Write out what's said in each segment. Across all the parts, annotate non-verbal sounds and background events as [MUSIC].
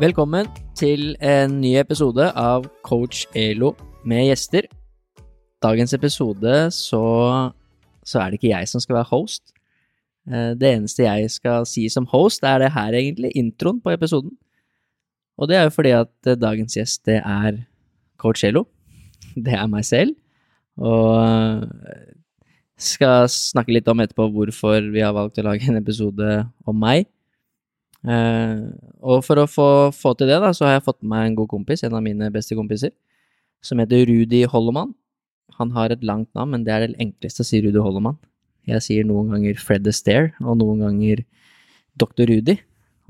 Velkommen til en ny episode av Coach Elo med gjester. Dagens episode så, så er det ikke jeg som skal være host. Eh, Det eneste jeg skal si som host, er det her egentlig, introen på episoden. Og det er jo fordi at eh, dagens gjest, det er Coach Elo. [LAUGHS] Det er meg selv. Og eh, skal snakke litt om etterpå hvorfor vi har valgt å lage en episode om meg. Eh, og for å få, få til det, da, så har jeg fått med meg en god kompis, en av mine beste kompiser, som heter Rudi Holloman. Han har et langt navn, men det er det enkleste å si Rudi Holloman. Jeg sier noen ganger Fred Astaire, og noen ganger Dr. Rudi,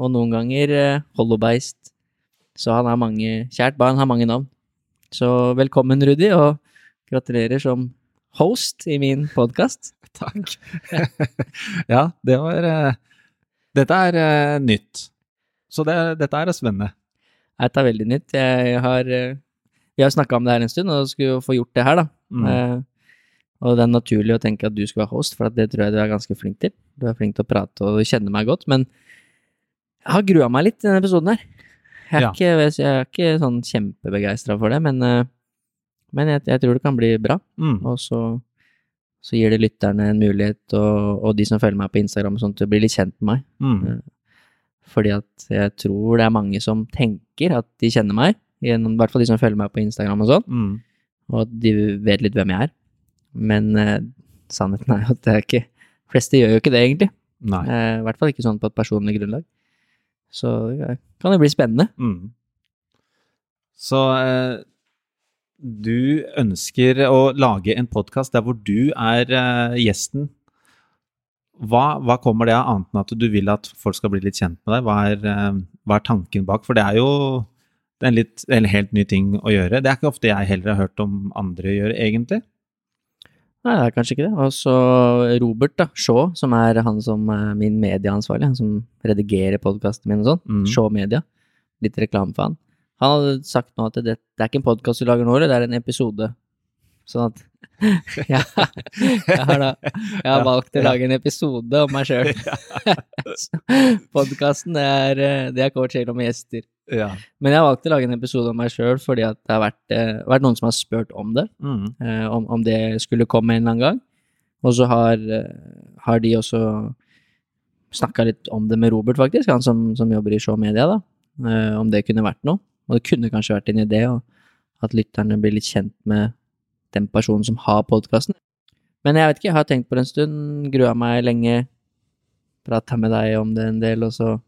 og noen ganger eh, Hollobeist. Så han har mange Kjært barn har mange navn. Så velkommen, Rudi, og gratulerer som host i min podkast. Takk. [LAUGHS] ja, det var eh, Dette er eh, nytt. Så det, dette er spennende. Dette er veldig nytt. Jeg har eh, Vi har snakka om det her en stund, og skulle jo få gjort det her, da. Mm. Eh, og det er naturlig å tenke at du skal være host, for det tror jeg du er ganske flink til. Du er flink til å prate og du kjenner meg godt, men jeg har grua meg litt i denne episoden her. Jeg er, Ja. ikke, jeg er ikke sånn kjempebegeistra for det, men, eh, men jeg, jeg tror det kan bli bra. Mm. Og så, så gir det lytterne en mulighet, og, og de som følger meg på Instagram sånn, til å bli litt kjent med meg. Mm. Fordi at jeg tror det er mange som tenker at de kjenner meg, i hvert fall de som følger meg på Instagram og sånn, Mm. og at de vet litt hvem jeg er. Men eh, sannheten er jo at det er ikke De fleste gjør jo ikke det, egentlig. Nei. Eh, I hvert fall ikke sånn på et personlig grunnlag. Så det kan jo bli spennende. Mm. Så eh, du ønsker å lage en podkast der hvor du er uh, gjesten. Hva, hva kommer det av, annet enn at du vil at folk skal bli litt kjent med deg? Hva er, uh, hva er tanken bak? For det er jo det er en, litt, en helt ny ting å gjøre. Det er ikke ofte jeg heller har hørt om andre gjøre, egentlig. Nei, det er kanskje ikke det. Og så Robert da, Shaw, som er han som er min medieansvarlig, han som redigerer podkastene mine og sånn. Mm. Shaw Media. Litt reklame for han. Han hadde sagt nå at det, det er ikke en podkast du lager nå, det er en episode. Sånn at [LAUGHS] ja, jeg har da jeg har valgt å lage en episode om meg sjøl. Podkasten, det er, eh, det er coach Halo med gjester. Ja. Men jeg har valgt å lage en episode om meg sjøl fordi det har vært, eh, vært noen som har spurt om det Mm. eh, om, om det skulle komme en eller annen gang. Og så har, eh, har de også snakka litt om det med Robert, faktisk, han som, som jobber i Show Media, da. Eh, om det kunne vært noe. Og det kunne kanskje vært en idé, at lytterne blir litt kjent med den personen som har podkasten. Men jeg vet ikke, jeg har tenkt på det en stund, grua meg lenge, prata med deg om det en del, og så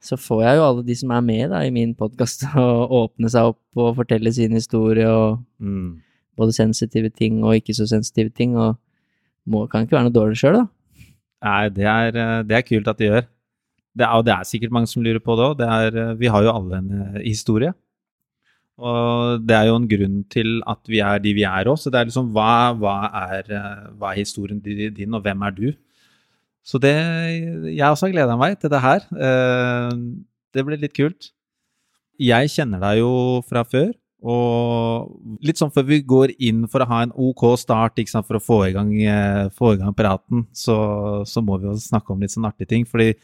så får jeg jo alle de som er med da, i min podkast, [LAUGHS] å åpne seg opp og fortelle sin historie og Mm. både sensitive ting og ikke så sensitive ting, og må, kan ikke være noe dårlig sjøl, da. Nei, det er, eh, det er kult at de gjør. Det er, og det er sikkert mange som lurer på det òg. Vi har jo alle en eh, historie. Og det er jo en grunn til at vi er de vi er òg. Så det er liksom hva, hva, er, eh, hva er historien din, og hvem er du? Så det Jeg også har gleda meg til det her. Eh, Det blir litt kult. Jeg kjenner deg jo fra før. Og litt sånn før vi går inn for å ha en OK start, sant, for å få i gang, eh, få i gang praten, så, så må vi jo snakke om litt sånn artige ting. Fordi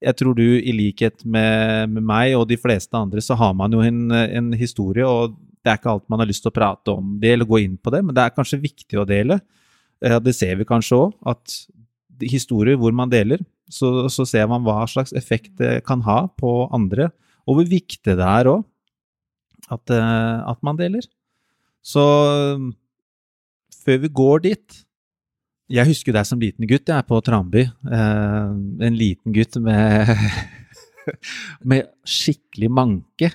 jeg tror du, i likhet med, med meg og de fleste andre, så har man jo en, en historie, og det er ikke alt man har lyst til å prate om det eller gå inn på det, men det er kanskje viktig å dele. Eh, Det ser vi kanskje òg, at historier hvor man deler, så, så ser man hva slags effekt det kan ha på andre, og hvor viktig det er òg at, eh, at man deler. Så før vi går dit Jeg husker deg som liten gutt, jeg er på Tranby. Eh, en liten gutt med, [LAUGHS] med skikkelig manke.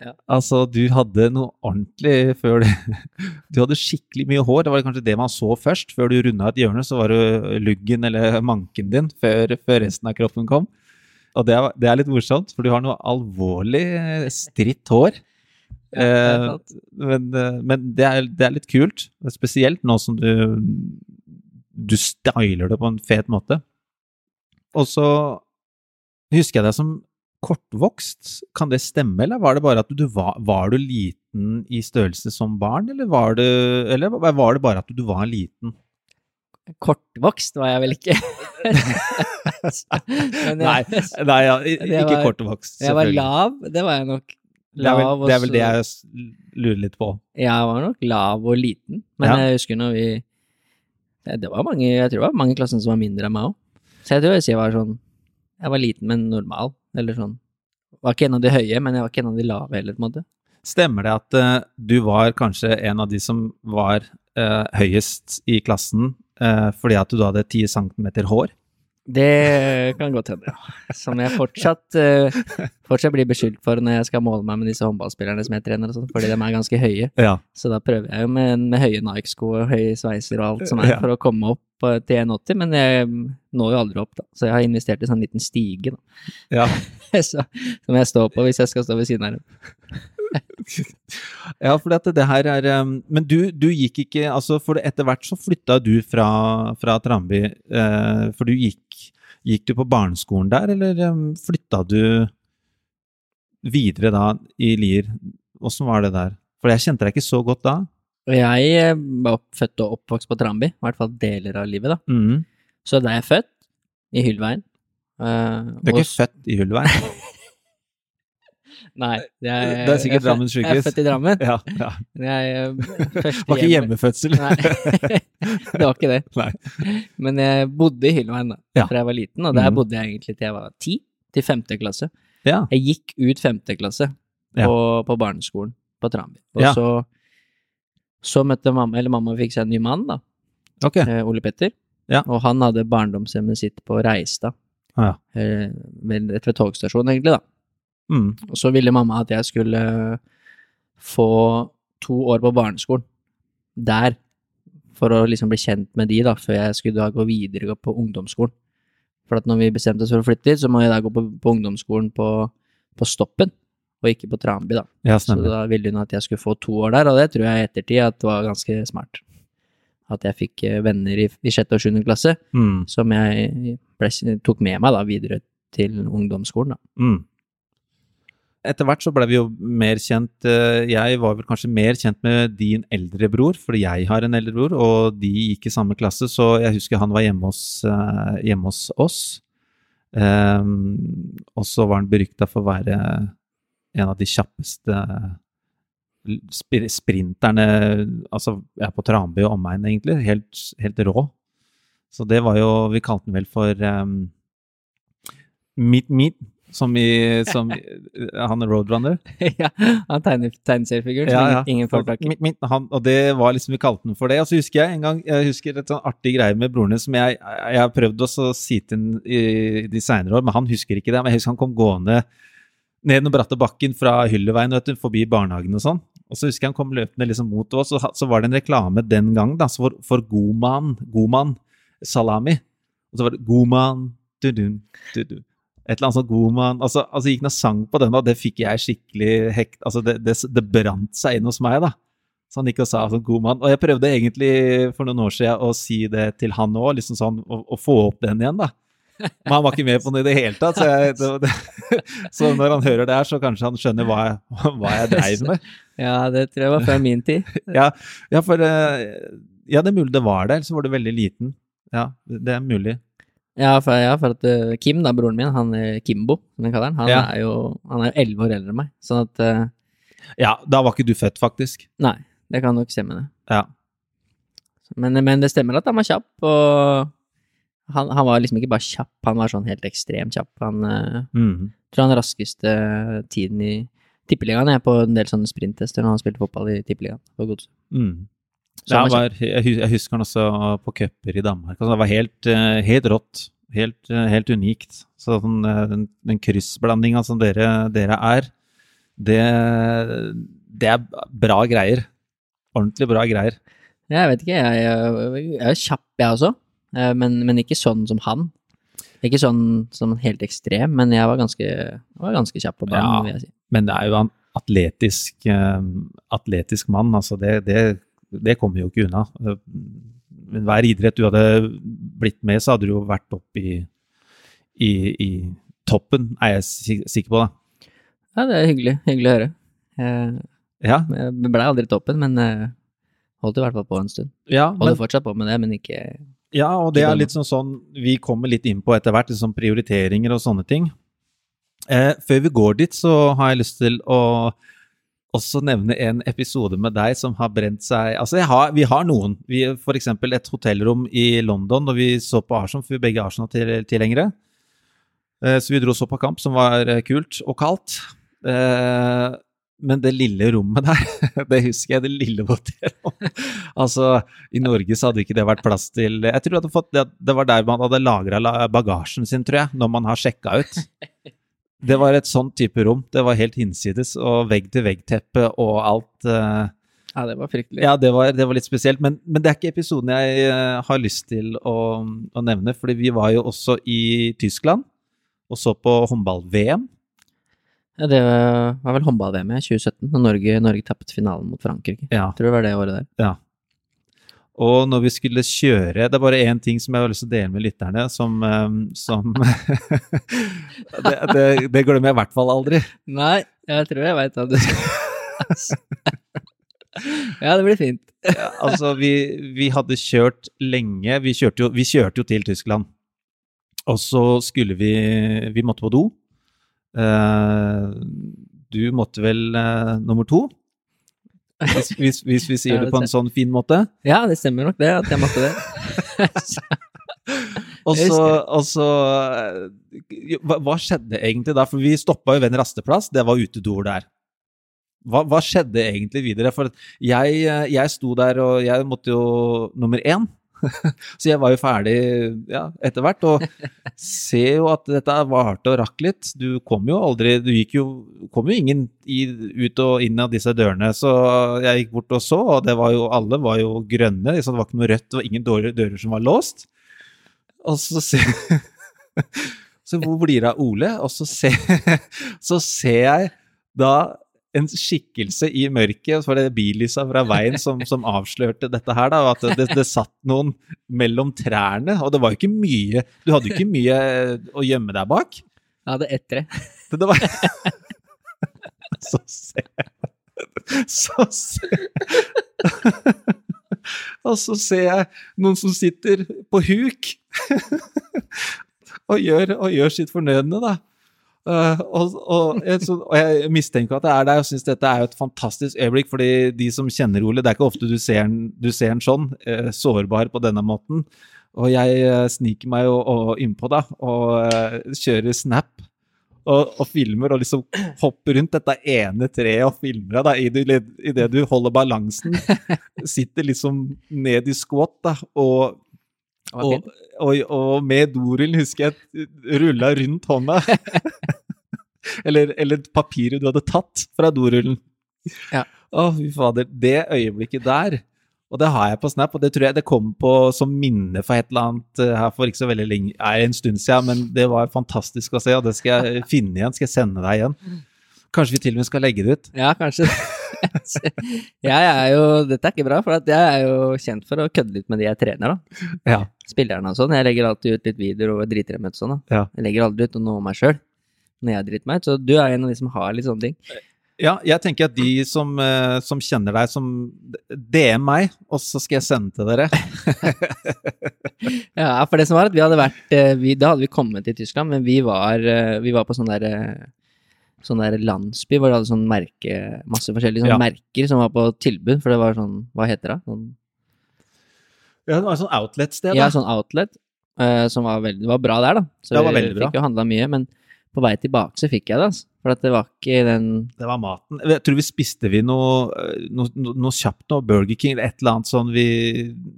Ja. Altså, du hadde noe ordentlig før det [LAUGHS] Du hadde skikkelig mye hår. Det var kanskje det man så først. Før du runda et hjørne, så var det luggen eller [LAUGHS] manken din før, før resten av kroppen kom. Og det er, det er litt morsomt, for du har noe alvorlig stritt hår. Ja, det Eh, men eh, men det, er, det er litt kult. Spesielt nå som du Du styler det på en fet måte. Og så husker jeg deg som kortvokst. Kan det stemme, eller var det bare at du var, var du liten i størrelse som barn, eller var det, eller var det bare at du var liten? Kortvokst var jeg vel ikke. [LAUGHS] Men Nei, jeg, nei ja, ikke var- kortvokst, jeg var lav, det var jeg nok. Det er, vel, det er vel det jeg lurer litt på. Jeg var nok lav og liten, men Ja. jeg husker når vi det, var mange, Jeg tror det var mange i klassen som var mindre enn meg òg. Så jeg tror jeg var sånn Jeg var liten, men normal. Eller sånn Var ikke en av de høye, men jeg var ikke en av de lave heller, på en måte. Stemmer det at uh, du var kanskje en av de som var uh, høyest i klassen uh, fordi at du hadde 10 cm hår? Det kan godt hende, ja. Som jeg fortsatt, uh, fortsatt blir beskyldt for når jeg skal måle meg med disse håndballspillerne som jeg trener, og sånt, fordi de er ganske høye. Ja. Så da prøver jeg jo med, med høye Nike-sko og høye sveiser og alt som er, Ja. for å komme opp eh, til 1,80, men jeg når jo aldri opp, da. Så jeg har investert i sånn liten stige, da. ja. [LAUGHS] Så, som jeg står på hvis jeg skal stå ved siden av dem. Ja, for dette, det her er um, Men du, du gikk ikke altså For etter hvert så flytta du fra, fra Tramby. eh, for du gikk Gikk du på barneskolen der, eller um, flytta du videre da i Lier? Åssen var det der? For jeg kjente deg ikke så godt da. Jeg eh, var født og oppvokst på Tramby, i hvert fall deler av livet, da. Mm. Så da er jeg født, i Hyllveien. Uh, Du er og ikke født i Hullveien? [LAUGHS] Nei, det er, Det er sikkert Drammen sykehus. Jeg er født i Drammen. ja, ja. Jeg, eh, [LAUGHS] Var ikke hjemmefødsel? Nei, [LAUGHS] det var ikke det. Nei. Men jeg bodde i Hylleveien da, Ja. fra jeg var liten, og der mm. bodde jeg egentlig til jeg var ti, til femte klasse. Ja. Jeg gikk ut femte klasse Ja. på, på barneskolen på Tranby. Og så, så møtte mamma, eller mamma fikk seg en ny mann, da, Okay. eh, Ole Petter. Ja. Og han hadde barndomshjemmet sitt på Reistad, Ja. eh, rett ved togstasjonen egentlig, da. Mm. Og så ville mamma at jeg skulle eh, få to år på barneskolen der, for å liksom bli kjent med de, da, før jeg skulle da gå videre på ungdomsskolen. For at når vi bestemte oss for å flytte dit, så må jeg da gå på, på ungdomsskolen på, på Stoppen, og ikke på Tranby, da. Ja, Så da ville hun at jeg skulle få to år der, og det tror jeg i ettertid at var ganske smart. At jeg fikk eh, venner i, i sjette og sjuende klasse, Mm. som jeg ble, tok med meg da videre til ungdomsskolen, da. Mm. Etter hvert så ble vi jo mer kjent. eh, Jeg var vel kanskje mer kjent med din eldre bror, fordi jeg har en eldre bror, og de gikk i samme klasse, så jeg husker han var hjemme hos, eh, hjemme hos oss. Um, og så var han berykta for å være en av de kjappeste sprinterne altså, ja, på Tranby og omegn, egentlig. Helt, helt rå. Så det var jo Vi kalte den vel for um, Meet Meet, som i som, i- Han er roadrunner. [LAUGHS] ja, han tegner tegneseriefiguren, så Ja, ja. ingen får tak i. Han, og det var liksom Vi kalte den for det. Og så husker jeg en gang Jeg husker et sånn artig greie med broren din som jeg, jeg har prøvd også å si til ham i de seinere år, men han husker ikke det. Men jeg husker han kom gående ned den bratte bakken fra Hylleveien, vet du, forbi barnehagen og sånn. Og så husker jeg han kom løpende liksom mot oss, og så var det en reklame den gang da, for, for Goman, Goman salami. Og så var det Goman du-dun, du-du. Et eller annet sånt Goman altså, altså gikk han og sang på den, og det fikk jeg skikkelig hekt Altså, det, det, det brant seg inn hos meg, da. Så han gikk og sa sånn god mann. Og jeg prøvde egentlig for noen år siden å si det til han òg, liksom sånn, å, å få opp den igjen, da. Men han var ikke med på det i det hele tatt. Så, jeg, det, [LAUGHS] så når han hører det her, så kanskje han skjønner hva jeg, hva jeg dreiv med. Ja, det tror jeg var før min tid. [LAUGHS] Ja, ja, for eh, Ja, det er mulig det var det, så var du veldig liten. Ja, det er mulig. Ja, for, ja, for at uh, Kim, da, broren min, han er Kimbo, som jeg kaller han, han Ja. er jo han er elleve år eldre enn meg. Sånn at uh, Ja, da var ikke du født, faktisk. Nei, det kan nok stemme, det. Ja. Men, men det stemmer at han var kjapp, og han, han var liksom ikke bare kjapp, han var sånn helt ekstremt kjapp. Han uh, mm. tror han raskeste tiden i Tippeligaen er på en del sånne sprinttester når han spilte fotball i Tippeligaen på Godset. Mm. Var jeg husker han også på cuper i Danmark. Altså, det var helt, eh, helt rått. Helt, eh, helt unikt. Så sånn, eh, den, den kryssblandinga som dere, dere er, det, det er bra greier. Ordentlig bra greier. Jeg vet ikke, jeg, jeg, jeg er kjapp jeg også, men, men ikke sånn som han. Ikke sånn som helt ekstrem, men jeg var ganske, jeg var ganske kjapp på banen, Ja. vil jeg si. Men det er jo en atletisk, atletisk mann, altså det, det, det kommer jo ikke unna. Men hver idrett du hadde blitt med, så hadde du jo vært opp i, i, i toppen, er jeg sikker på. da. Ja, det er hyggelig, hyggelig å høre. Jeg, Ja, jeg ble aldri toppen, men eh, holdt i hvert fall på en stund. ja, Holder men, fortsatt på med det, men ikke ja, og det er litt sånn sånn vi kommer litt inn på etter hvert, liksom prioriteringer og sånne ting. Eh, før vi går dit, så har jeg lyst til å også nevne en episode med deg som har brent seg Altså, har, vi har noen. Vi, for eksempel et hotellrom i London da vi så på Arsenal, for vi er begge Arsenal-tilhengere. Eh, så vi dro og så på kamp, som var eh, kult og kaldt. Eh, men det lille rommet der, [LAUGHS] det husker jeg, det lille hotellet. altså, i Norge så hadde ikke det vært plass til Jeg tror det, det var der man hadde lagra bagasjen sin, tror jeg, når man har sjekka ut. Det var et sånn type rom. Det var helt hinsides, og vegg-til-vegg-teppe og alt. eh, Ja, det var fryktelig. ja, det var, det var litt spesielt, men, men det er ikke episoden jeg eh, har lyst til å, å nevne, fordi vi var jo også i Tyskland og så på håndball-VM. Ja, det var vel håndball-VM i 2017, da Norge, Norge tapte finalen mot Frankrike. Ja. Jeg tror det var det året der. Og når vi skulle kjøre Det er bare én ting som jeg har lyst til å dele med lytterne, som, eh, som [LAUGHS] det, det, det glemmer jeg i hvert fall aldri. Nei, jeg tror jeg veit hva du skal [LAUGHS] Ja, det blir fint. Altså, vi, vi hadde kjørt lenge. Vi kjørte, jo, vi kjørte jo til Tyskland. Og så skulle vi Vi måtte på do. Uh, du måtte vel uh, nummer to? Hvis, hvis, hvis vi sier Ja, det på en sånn fin måte. Ja, det stemmer nok det, at jeg måtte det. [LAUGHS] Og så, eh, hva, hva skjedde egentlig da? For vi stoppa jo ved en rasteplass. Det var utedoer der. Hva, hva skjedde egentlig videre? For jeg, eh, jeg sto der, og jeg måtte jo nummer én. [LAUGHS] Så jeg var jo ferdig ja, etter hvert, og ser jo at dette varte og rakk litt. Du kom jo aldri Du gikk jo kom jo ingen i, ut og inn av disse dørene, så jeg gikk bort og så, og det var jo alle var jo grønne, så det var ikke noe rødt, det var ingen dårlige dører som var låst. Og så ser [LAUGHS] Så hvor blir det av Ole? Og så ser, [LAUGHS] så ser jeg da en skikkelse i mørket, og så var det billysa fra veien som, som avslørte dette her, da, at det, det satt noen mellom trærne, og det var jo ikke mye Du hadde jo ikke mye å gjemme deg bak. Jeg hadde ett tre. Det, det var [LAUGHS] Så ser Så ser Og så ser jeg noen som sitter på huk [LAUGHS] og gjør, og gjør sitt fornødne, da. Eh, og, og, jeg, så, og jeg mistenker at det er deg, og syns dette er jo et fantastisk øyeblikk, fordi de som kjenner Ole, det er ikke ofte du ser han, du ser han sånn, eh, sårbar på denne måten. Og jeg eh, sniker meg jo og innpå, da, og kjører snap. Og, og filmer og liksom hopper rundt dette ene treet og filmer deg i det, i det du holder balansen. [LAUGHS] Sitter liksom ned i squat da, og og, og, og med dorullen husker jeg rulla rundt hånda. [LAUGHS] eller, eller papiret du hadde tatt fra dorullen. Ja. Å, fy fader. Det øyeblikket der, og det har jeg på Snap, og det tror jeg det kom på som minne for et eller annet eh, her for ikke så veldig lenge, nei, en stund siden, men det var fantastisk å se, og det skal jeg [LAUGHS] finne igjen, skal jeg sende deg igjen. Kanskje vi til og med skal legge det ut? Ja, kanskje. [LAUGHS] jeg er jo Dette er ikke bra, for jeg er jo kjent for å kødde litt med de jeg trener, da. Ja. Spillerne og sånn. Jeg legger alltid ut litt videoer driter dem ut sånn. Ja. Jeg legger aldri ut noe om meg sjøl når jeg driter meg ut, så du er en av de som har litt sånne ting. Ja, jeg tenker at de som, eh, som kjenner deg, som DM meg, og så skal jeg sende til dere. [LAUGHS] Ja, for det som var at vi hadde vært eh, vi, Da hadde vi kommet til Tyskland, men vi var, eh, vi var på sånn der eh, Sånn der landsby hvor det hadde sånn merke Masse forskjellige sånn Ja. merker som var på tilbud, for det var sånn Hva heter det? Sånn, Ja, det var et sånt outlet-sted, ja, sånn outlet. eh, som var veldig Det var bra der, da. Så Det var vi veldig bra. fikk jo handla mye. Men på vei tilbake så fikk jeg det, altså. For det var ikke den Det var maten. Jeg tror vi spiste vi eh, noe, noe, noe kjapt noe, Burger King eller et eller annet sånn vi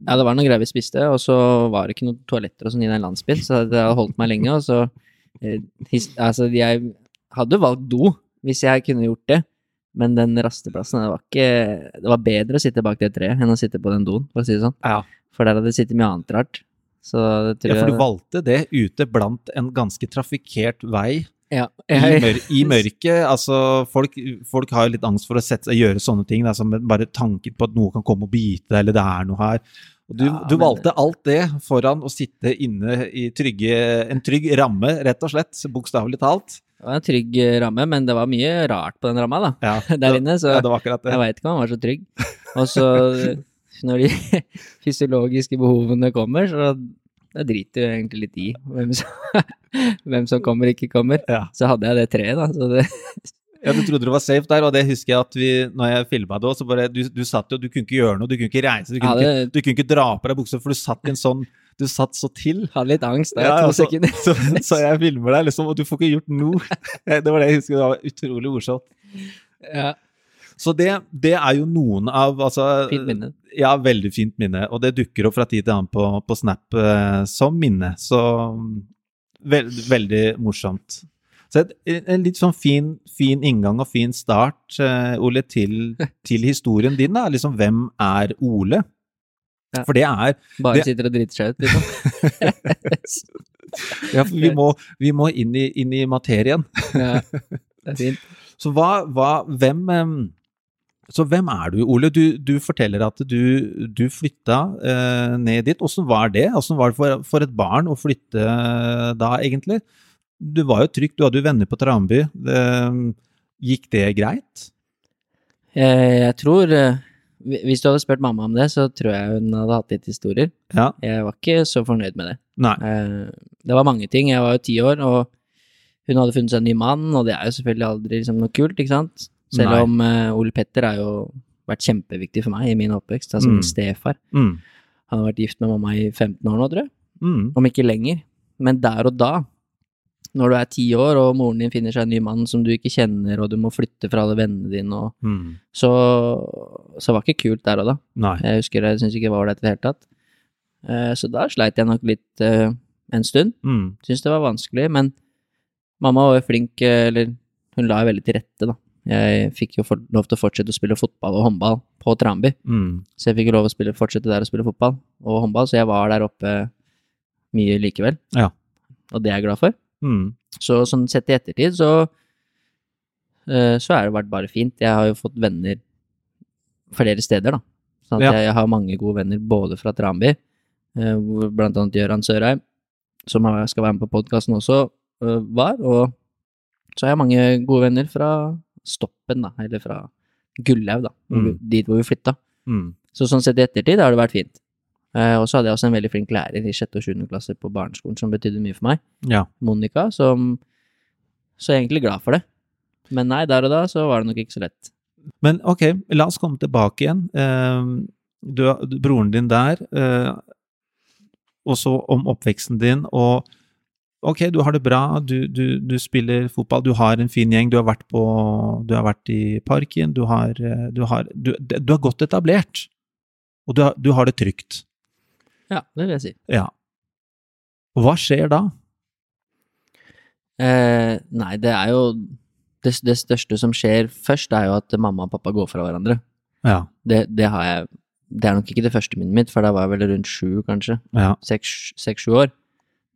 Ja, det var noen greier vi spiste, og så var det ikke noen toaletter og sånn i den landsbyen, så det hadde holdt meg lenge, og så eh, his, Altså, jeg hadde valgt do hvis jeg kunne gjort det, Men den rasteplassen, det var ikke Det var bedre å sitte bak det treet enn å sitte på den doen, for å si det sånn. Ja. For der hadde det sittet mye annet rart. Så det tror ja, for du valgte det ute blant en ganske trafikkert vei ja, i, mør i mørket. Altså, folk, folk har jo litt angst for å sette gjøre sånne ting. Da, som bare tanken på at noe kan komme og bite deg, eller det er noe her. Og du, Ja, du men- valgte alt det foran å sitte inne i trygge, en trygg ramme, rett og slett. Bokstavelig talt. Det var en trygg eh, ramme, men det var mye rart på den ramma, da. Ja, [LAUGHS] Der inne, så ja, det var akkurat det. jeg veit ikke om han var så trygg. Og så, [LAUGHS] når de [LAUGHS] fysiologiske behovene kommer, så det driter jo egentlig litt i hvem som, hvem som kommer ikke kommer. Ja. Så hadde jeg det treet, da. Så det, Ja, du trodde du var safe der, og det husker jeg at vi, når jeg filma det òg, så bare du, du satt jo, du kunne ikke gjøre noe, du kunne ikke reise, du kunne, Ja, det- ikke, du kunne ikke dra på deg buksa, for du satt i en sånn Du satt så til. hadde litt angst der, Ja, to så, sekunder. Så, så jeg filmer deg, liksom, og du får ikke gjort noe. [LAUGHS] Det var det jeg husker, det var utrolig morsomt. Ja, Så det, det er jo noen av altså, fint minne. Ja, veldig fint minne. Og det dukker opp fra tid til annen på, på Snap eh, som minne. Så veld, veldig morsomt. Så et, en litt sånn fin, fin inngang og fin start, eh, Ole, til, [LAUGHS] til historien din. da, liksom Hvem er Ole? Ja. For det er Bare det- sitter og driter seg ut, liksom. [LAUGHS] Ja, for vi må, vi må inn, i, inn i materien. Ja, det er fint. [LAUGHS] Så hva, hva hvem em, Så hvem er du, Ole? Du, du forteller at du, du flytta eh, ned dit. Åssen var det? Åssen var det for, for et barn å flytte eh, da, egentlig? Du var jo trygg, du hadde jo venner på Tranby. Eh, gikk det greit? Jeg, jeg tror eh, Hvis du hadde spurt mamma om det, så tror jeg hun hadde hatt litt historier. Ja. Jeg var ikke så fornøyd med det. Nei. Eh, Det var mange ting. Jeg var jo ti år, og hun hadde funnet seg en ny mann, og det er jo selvfølgelig aldri liksom noe kult, ikke sant? Selv Nei. om uh, Ole Petter har jo vært kjempeviktig for meg i min oppvekst, altså Mm. min stefar. Mm. Han har vært gift med mamma i 15 år nå, tror jeg. Mm. Om ikke lenger. Men der og da, når du er ti år og moren din finner seg en ny mann som du ikke kjenner, og du må flytte fra alle vennene dine, og Mm. så, så var det ikke kult der og da. Nei. Jeg husker jeg syns ikke det var ålreit i det hele tatt. Eh, Så da sleit jeg nok litt eh, en stund. Mm. Syns det var vanskelig, men mamma var jo flink, eh, eller hun la jo veldig til rette, da. Jeg fikk jo for, lov til å fortsette å spille fotball og håndball på Tranby, Mm. så jeg fikk jo lov å spille, fortsette der å spille fotball og håndball, så jeg var der oppe mye likevel. Ja. Og det er jeg glad for. Mm. Så sånn sett i ettertid, så eh, så har det vært bare fint. Jeg har jo fått venner flere steder, da. Sånn at Ja. jeg, jeg har mange gode venner både fra Tranby, eh, hvor blant annet Gøran Sørheim, som skal være med på podkasten også, eh, var. Og så har jeg mange gode venner fra Stoppen, da, eller fra Gullaug, da, Mm. dit hvor vi flytta. Mm. Så sånn sett i ettertid har det vært fint. Eh, og så hadde jeg også en veldig flink lærer i sjette og sjuende klasse på barneskolen som betydde mye for meg. Ja. Monica, som Så jeg er egentlig glad for det. Men nei, der og da så var det nok ikke så lett. Men ok, la oss komme tilbake igjen. Eh, Du, broren din der, eh, og så om oppveksten din, og ok, du har det bra, du, du, du spiller fotball, du har en fin gjeng, du har vært på, du har vært i parken, du har, eh, du har, du, du har godt etablert, og du har det trygt. Ja, det vil jeg si. Ja. Hva skjer da? Eh, nei, det er jo det, det største som skjer først, er jo at mamma og pappa går fra hverandre. Ja, Det, det har jeg Det er nok ikke det første minnet mitt, for da var jeg vel rundt sju, kanskje. ja, Seks-sju år.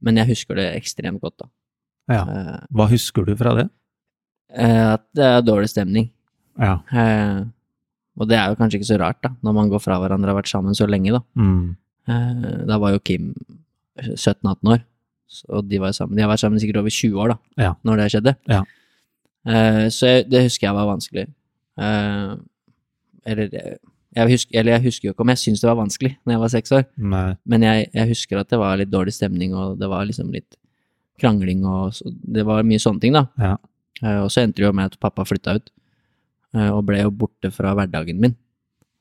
Men jeg husker det ekstremt godt, da. ja. Eh, Hva husker du fra det? eh, at det er dårlig stemning. Ja. Eh, og det er jo kanskje ikke så rart, da, når man går fra hverandre og har vært sammen så lenge, da. Mm. Eh, Da var jo Kim 17-18 år, og de var sammen. De har vært sammen sikkert over 20 år, da, Ja. når det skjedde. Ja. Eh, Så jeg, det husker jeg var vanskelig. Eh, Eller jeg husker, eller jeg husker jo ikke om jeg syntes det var vanskelig når jeg var seks år, Nei. men jeg, jeg husker at det var litt dårlig stemning, og det var liksom litt krangling, og så, det var mye sånne ting, da. Ja. Og så endte det jo med at pappa flytta ut, og ble jo borte fra hverdagen min.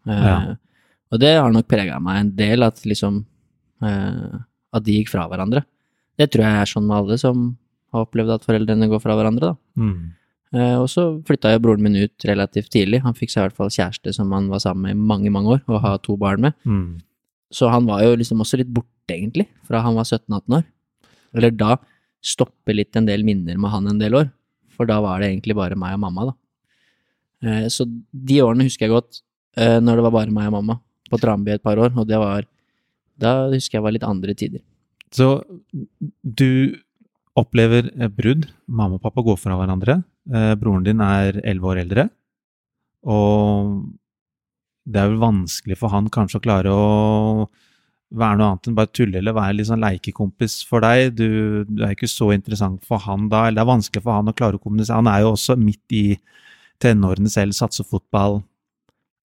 Ja. Og det har nok prega meg en del, at liksom eh, At de gikk fra hverandre. Det tror jeg er sånn med alle som har opplevd at foreldrene går fra hverandre, da. Mm. Eh, Og så flytta jo broren min ut relativt tidlig. Han fikk seg i hvert fall kjæreste som han var sammen med i mange, mange år, og har to barn med. Mm. Så han var jo liksom også litt borte, egentlig, fra han var 17-18 år. Eller da stopper litt en del minner med han en del år, for da var det egentlig bare meg og mamma, da. Eh, så de årene husker jeg godt, eh, når det var bare meg og mamma på Tramby et par år, og det var Da husker jeg var litt andre tider. Så du opplever eh, brudd. Mamma og pappa går fra hverandre. Eh, broren din er elleve år eldre. Og det er vel vanskelig for han kanskje å klare å være noe annet enn bare tulle eller være litt sånn leikekompis for deg. Du, du er ikke så interessant for han da, eller det er vanskelig for han å klare å kommunisere. Han er jo også midt i tenårene selv, satser fotball,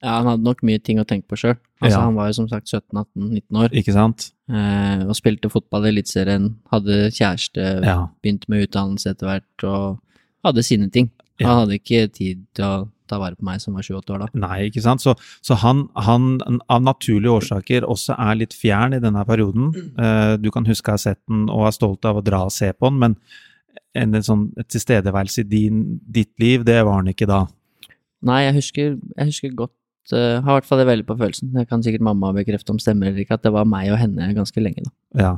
Ja, han hadde nok mye ting å tenke på sjøl. Altså, Ja. Han var jo som sagt 17-18-19 år ikke sant? eh, og spilte fotball i Eliteserien, hadde kjæreste, Ja. begynte med utdannelse etter hvert og hadde sine ting. Ja. Han hadde ikke tid til å ta vare på meg som var 28 år da. Nei, ikke sant. Så, så han, han av naturlige årsaker også er litt fjern i denne perioden. Eh, du kan huske å ha sett den og er stolt av å dra og se på den, men en, en sånn tilstedeværelse i din, ditt liv, det var han ikke da. Nei, jeg husker, jeg husker godt Har i hvert fall det veldig på følelsen. Jeg kan sikkert mamma bekrefte om stemmer eller ikke, at det var meg og henne ganske lenge, da. Ja.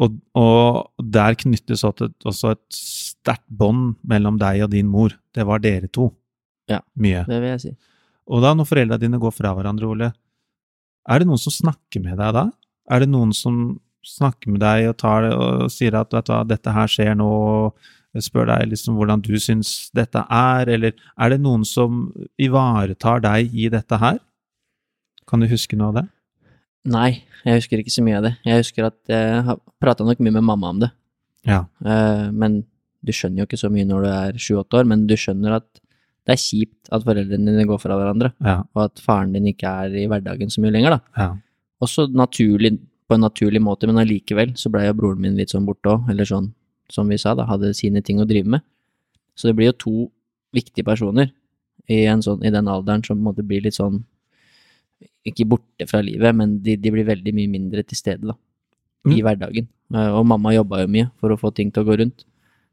Og, og der knyttes også et, også et sterkt bånd mellom deg og din mor. Det var dere to. Ja. Mye. Det vil jeg si. Og da, når foreldra dine går fra hverandre, Ole, er det noen som snakker med deg da? Er det noen som snakker med deg og, tar det, og sier at vet du hva, dette her skjer nå, og spør deg liksom hvordan du syns dette er, eller er det noen som ivaretar deg i dette her? Kan du huske noe av det? Nei, jeg husker ikke så mye av det. Jeg husker at jeg har prata nok mye med mamma om det. Ja. Eh, men du skjønner jo ikke så mye når du er sju-åtte år, men du skjønner at det er kjipt at foreldrene dine går fra hverandre, Ja. og at faren din ikke er i hverdagen så mye lenger, da. ja. Også naturlig, på en naturlig måte, men allikevel så blei jo broren min litt sånn borte òg, eller sånn som vi sa, da, hadde sine ting å drive med. Så det blir jo to viktige personer i, en sånn, i den alderen som måtte bli litt sånn ikke borte fra livet, men de, de blir veldig mye mindre til stede da, i Mm. hverdagen. Eh, Og mamma jobba jo mye for å få ting til å gå rundt,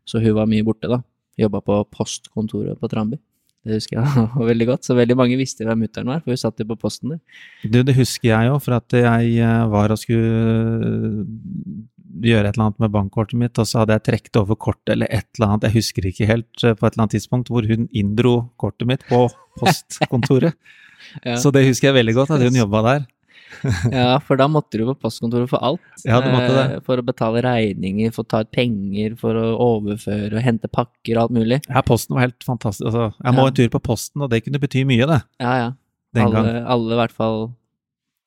så hun var mye borte da. Jobba på postkontoret på Tranby. Det husker jeg [LAUGHS] veldig godt, så veldig mange visste hvem mutter'n var, for hun satt jo på posten der. Du, det husker jeg jo, for at jeg eh, var og skulle gjøre et eller annet med bankkortet mitt, og så hadde jeg trukket over kortet eller et eller annet, jeg husker ikke helt, eh, på et eller annet tidspunkt, hvor hun inndro kortet mitt på postkontoret. [LAUGHS] Ja. Så det husker jeg veldig godt, at hun jobba der. [LAUGHS] [LAUGHS] Ja, for da måtte du på postkontoret for alt. Ja, du måtte det. Eh, For å betale regninger, for å ta ut penger, for å overføre og hente pakker og alt mulig. Ja, posten var helt fantastisk. Altså, jeg må Ja. en tur på posten, og det kunne bety mye, det. Ja, ja. Den alle, gang. alle i hvert fall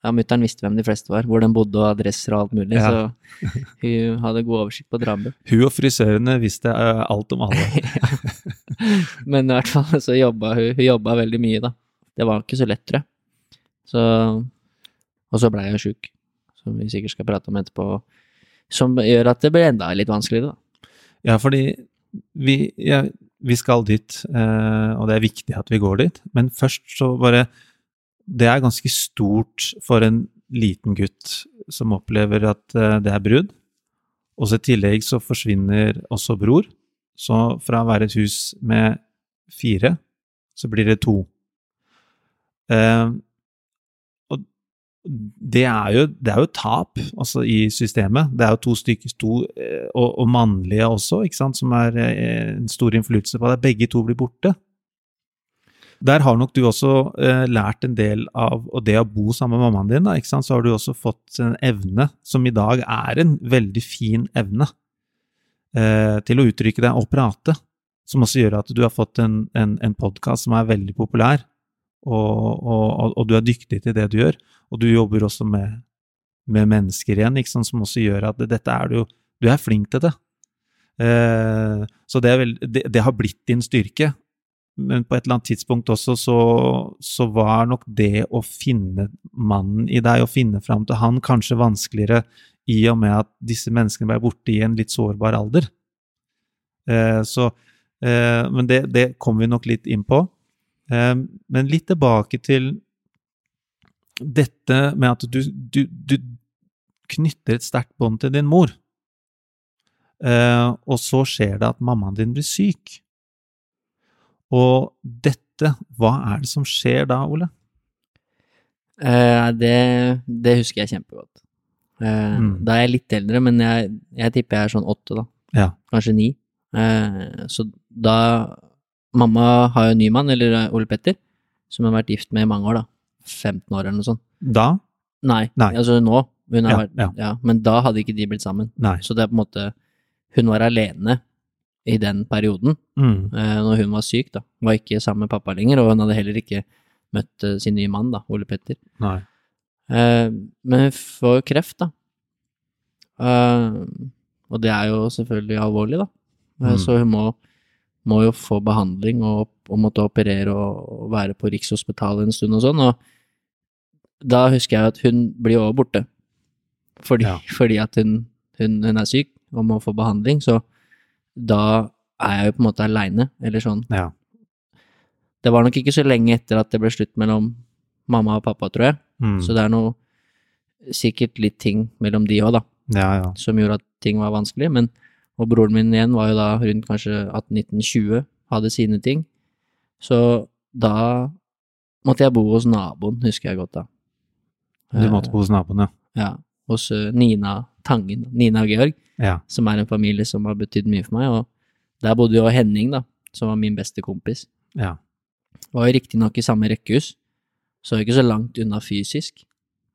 Ja, mutter'n visste hvem de fleste var, hvor de bodde og adresser og alt mulig, Ja. så hun hadde god oversikt på Drambu. Hun og frisørene visste eh, alt om alle. [LAUGHS] Men i hvert fall så jobba hun, hun jobba veldig mye, da. Det var ikke så lett, tror jeg. Så Og så blei jeg sjuk, som vi sikkert skal prate om etterpå, som gjør at det blir enda litt vanskeligere, da. Ja, fordi vi, ja, vi skal dit, eh, og det er viktig at vi går dit. Men først så bare Det er ganske stort for en liten gutt som opplever at eh, det er brudd. Og så i tillegg så forsvinner også bror. Så fra å være et hus med fire, så blir det to. Eh, og det er jo, det er jo tap altså, i systemet. Det er jo to stykker, to, eh, og, og mannlige også, ikke sant, som er eh, en stor innflytelse på det. Begge to blir borte. Der har nok du også eh, lært en del av og det å bo sammen med mammaen din. Da, ikke sant? Så har du også fått en evne, som i dag er en veldig fin evne, eh, til å uttrykke deg og prate. Som også gjør at du har fått en, en, en podkast som er veldig populær, og, og, og du er dyktig til det du gjør. Og du jobber også med, med mennesker igjen, ikke sant? som også gjør at dette er du Du er flink til det. Eh, så det, er vel, det, det har blitt din styrke. Men på et eller annet tidspunkt også så, så var nok det å finne mannen i deg, å finne fram til han, kanskje vanskeligere i og med at disse menneskene ble borte i en litt sårbar alder. Eh, så, eh, men det, det kommer vi nok litt inn på. Eh, men litt tilbake til dette med at du, du, du knytter et sterkt bånd til din mor. Eh, og så skjer det at mammaen din blir syk. Og dette, hva er det som skjer da, Ole? Eh, det, det husker jeg kjempegodt. Eh, Mm. Da er jeg litt eldre, men jeg, jeg tipper jeg er sånn åtte, da. Ja. Kanskje ni. Eh, så da mamma har jo en ny mann, eller eh, Ole Petter, som har vært gift med i mange år, da. 15 år eller noe sånt. Da? Nei, Nei. altså nå. Ja, vært, ja. ja. Men da hadde ikke de blitt sammen. Nei. Så det er på en måte Hun var alene i den perioden, Mm. eh, når hun var syk, da. Var ikke sammen med pappa lenger, og hun hadde heller ikke møtt eh, sin nye mann, da, Ole Petter. Nei. Eh, men hun får jo kreft, da. Eh, og det er jo selvfølgelig alvorlig, da. Mm. Så hun må, må jo få behandling og, og måtte operere og, og være på Rikshospitalet en stund og sånn. Og da husker jeg at hun blir også borte. Fordi, Ja. fordi at hun, hun, hun er syk og må få behandling. Så da er jeg jo på en måte aleine, eller sånn. Ja. Det var nok ikke så lenge etter at det ble slutt mellom mamma og pappa, tror jeg. Mm. Så det er noe sikkert litt ting mellom de òg, da, ja, ja. som gjorde at ting var vanskelig. Men, og broren min igjen var jo da rundt kanskje 18-19-20, hadde sine ting. Så da måtte jeg bo hos naboen, husker jeg godt da. Du måtte bo hos naboen, ja. Ja, hos Nina Tangen, Nina og Georg, Ja. som er en familie som har betydd mye for meg. Og der bodde jo Henning, da, som var min beste kompis. ja. Var jo riktignok i samme rekkehus, så ikke så langt unna fysisk.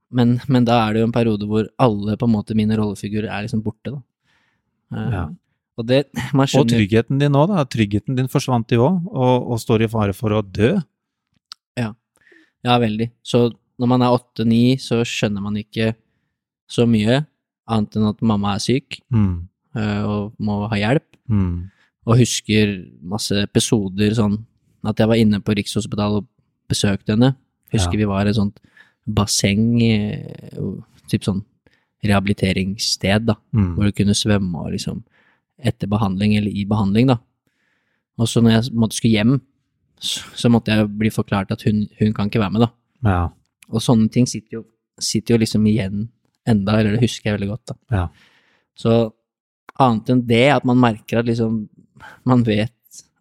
Men, men da er det jo en periode hvor alle på en måte mine rollefigurer er liksom borte, da. Eh, Ja. Og det Man Og tryggheten din òg, da. Tryggheten din forsvant jo òg, og, og står i fare for å dø. Ja, veldig. Så når man er åtte-ni, så skjønner man ikke så mye, annet enn at mamma er syk Mm. eh, og må ha hjelp. Mm. Og husker masse episoder, sånn at jeg var inne på Rikshospitalet og besøkte henne. Husker Ja. vi var i et sånt basseng, typ sånn rehabiliteringssted, da, Mm. hvor du kunne svømme og liksom etter behandling eller i behandling, da. Og så når jeg måtte skulle hjem, så, så måtte jeg bli forklart at hun, hun kan ikke være med, da. Ja. Og sånne ting sitter jo, sitter jo liksom igjen enda, eller det husker jeg veldig godt, da. Ja. Så annet enn det, at man merker at liksom man vet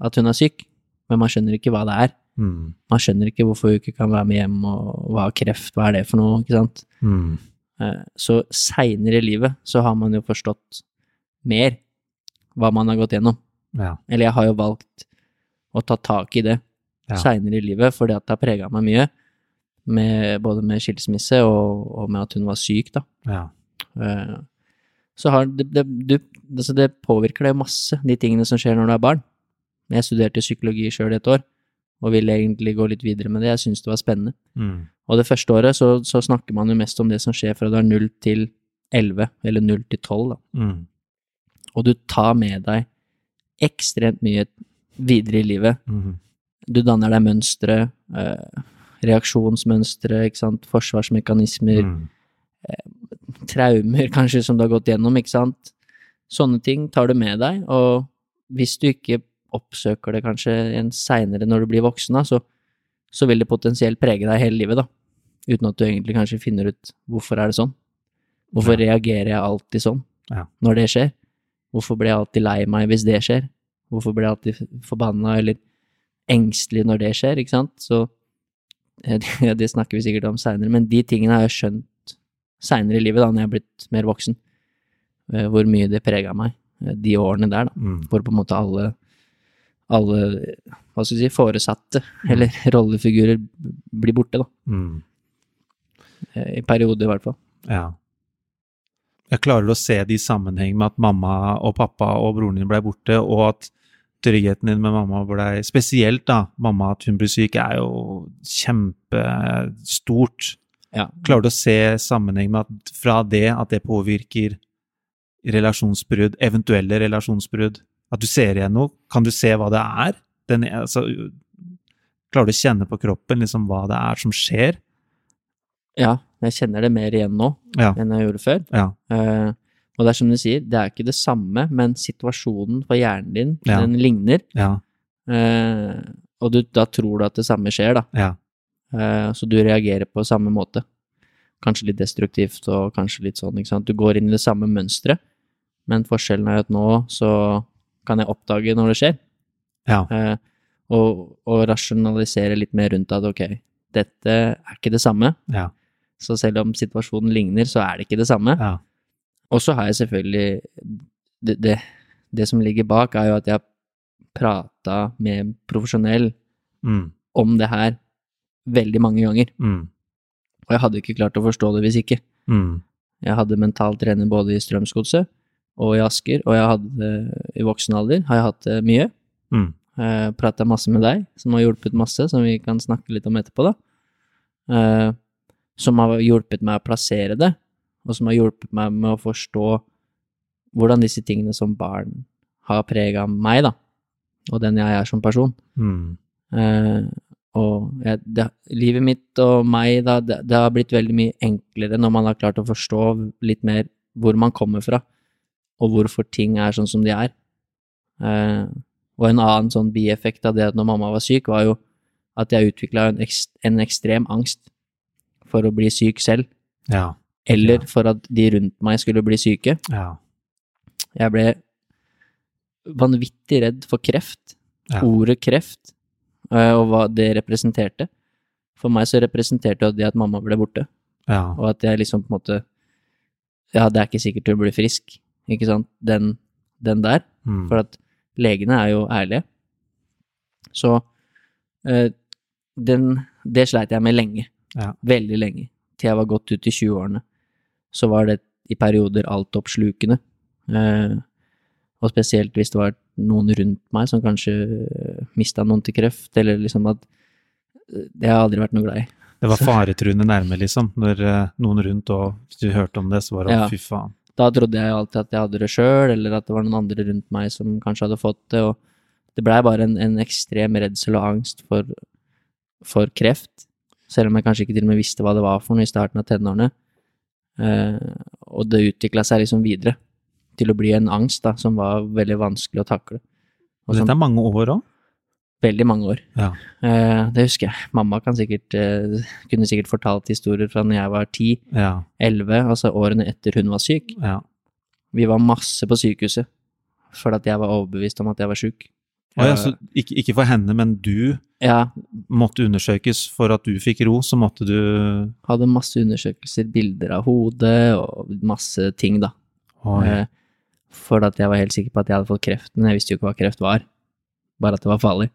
at hun er syk, men man skjønner ikke hva det er. Mm. Man skjønner ikke hvorfor hun ikke kan være med hjem, og hva er kreft, hva er det for noe, ikke sant. Mm. Eh, Så seinere i livet så har man jo forstått mer hva man har gått gjennom. Ja. Eller jeg har jo valgt å ta tak i det Ja. seinere i livet, fordi at det har prega meg mye. Med, både med skilsmisse og, og med at hun var syk, da. Ja. Uh, Så har det, det, du, altså det påvirker deg masse, de tingene som skjer når du er barn. Jeg studerte psykologi sjøl i et år, og ville egentlig gå litt videre med det. Jeg syntes det var spennende. Mm. Og det første året så, så snakker man jo mest om det som skjer fra du er 0 til 11, eller 0 til 12, da. Mm. Og du tar med deg ekstremt mye videre i livet. Mm. Du danner deg mønstre, eh, reaksjonsmønstre, ikke sant, forsvarsmekanismer, Mm. traumer kanskje som du har gått gjennom, ikke sant. Sånne ting tar du med deg, og hvis du ikke oppsøker det kanskje en seinere når du blir voksen, da, så, så vil det potensielt prege deg hele livet, da. Uten at du egentlig kanskje finner ut hvorfor er det sånn. Hvorfor Ja. reagerer jeg alltid sånn Ja. når det skjer? Hvorfor blir jeg alltid lei meg hvis det skjer? Hvorfor blir jeg alltid forbanna eller engstelig når det skjer, ikke sant? Så eh, [LAUGHS] det, snakker vi sikkert om seinere, men de tingene har jeg skjønt seinere i livet, da, når jeg er blitt mer voksen. Eh, Hvor mye det prega meg, eh, de årene der, da. Mm. Hvor på en måte alle, alle hva skal vi si, foresatte, eller [LAUGHS] rollefigurer, blir borte, da. Mm. Eh, I perioder, i hvert fall. Ja. Jeg klarer å se det i sammenheng med at mamma og pappa og broren din ble borte, og at tryggheten din med mamma blei Spesielt da, mamma, at hun blir syk, er jo kjempestort. Ja. Klarer du å se sammenheng med at fra det at det påvirker relasjonsbrudd, eventuelle relasjonsbrudd? At du ser igjen noe? Kan du se hva det er? Den, altså, klarer du å kjenne på kroppen liksom hva det er som skjer? ja, jeg kjenner det mer igjen nå Ja. enn jeg gjorde før. Ja. Eh, og det er som du sier, det er ikke det samme, men situasjonen for hjernen din, Ja. den ligner. Ja. Eh, og du, da tror du at det samme skjer, da. Ja. Eh, så du reagerer på samme måte. Kanskje litt destruktivt og kanskje litt sånn, ikke sant. Du går inn i det samme mønsteret, men forskjellen er at nå så kan jeg oppdage når det skjer, Ja. eh, og, og rasjonalisere litt mer rundt at ok, dette er ikke det samme. Ja. Så selv om situasjonen ligner, så er det ikke det samme. ja. Og så har jeg selvfølgelig det, det, det som ligger bak, er jo at jeg har prata med profesjonell Mm. om det her veldig mange ganger. Mm. Og jeg hadde ikke klart å forstå det hvis ikke. Mm. Jeg hadde mental trener både i Strømsgodset og i Asker, og jeg hadde i voksen alder har jeg hatt det mye. Mm. Prata masse med deg, som har hjulpet masse, som vi kan snakke litt om etterpå, da. Eh, som har hjulpet meg å plassere det, og som har hjulpet meg med å forstå hvordan disse tingene som barn har prega meg, da, og den jeg er som person. Mm. Eh, og jeg, det, livet mitt og meg, da, det, det har blitt veldig mye enklere når man har klart å forstå litt mer hvor man kommer fra, og hvorfor ting er sånn som de er. Eh, og en annen sånn bieffekt av det at når mamma var syk, var jo at jeg utvikla en, ekst, en ekstrem angst for å bli syk selv, Ja. Eller Ja. for at de rundt meg skulle bli syke. Ja. Jeg ble vanvittig redd for kreft. Ja. Ordet kreft, eh, og hva det representerte. For meg så representerte det at mamma ble borte, Ja. og at jeg liksom på en måte Ja, det er ikke sikkert du blir frisk, ikke sant, den, den der. Mm. For at legene er jo ærlige. Så øh, den, det sleit jeg med lenge. Ja. Veldig lenge. Til jeg var godt ut i 20-årene. Så var det i perioder altoppslukende. Eh, og spesielt hvis det var noen rundt meg som kanskje mista noen til kreft, eller liksom at eh, Det har jeg aldri vært noe glad i. Det var faretruende nærme, liksom, når eh, noen rundt og hvis du hørte om det, så var det Ja. fy faen. Da trodde jeg alltid at jeg hadde det sjøl, eller at det var noen andre rundt meg som kanskje hadde fått det, og det blei bare en, en ekstrem redsel og angst for, for kreft, selv om jeg kanskje ikke til og med visste hva det var for noe i starten av tenårene. Eh, og det utvikla seg liksom videre til å bli en angst da, som var veldig vanskelig å takle. Og Og dette er mange år òg. veldig mange år. Ja. Eh, det husker jeg. Mamma kan sikkert, eh, kunne sikkert fortalt historier fra når jeg var 10, Ja. 11, altså årene etter hun var syk. ja. Vi var masse på sykehuset fordi at jeg var overbevist om at jeg var sjuk. Å ja, så ikke, ikke for henne, men du ja. måtte undersøkes for at du fikk ro, så måtte du hadde masse undersøkelser, bilder av hodet og masse ting, da. Oi. Eh, For at jeg var helt sikker på at jeg hadde fått kreft, men jeg visste jo ikke hva kreft var. Bare at det var farlig.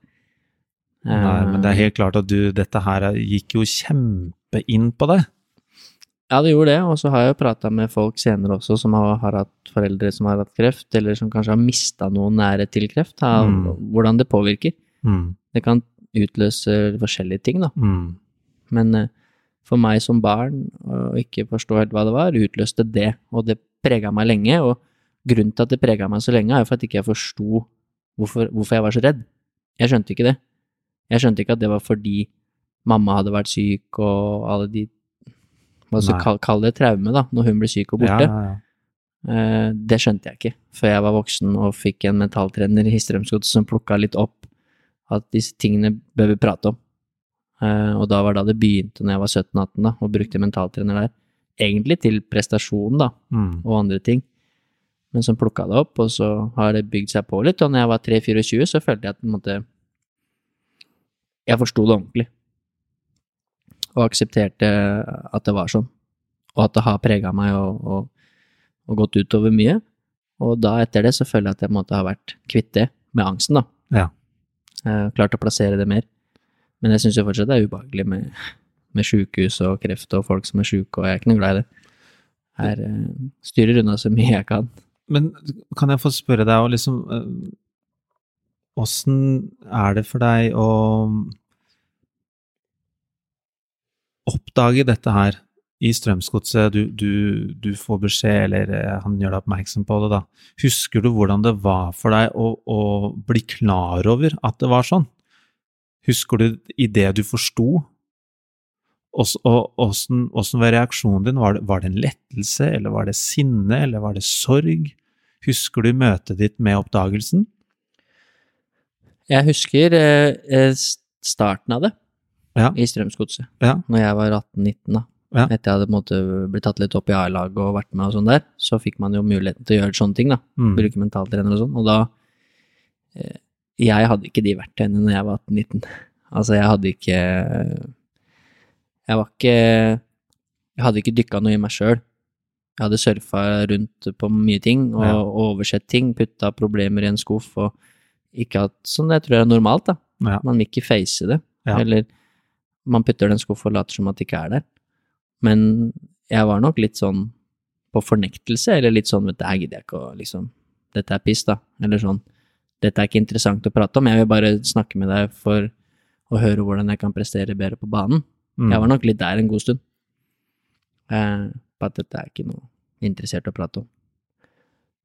Nei, men det er Eh, helt klart at du, dette her er- gikk jo kjempe inn på deg. Ja, det gjorde det, og så har jeg jo prata med folk senere også som har, har hatt foreldre som har hatt kreft, eller som kanskje har mista noen nære til kreft, av Mm. hvordan det påvirker. Mm. Det kan utløse forskjellige ting, da. Mm. Men eh, for meg som barn, å ikke forstå helt hva det var, utløste det, og det prega meg lenge. Og grunnen til at det prega meg så lenge, er jo for at ikke jeg forsto hvorfor, hvorfor jeg var så redd. Jeg skjønte ikke det. Jeg skjønte ikke at det var fordi mamma hadde vært syk og alle de Skal kall, kall det traume, da, når hun ble syk og borte. ja, ja. Eh, det skjønte jeg ikke før jeg var voksen og fikk en mentaltrener i Strømsgodset som plukka litt opp at disse tingene bør vi prate om. Eh, og da var da det begynte, når jeg var 17-18, da, og brukte mentaltrener der. Egentlig til prestasjon, da, Mm. og andre ting. Men som plukka det opp, og så har det bygd seg på litt. Og når jeg var 3-24, så følte jeg at på en måte Jeg forsto det ordentlig. Og aksepterte at det var sånn. Og at det har prega meg og, og, og gått utover mye. Og da, etter det, så føler jeg at jeg måte har vært kvitt det, med angsten, da. Ja. Eh, klart å plassere det mer. Men jeg syns jo fortsatt det er ubehagelig med, med sjukehus og kreft og folk som er sjuke, og jeg er ikke noe glad i det. Jeg eh, styrer unna så mye jeg kan. Men kan jeg få spørre deg, og liksom eh, Åssen er det for deg å oppdage dette her i Strømsgodset? Du, du, du får beskjed, eller eh, han gjør deg oppmerksom på det, da. Husker du hvordan det var for deg å, å bli klar over at det var sånn? Husker du i det du forsto? Åssen var reaksjonen din? Var det, var det en lettelse, eller var det sinne, eller var det sorg? Husker du møtet ditt med oppdagelsen? Jeg husker eh, eh, starten av det Ja. i Strømsgodset, Ja. når jeg var 18-19, da. Ja. Etter jeg hadde måte, blitt tatt litt opp i A-laget og vært med og sånn der, så fikk man jo muligheten til å gjøre sånne ting, da. Mm. Bruke mentaltrener og sånn. Og da eh, Jeg hadde ikke de verktøyene når jeg var 18-19. [LAUGHS] Altså, jeg hadde ikke Jeg var ikke Jeg hadde ikke dykka noe i meg sjøl. Jeg hadde surfa rundt på mye ting og, Ja. oversett ting, putta problemer i en skuff og ikke hatt sånn jeg tror er normalt, da. Ja. Man vil ikke face det. Ja. Eller man putter det i en skuff og later som at det ikke er der. Men jeg var nok litt sånn på fornektelse, eller litt sånn vet du, her gidder jeg ikke å liksom Dette er piss, da. Eller sånn Dette er ikke interessant å prate om, jeg vil bare snakke med deg for å høre hvordan jeg kan prestere bedre på banen. Mm. Jeg var nok litt der en god stund. Eh, på at dette er ikke noe interessert å prate om.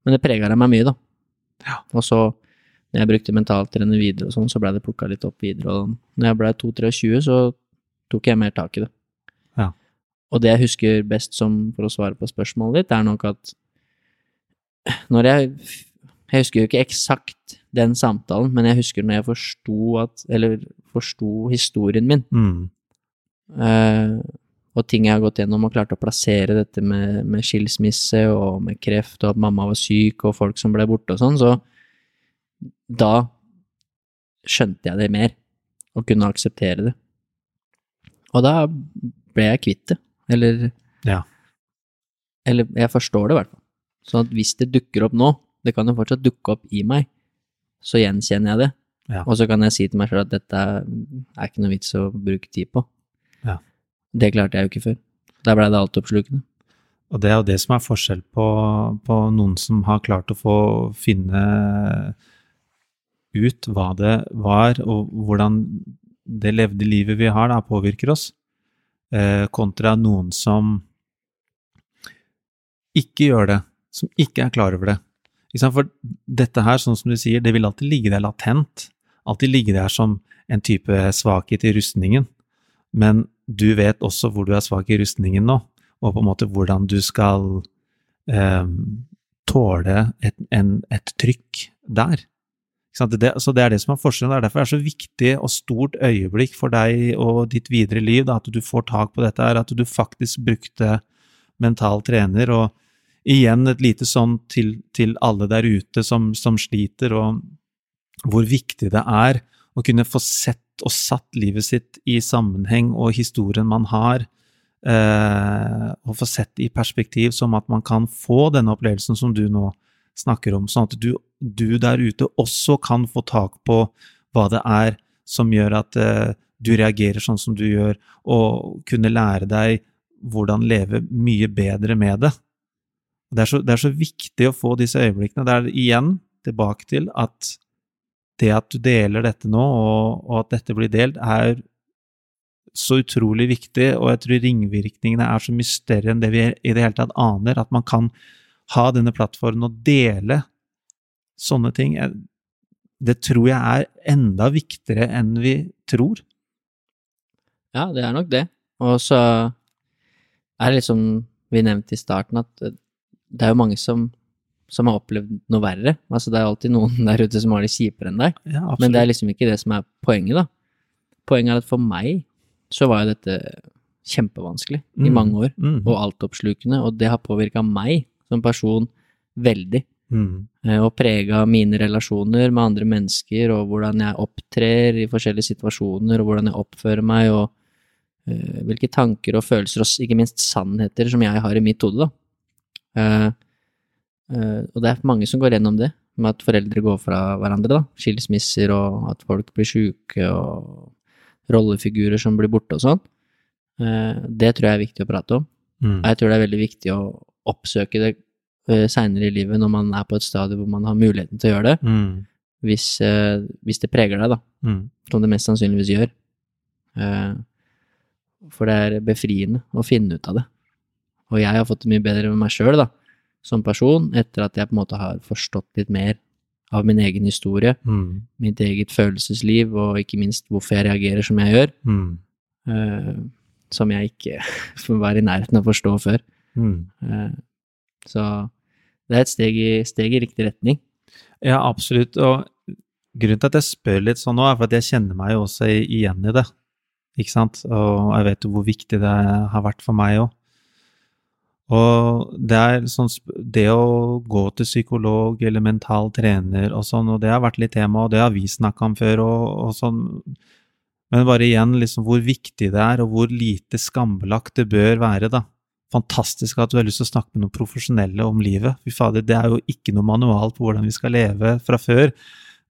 Men det prega meg mye, da. Ja. Og så, når jeg brukte mentaltrener videre og sånn, så blei det plukka litt opp videre. Og når jeg blei 2-23, så tok jeg mer tak i det. Ja. Og det jeg husker best som, for å svare på spørsmålet ditt, er nok at når jeg Jeg husker jo ikke eksakt den samtalen, men jeg husker når jeg forsto at Eller forsto historien min, Mm. Uh, og ting jeg har gått gjennom og klart å plassere dette med, med skilsmisse og med kreft og at mamma var syk og folk som ble borte og sånn, så da skjønte jeg det mer og kunne akseptere det. Og da ble jeg kvitt det. Eller Ja. Eller jeg forstår det i hvert fall. Så hvis det dukker opp nå, det kan jo fortsatt dukke opp i meg, så gjenkjenner jeg det. Ja. Og så kan jeg si til meg sjøl at dette er er ikke noe vits å bruke tid på. Ja. Det klarte jeg jo ikke før. Der blei det altoppslukende. Og det er jo det som er forskjell på, på noen som har klart å få finne ut hva det var, og hvordan det levde livet vi har, da, påvirker oss, eh, kontra noen som ikke gjør det, som ikke er klar over det. For dette her, sånn som du sier, det vil alltid ligge der latent. Alltid ligge der som en type svakhet i rustningen. Men du vet også hvor du er svak i rustningen nå, og på en måte hvordan du skal eh, tåle et, en, et trykk der. Det, så det er det som er forskjellen. Det er derfor det er så viktig og stort øyeblikk for deg og ditt videre liv, da, at du får tak på dette her, at du faktisk brukte mental trener. og igjen et lite sånn til, til alle der ute som, som sliter, og hvor viktig det er å kunne få sett og satt livet sitt i sammenheng og historien man har, eh, og få sett i perspektiv som at man kan få denne opplevelsen som du nå snakker om, sånn at du, du der ute også kan få tak på hva det er som gjør at eh, du reagerer sånn som du gjør, og kunne lære deg hvordan leve mye bedre med det. Det er, så, det er så viktig å få disse øyeblikkene. Det er igjen tilbake til at det at du deler dette nå, og, og at dette blir delt, er så utrolig viktig, og jeg tror ringvirkningene er så mye større enn det vi i det hele tatt aner. At man kan ha denne plattformen og dele sånne ting. Det tror jeg er enda viktigere enn vi tror. Ja, det er nok det. Og så er det liksom vi nevnte i starten, at det er jo mange som, som har opplevd noe verre. Altså det er alltid noen [LAUGHS] der ute som har det kjipere enn deg. Ja, Men det er liksom ikke det som er poenget, da. Poenget er at for meg så var jo dette kjempevanskelig i Mm. mange år, mm. og altoppslukende, og det har påvirka meg som person veldig. Mm. eh, Og prega mine relasjoner med andre mennesker, og hvordan jeg opptrer i forskjellige situasjoner, og hvordan jeg oppfører meg, og uh, hvilke tanker og følelser, og ikke minst sannheter, som jeg har i mitt hode, da. Uh, uh, og det er mange som går gjennom det, med at foreldre går fra hverandre, da. Skilsmisser, og at folk blir sjuke, og rollefigurer som blir borte og sånn. Det tror jeg er viktig å prate om. Mm. Jeg tror det er veldig viktig å oppsøke det uh, seinere i livet når man er på et stadium hvor man har muligheten til å gjøre det, Mm. hvis, uh, hvis det preger deg, da. Mm. Som det mest sannsynligvis gjør. Uh, for det er befriende å finne ut av det. Og jeg har fått det mye bedre med meg sjøl, da, som person, etter at jeg på en måte har forstått litt mer av min egen historie, Mm. mitt eget følelsesliv, og ikke minst hvorfor jeg reagerer som jeg gjør, Mm. Uh, som jeg ikke [LAUGHS] var i nærheten av å forstå før. Mm. Eh, Så det er et steg i, steg i riktig retning. Ja, absolutt. Og grunnen til at jeg spør litt sånn nå, er for at jeg kjenner meg jo også igjen i det. Ikke sant? Og jeg vet jo hvor viktig det har vært for meg òg. Og det er sånn Det å gå til psykolog eller mental trener og sånn, og det har vært litt tema, og det har vi snakka om før og, og sånn. Men bare igjen, liksom hvor viktig det er, og hvor lite skambelagt det bør være, da. Fantastisk at du har lyst til å snakke med noen profesjonelle om livet. Fy fader, det er jo ikke noe manual på hvordan vi skal leve fra før.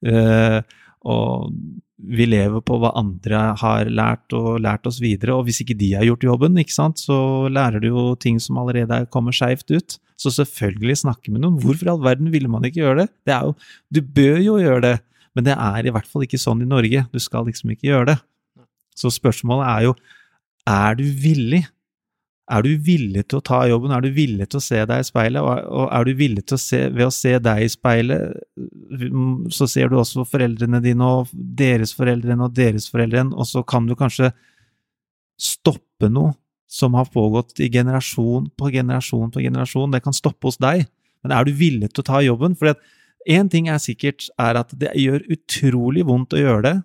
Uh, og vi lever på hva andre har lært og lært oss videre, og hvis ikke de har gjort jobben, ikke sant, så lærer du jo ting som allerede kommer skeivt ut. Så selvfølgelig snakke med noen. Hvorfor i all verden ville man ikke gjøre det? Det er jo, Du bør jo gjøre det, men det er i hvert fall ikke sånn i Norge. Du skal liksom ikke gjøre det. Så spørsmålet er jo, er du villig? Er du villig til å ta jobben? Er du villig til å se deg i speilet? Og er du villig til å se Ved å se deg i speilet, så ser du også foreldrene dine og deres foreldrene og deres foreldre, og så kan du kanskje stoppe noe som har pågått i generasjon på generasjon på generasjon. Det kan stoppe hos deg, men er du villig til å ta jobben? For én ting er sikkert, er at det gjør utrolig vondt å gjøre det,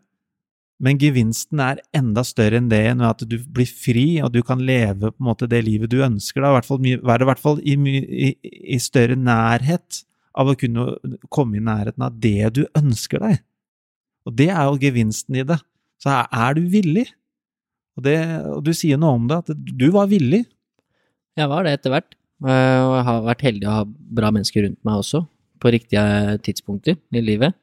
men gevinsten er enda større enn det, enn at du blir fri, og du kan leve på en måte det livet du ønsker. Da. Være i hvert fall i, i, i, større nærhet av å kunne komme i nærheten av det du ønsker deg. Og det er jo gevinsten i det. Så er du villig? Og, det, og du sier noe om det, at du var villig. Jeg var det etter hvert. Eh, og jeg har vært heldig å ha bra mennesker rundt meg også, på riktige tidspunkter i livet.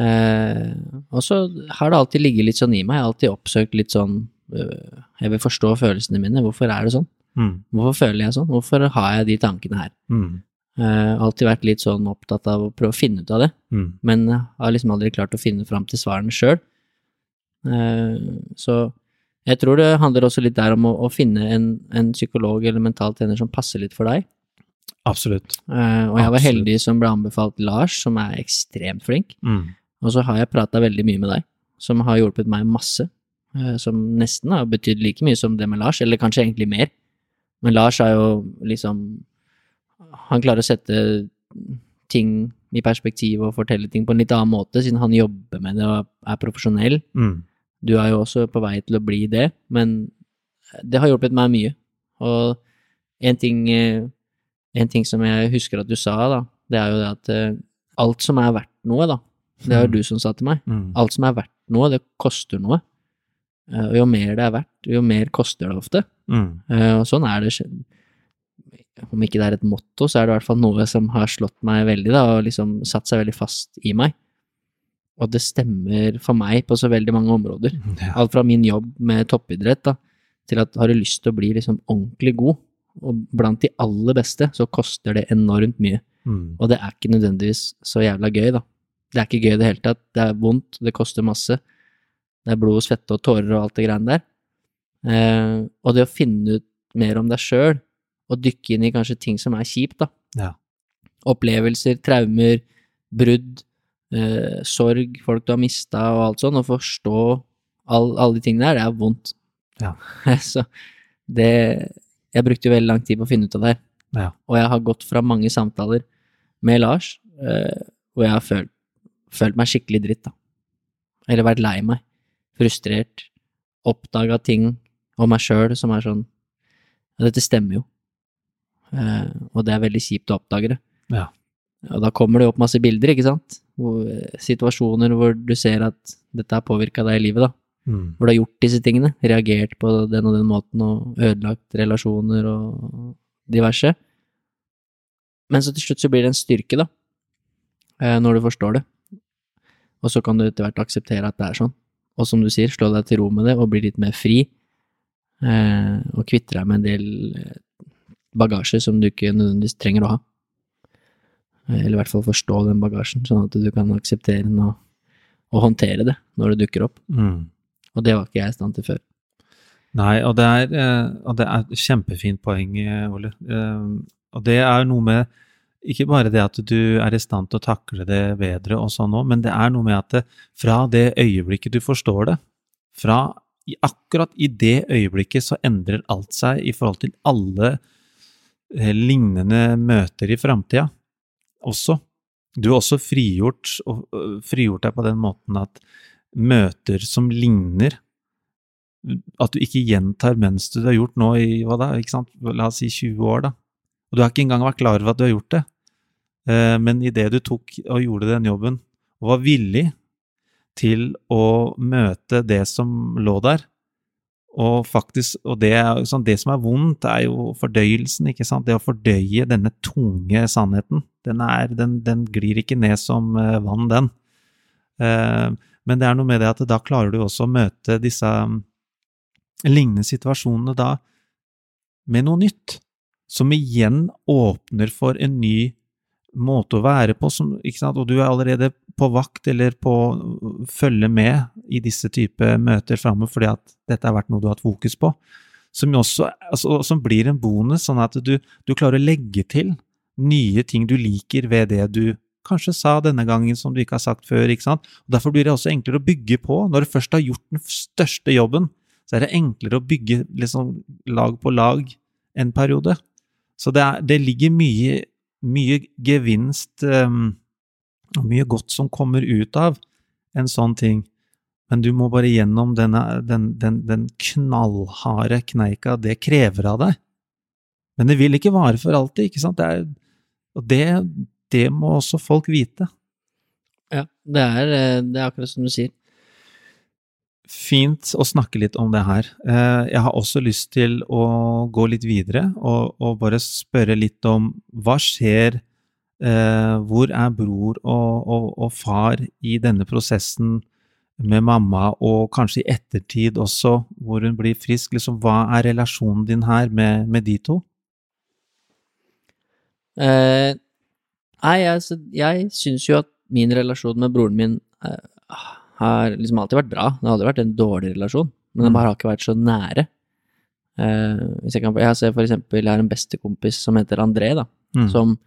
Eh, og så har det alltid ligget litt sånn i meg, jeg har alltid oppsøkt litt sånn øh, Jeg vil forstå følelsene mine, hvorfor er det sånn? Mm. Hvorfor føler jeg sånn? Hvorfor har jeg de tankene her? Mm. Eh, alltid vært litt sånn opptatt av å prøve å finne ut av det, mm. men har liksom aldri klart å finne fram til svarene sjøl. Eh, så jeg tror det handler også litt der om å, å finne en, en, psykolog eller mental trener som passer litt for deg. Absolutt. Eh, og jeg var heldig som ble anbefalt Lars, som er ekstremt flink. Mm. Og så har jeg prata veldig mye med deg, som har hjulpet meg masse. Eh, som nesten har betydd like mye som det med Lars, eller kanskje egentlig mer. Men Lars har jo liksom Han klarer å sette ting i perspektiv og fortelle ting på en litt annen måte, siden han jobber med det og er profesjonell. Mm. Du er jo også på vei til å bli det, men det har hjulpet meg mye. Og en ting, eh, en ting som jeg husker at du sa, da, det er jo det at eh, alt som er verdt noe, da, det jo mm. du som sa til meg. Mm. Alt som er verdt noe, det koster noe. Eh, og jo mer det er verdt, jo mer koster det ofte. Mm. Eh, og sånn er det. Om ikke det er et motto, så er det i hvert fall noe som har slått meg veldig, da, og liksom satt seg veldig fast i meg. Og det stemmer for meg på så veldig mange områder. [LAUGHS] Ja. Alt fra min jobb med toppidrett da, til at har du lyst til å bli liksom ordentlig god, og blant de aller beste, så koster det enormt mye. Mm. Og det er ikke nødvendigvis så jævla gøy, da. Det er ikke gøy i det hele tatt. Det er vondt, det koster masse. Det er blod, svette og tårer og alt det greiene der. Eh, og det å finne ut mer om deg sjøl, og dykke inn i kanskje ting som er kjipt, da. Ja. Opplevelser, traumer, brudd, eh, sorg, folk du har mista og alt sånn, og forstå all, alle de tingene der, det er vondt. Ja. [LAUGHS] Så det Jeg brukte jo veldig lang tid på å finne ut av det her. Ja. Og jeg har gått fra mange samtaler med Lars, eh, hvor jeg har følt følt meg skikkelig dritt, da. Eller vært lei meg. Frustrert. Oppdaga ting om meg sjøl som er sånn Ja, dette stemmer jo. Eh, og det er veldig kjipt å oppdage det. Ja. Og da kommer det opp masse bilder, ikke sant? Hvor, situasjoner hvor du ser at dette har påvirka deg i livet, da. Mm. Hvor du har gjort disse tingene. Reagert på den og den måten og ødelagt relasjoner og diverse. Men så til slutt så blir det en styrke, da. Eh, når du forstår det. Og så kan du etter hvert akseptere at det er sånn. Og som du sier, slå deg til ro med det og bli litt mer fri. Eh, og kvitte deg med en del eh, bagasje som du ikke nødvendigvis trenger å ha. Eh, eller i hvert fall forstå den bagasjen, sånn at du kan akseptere den og, og håndtere det når det dukker opp. Mm. Og det var ikke jeg i stand til før. Nei, og det er, eh, og det er et kjempefint poeng, Ole. Og det er noe med ikke bare det at du er i stand til å takle det bedre og sånn òg, men det er noe med at det, fra det øyeblikket du forstår det, fra akkurat i det øyeblikket så endrer alt seg i forhold til alle eh, lignende møter i framtida også. Du er også frigjort, og, frigjort deg på den måten at møter som ligner At du ikke gjentar mønsteret du har gjort nå i hva da, ikke sant? la oss si 20 år, da og du har ikke engang vært klar over at du har gjort det. Eh, men idet du tok og gjorde den jobben, og var villig til å møte det som lå der, og faktisk, og det, sånn, det som er vondt, er jo fordøyelsen, ikke sant. Det å fordøye denne tunge sannheten. Den, er, den, den glir ikke ned som eh, vann, den. Eh, men det er noe med det at da klarer du også å møte disse mm, lignende situasjonene da med noe nytt, som igjen åpner for en ny måte å være på, som, og du er allerede på vakt eller på å følge med i disse type møter framover fordi at dette har vært noe du har hatt fokus på, som, også, altså, som blir en bonus, sånn at du, du klarer å legge til nye ting du liker ved det du kanskje sa denne gangen som du ikke har sagt før. ikke sant? Og Derfor blir det også enklere å bygge på. Når du først har gjort den største jobben, så er det enklere å bygge liksom lag på lag en periode. Så det, er, det ligger mye, mye gevinst um, og mye godt som kommer ut av en sånn ting. Men du må bare gjennom denne, den, den, den knallharde kneika det krever av deg. Men det vil ikke vare for alltid, ikke sant? Det er, og det, det må også folk vite. Ja, det er, eh, det er akkurat som du sier. Fint å snakke litt om det her. Eh, jeg har også lyst til å gå litt videre og, og bare spørre litt om hva skjer eh, Hvor er bror og, og, og, far i denne prosessen med mamma, og kanskje i ettertid også, hvor hun blir frisk? Liksom, hva er relasjonen din her med, med de to? Eh, nei, jeg, jeg syns jo at min relasjon med broren min eh, har liksom alltid vært bra. Det har aldri vært en dårlig relasjon, men den Mm. bare har ikke vært så nære. Eh, hvis jeg kan Jeg ser for eksempel, jeg har en bestekompis som heter André, da, Mm. som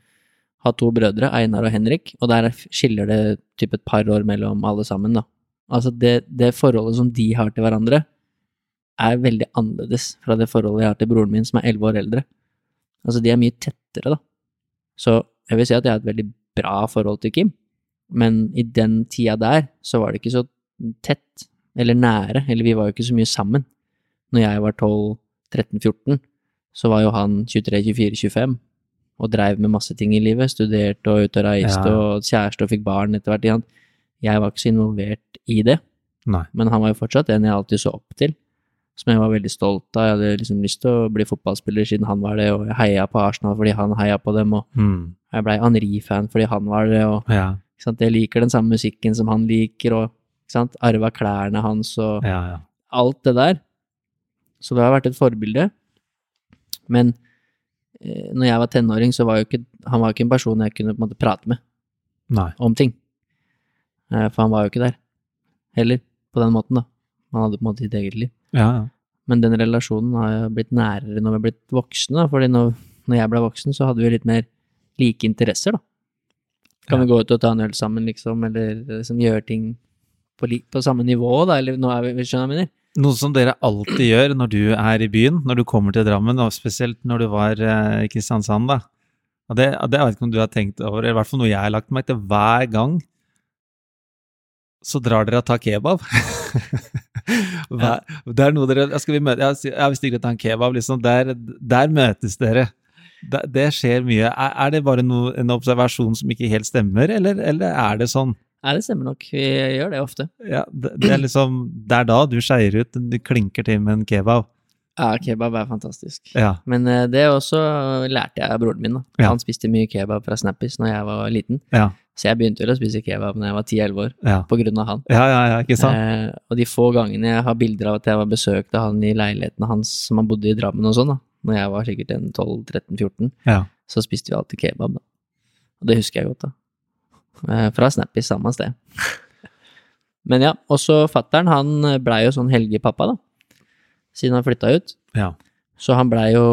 har to brødre, Einar og Henrik, og der skiller det typ et par år mellom alle sammen, da. Altså, det, det forholdet som de har til hverandre, er veldig annerledes fra det forholdet jeg har til broren min, som er elleve år eldre. Altså, de er mye tettere, da. Så jeg vil si at jeg har et veldig bra forhold til Kim, men i den tida der så var det ikke så tett, eller nære, eller vi var jo ikke så mye sammen. Når jeg var 12-13-14, så var jo han 23-24-25 og dreiv med masse ting i livet, studerte og ute og reiste Ja. og kjæreste og fikk barn etter hvert. Jeg var ikke så involvert i det, Nei. men han var jo fortsatt en jeg alltid så opp til, som jeg var veldig stolt av. Jeg hadde liksom lyst til å bli fotballspiller siden han var det, og jeg heia på Arsenal fordi han heia på dem, og Mm. jeg blei Henri-fan fordi han var det, og Ja? Jeg liker den samme musikken som han liker, og ikke sant? arva klærne hans og ja, ja. alt det der. Så det har vært et forbilde. Men eh, når jeg var tenåring, så var jo ikke han var ikke en person jeg kunne på en måte prate med Nei. om ting. Eh, for han var jo ikke der heller, på den måten, da. Han hadde på en måte sitt eget liv. Ja, ja. Men den relasjonen har jo blitt nærere når vi er blitt voksne, da. Fordi når, når jeg ble voksen, så hadde vi litt mer like interesser, da. Kan vi gå ut og ta en øl sammen, liksom, eller liksom gjøre ting på, på samme nivå, da, eller nå er vi, skjønner jeg mener? Noe som dere alltid gjør når du er i byen, når du kommer til Drammen, og spesielt når du var eh, i Kristiansand, da. Og det, det jeg vet ikke om du har tenkt over, i hvert fall noe jeg har lagt meg til hver gang, så drar dere og tar kebab. [LAUGHS] Hver, Det er noe dere Skal vi møte Ja, ja, vi stikker og tar en kebab, liksom. Der, der møtes dere. Det, det skjer mye. Er, er det bare no, en observasjon som ikke helt stemmer, eller, eller er det sånn? Nei, det stemmer nok. Vi gjør det ofte. Ja, det, det er liksom Det er da du skeier ut, du klinker til med en kebab. Ja, kebab er fantastisk. Ja. Men eh, det også lærte jeg av broren min. da. Ja. Han spiste mye kebab fra Snappis når jeg var liten. Ja. Så jeg begynte vel å spise kebab når jeg var 10-11 år, Ja, på grunn av han. ja, ja, ja ikke sant? Eh, og de få gangene jeg har bilder av at jeg var besøkt av han i leiligheten hans som han bodde i Drammen og sånn, da, når jeg var sikkert en 12-13-14, Ja. så spiste vi alltid kebab, da. Og det husker jeg godt, da. Eh, fra Snappis, samme sted. [LAUGHS] Men ja, også fattern, han blei jo sånn helgepappa, da, siden han flytta ut. ja. Så han blei jo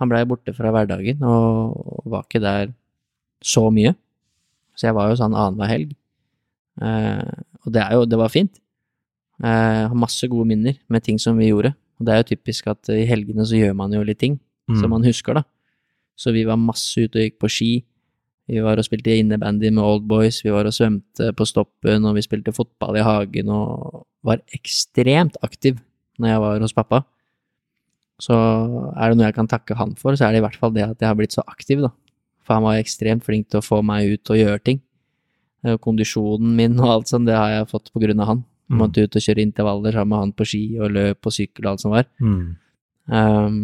Han blei borte fra hverdagen og var ikke der så mye. Så jeg var jo sånn annenhver helg. Eh, og det er jo Det var fint. Eh, har masse gode minner med ting som vi gjorde. Og det er jo typisk at i helgene så gjør man jo litt ting Mm. som man husker, da. Så vi var masse ute og gikk på ski. Vi var og spilte innebandy med Old Boys, vi var og svømte på stoppen, og vi spilte fotball i hagen og var ekstremt aktiv når jeg var hos pappa. Så er det noe jeg kan takke han for, så er det i hvert fall det at jeg har blitt så aktiv, da. For han var ekstremt flink til å få meg ut og gjøre ting. Eh, Kondisjonen min og alt sånt, det har jeg fått på grunn av han. Mm. måtte ut og kjøre intervaller sammen med han på ski og løp og sykkel og alt som var. Mm. Um,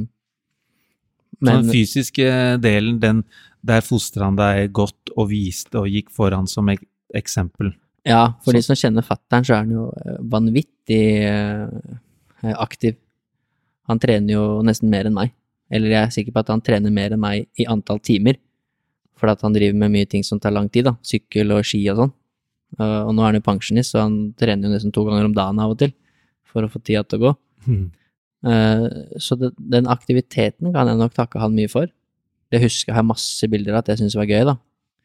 Så men den fysiske delen, den, der fostra han deg godt og viste og gikk foran som ek eksempel. Ja, for de som kjenner fattern, så er han jo eh, vanvittig eh, aktiv. Han trener jo nesten mer enn meg. Eller jeg er sikker på at han trener mer enn meg i antall timer. For at han driver med mye ting som tar lang tid, da. Sykkel og ski og sånn. Eh, Og nå er han jo pensjonist, så han trener jo nesten to ganger om dagen av og til. For å få tida til å gå. Mm. Så den aktiviteten kan jeg nok takke han mye for. Det husker jeg har masse bilder av at jeg syns var gøy, da.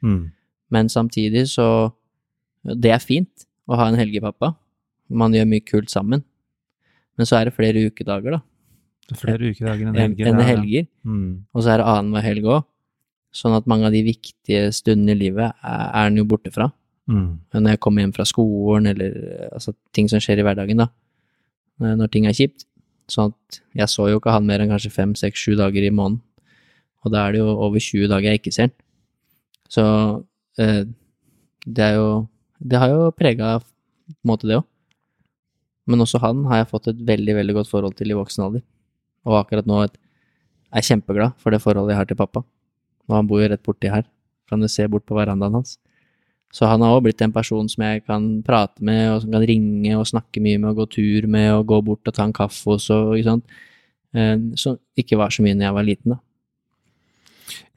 Mm. Men samtidig så Det er fint å ha en helgepappa. Man gjør mye kult sammen. Men så er det flere ukedager, da. Det er flere ukedager enn helger. enn ja, ja. helger. Mm. Og så er det annenhver helg òg. Sånn at mange av de viktige stundene i livet er, han jo borte fra. Mm. Når jeg kommer hjem fra skolen, eller altså, ting som skjer i hverdagen, da. eh, Når ting er kjipt. Sånn at jeg så jo ikke han mer enn kanskje fem, seks, sju dager i måneden. Og da er det jo over 20 dager jeg ikke ser han. Så eh, det er jo Det har jo prega på en måte det òg. Men også han har jeg fått et veldig, veldig godt forhold til i voksen alder. Og akkurat nå et, er jeg kjempeglad for det forholdet jeg har til pappa. Og han bor jo rett borti her. Kan du se bort på verandaen hans. Så han har også blitt en person som jeg kan prate med, og som kan ringe og snakke mye med, og gå tur med, og gå bort og ta en kaffe hos, og ikke sant. Eh, Som ikke var så mye når jeg var liten, da.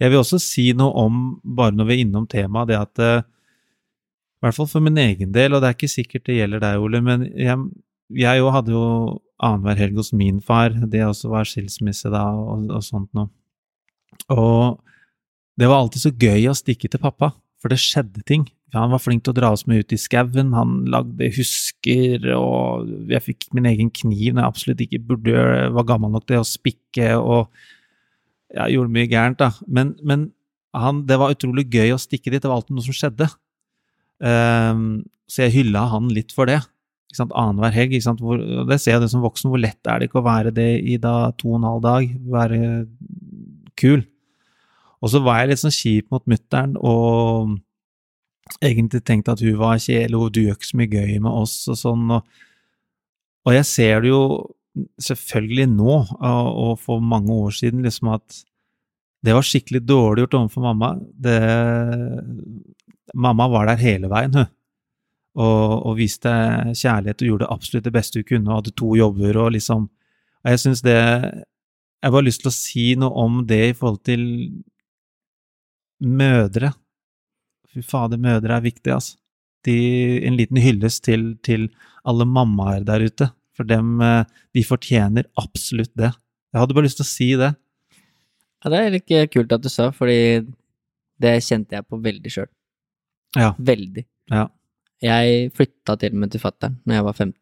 Jeg vil også si noe om, bare når vi er innom temaet, det at eh, I hvert fall for min egen del, og det er ikke sikkert det gjelder deg, Ole, men jeg, jeg hadde jo annenhver helg hos min far. Det også var skilsmisse da, og, og sånt noe. Og det var alltid så gøy å stikke til pappa, for det skjedde ting. Han var flink til å dra oss med ut i skauen, han lagde husker, og jeg fikk min egen kniv når jeg absolutt ikke burde var gammel nok til å spikke, og jeg gjorde mye gærent, da. Men, men han, det var utrolig gøy å stikke dit, det var alltid noe som skjedde. Um, så jeg hylla han litt for det. Ikke? Annenhver helg. Ikke? Hvor, det ser jeg det som voksen, hvor lett er det ikke å være det i da to og en halv dag? Være kul. Og så var jeg litt sånn kjip mot mutter'n og egentlig tenkte at hun var kjedelig, og du gjør ikke så mye gøy med oss og sånn. Og, og jeg ser det jo selvfølgelig nå, og, for mange år siden, liksom at det var skikkelig dårlig gjort overfor mamma. Det, mamma var der hele veien, hun. Og, og viste kjærlighet og gjorde absolutt det beste hun kunne, og hadde to jobber og liksom Og jeg syns det Jeg bare lyst til å si noe om det i forhold til mødre. Fy fader, mødre er viktig, altså. De, en liten hyllest til, til alle mammaer der ute. For dem, eh, de fortjener absolutt det. Jeg hadde bare lyst til å si det. Ja, det er litt kult at du sa, fordi det kjente jeg på veldig sjøl. Ja. Veldig. Ja. Jeg flytta til og med til fatter'n når jeg var 15,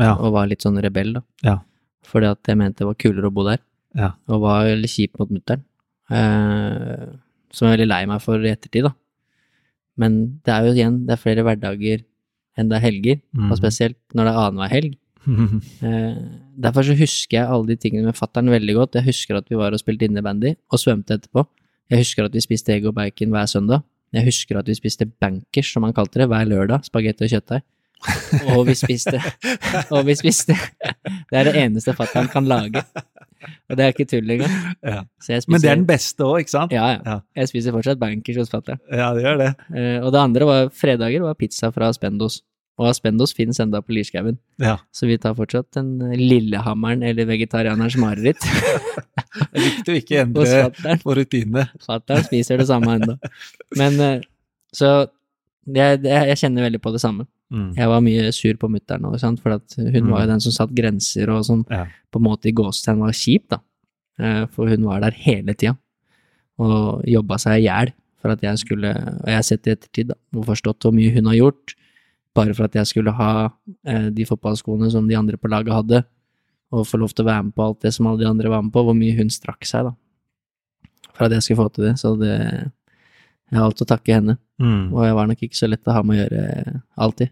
Ja. og var litt sånn rebell, da. Ja. Fordi at jeg mente det var kulere å bo der, Ja. og var litt kjip mot mutter'n. Eh, som jeg er veldig lei meg for i ettertid, da. Men det er jo igjen, det er flere hverdager enn det er helger, mm. og spesielt når det er annenhver helg. [LAUGHS] Eh, derfor så husker jeg alle de tingene med fattern veldig godt. Jeg husker at vi var og spilte innebandy og svømte etterpå. Jeg husker at vi spiste egg og bacon hver søndag. Jeg husker at vi spiste bankers, som han kalte det, hver lørdag. Spagetti og kjøttdeig. Og vi spiste Og vi spiste Det er det eneste fattern kan lage. Og det er ikke tull engang. Ja. Så jeg spiser, Men det er den beste òg, ikke sant? Ja, ja. Ja. Jeg spiser fortsatt bankers hos fattern. Ja, det gjør det. Eh, og det andre var fredager var pizza fra Spendos. Og Aspendos finnes enda på Lierskauen. Ja. Så vi tar fortsatt den Lillehammeren eller vegetarianerens mareritt. Det er viktig å ikke endre på rutinene. Fatter'n spiser det samme ennå. Men eh, så jeg, jeg kjenner veldig på det samme. Mm. Jeg var mye sur på mutter'n òg, for at hun var jo den som satte grenser og som Ja. på en måte i gåstegn var kjip, da. Eh, For hun var der hele tida og jobba seg i hjel for at jeg skulle Og jeg har sett i ettertid da, og forstått hvor mye hun har gjort bare for at jeg skulle ha eh, de fotballskoene som de andre på laget hadde, og få lov til å være med på alt det som alle de andre var med på, hvor mye hun strakk seg, da. For at jeg skulle få til det. Så det Jeg har alt å takke henne. Mm. Og jeg var nok ikke så lett å ha med å gjøre alltid.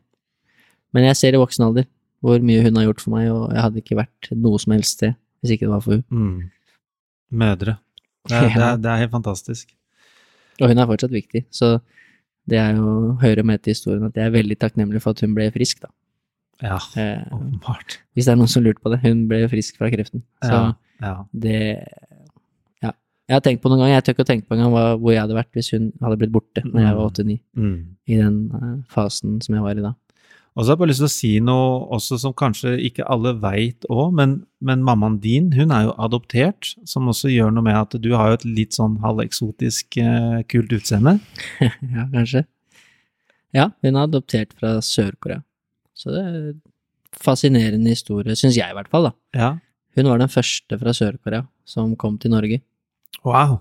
Men jeg ser i voksen alder hvor mye hun har gjort for meg, og jeg hadde ikke vært noe som helst sted hvis ikke det var for hun. Mm. Mødre. Det er, [LAUGHS] det, er, det er helt fantastisk. Og hun er fortsatt viktig, så det er jo hører med til historien at jeg er veldig takknemlig for at hun ble frisk, da. Ja, Eh, åpenbart. hvis det er noen som lurte på det. Hun ble frisk fra kreften. Så Ja, ja. det Jeg har tenkt på noen ganger, jeg tør ikke å tenke på engang hvor jeg hadde vært hvis hun hadde blitt borte når jeg var Mm. åtte-ni, Mm. i den eh, fasen som jeg var i da. Og så har jeg bare lyst til å si noe også som kanskje ikke alle veit òg, men, men mammaen din hun er jo adoptert, som også gjør noe med at du har jo et litt sånn halveksotisk eh, kult utseende. [LAUGHS] ja, kanskje. Ja, hun er adoptert fra Sør-Korea. Så det er en fascinerende historie, syns jeg i hvert fall, da. Ja. Hun var den første fra Sør-Korea som kom til Norge, Wow.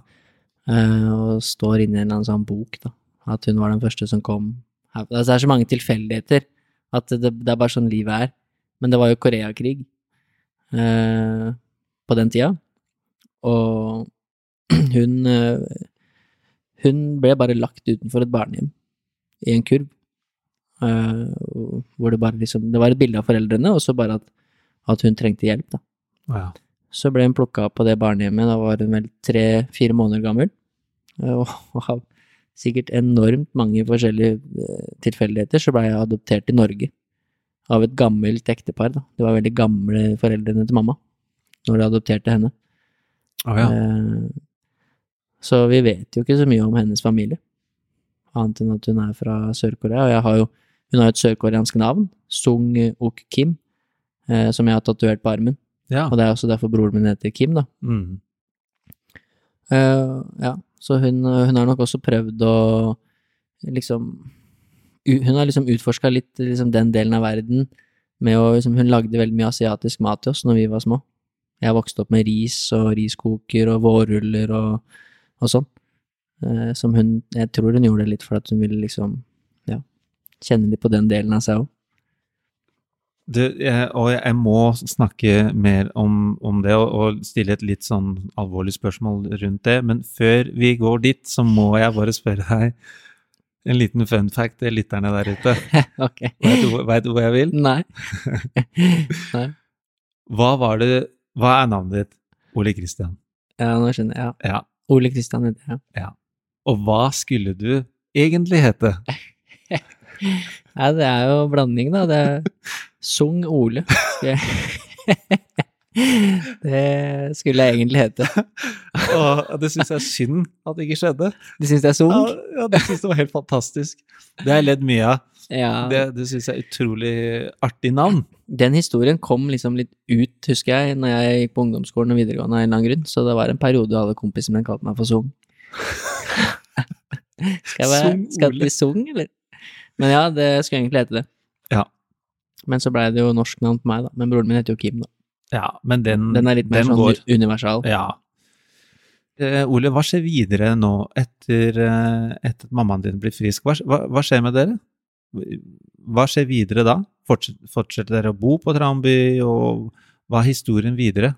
eh, og står inne i en eller annen sånn bok, da. At hun var den første som kom her. Altså, det er så mange tilfeldigheter at det, det er bare sånn livet er. Men det var jo Koreakrig eh, på den tida, og [CLEARS THROAT] hun eh, Hun ble bare lagt utenfor et barnehjem i en kurv. eh, hvor det bare liksom Det var et bilde av foreldrene, og så bare at, at hun trengte hjelp, da. Ja. Så ble hun plukka opp på det barnehjemmet, da var hun vel tre-fire måneder gammel. Eh, Og, [LAUGHS] og sikkert enormt mange forskjellige eh, tilfeldigheter så ble jeg adoptert til Norge. Av et gammelt ektepar, da. Det var veldig gamle foreldrene til mamma når de adopterte henne. Oh, ja. Eh, Så vi vet jo ikke så mye om hennes familie, annet enn at hun er fra Sør-Korea. Og jeg har jo, hun har et sørkoreansk navn, Sung Ok Kim, eh, som jeg har tatovert på armen. ja. Og det er også derfor broren min heter Kim, da. Mm. Uh, ja, så hun, hun har nok også prøvd å liksom Hun har liksom utforska litt liksom den delen av verden med å liksom Hun lagde veldig mye asiatisk mat til oss når vi var små. Jeg vokste opp med ris og riskoker og vårruller og, og sånn. Eh, som hun Jeg tror hun gjorde det litt for at hun ville liksom ja, kjenne litt på den delen av seg òg. Du, jeg, og jeg må snakke mer om, om det og, og stille et litt sånn alvorlig spørsmål rundt det, men før vi går dit, så må jeg bare spørre deg en liten fun fact til lytterne der ute. [LAUGHS] ok. Vet du, hvor jeg vil? Nei. [LAUGHS] Nei. Hva var det Hva er navnet ditt? Ole Kristian. Ja, nå skjønner jeg. Ja. Ja. Ole Kristian heter jeg. Og hva skulle du egentlig hete? [LAUGHS] Nei, det er jo blanding, da. Det er Sung Ole. [LAUGHS] Det skulle jeg egentlig hete. [LAUGHS] Og det syns jeg er synd at det ikke skjedde. Du syns det er Sung? Ja, ja det syns jeg var helt fantastisk. Det har jeg ledd mye av. Ja. Det, det syns jeg er utrolig artig navn. Den historien kom liksom litt ut, husker jeg, når jeg gikk på ungdomsskolen og videregående av en eller annen grunn, så det var en periode alle kompisene mine kalte meg for Sung. [LAUGHS] skal jeg være skal det bli Sung, eller? Men ja, det skulle egentlig hete det. Ja. Men så blei det jo norsk navn på meg, da. Men broren min heter jo Kim, da. Ja, men den, Den er litt mer sånn går. universal. Ja. Eh, Ole, hva skjer videre nå etter, eh, etter at mammaen din blir frisk? Hva, hva, skjer med dere? Hva skjer videre da? Fortsetter, fortsetter dere å bo på Tramby, og hva er historien videre?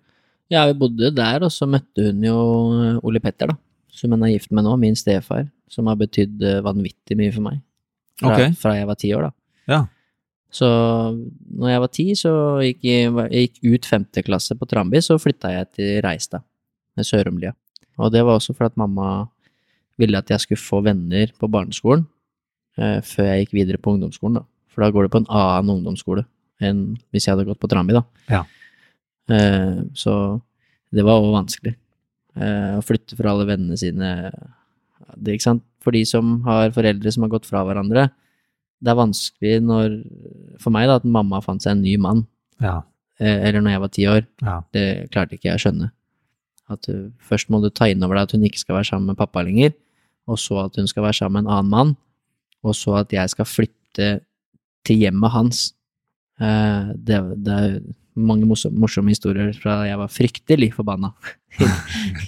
Ja, vi bodde der, og så møtte hun jo eh, Ole Petter, da. Som hun er gift med nå, min stefar. Som har betydd eh, vanvittig mye for meg. Fra, Ok. fra jeg var ti år, da. Ja. Så når jeg var ti, så gikk jeg, jeg gikk ut femte klasse på Tramby, så flytta jeg til Reistad, med Sørumlia. Og det var også for at mamma ville at jeg skulle få venner på barneskolen eh, før jeg gikk videre på ungdomsskolen, da. For da går det på en annen ungdomsskole enn hvis jeg hadde gått på Tramby, da. Ja. Eh, så det var òg vanskelig. Eh, å flytte fra alle vennene sine. Det, ikke sant? For de som har foreldre som har gått fra hverandre, det er vanskelig når, for meg da, at mamma fant seg en ny mann, Ja. eh, eller når jeg var ti år. ja. Det klarte ikke jeg å skjønne. At du, først må du ta inn over deg at hun ikke skal være sammen med pappa lenger, og så at hun skal være sammen med en annen mann, og så at jeg skal flytte til hjemmet hans. Eh, det, det mange morsomme, historier fra jeg var fryktelig forbanna. [LAUGHS]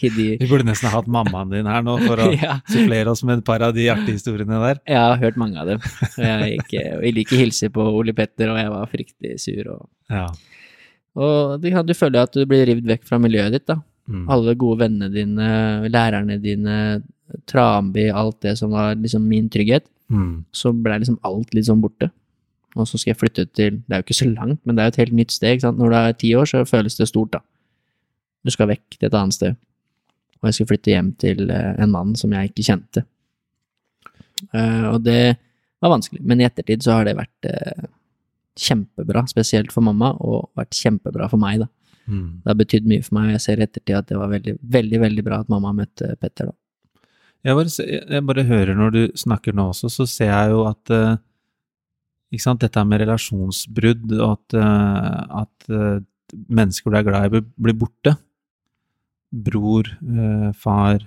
I, de, Vi burde nesten ha hatt mammaen din her nå for å [LAUGHS] ja, supplere oss med et par av de artige historiene der. jeg har hørt mange av dem. Jeg gikk, ville ikke hilse på Ole Petter, og jeg var fryktelig sur. Og, Ja. og du, du føler at du blir revet vekk fra miljøet ditt, da. Mm. alle gode vennene dine, lærerne dine, Tranby, alt det som var liksom min trygghet, Mm. så ble liksom alt litt sånn borte. Og så skal jeg flytte til Det er jo ikke så langt, men det er jo et helt nytt sted. ikke sant? Når du er ti år, så føles det stort, da. Du skal vekk til et annet sted. Og jeg skulle flytte hjem til eh, en mann som jeg ikke kjente. Eh, og det var vanskelig, men i ettertid så har det vært eh, kjempebra, spesielt for mamma, og vært kjempebra for meg, da. Mm. Det har betydd mye for meg, og jeg ser i ettertid at det var veldig, veldig, veldig bra at mamma møtte Petter, da. Jeg bare, jeg bare hører når du snakker nå også, så ser jeg jo at dette med relasjonsbrudd, og at, eh, at eh, mennesker du er glad i, blir- borte. Bror, eh, far.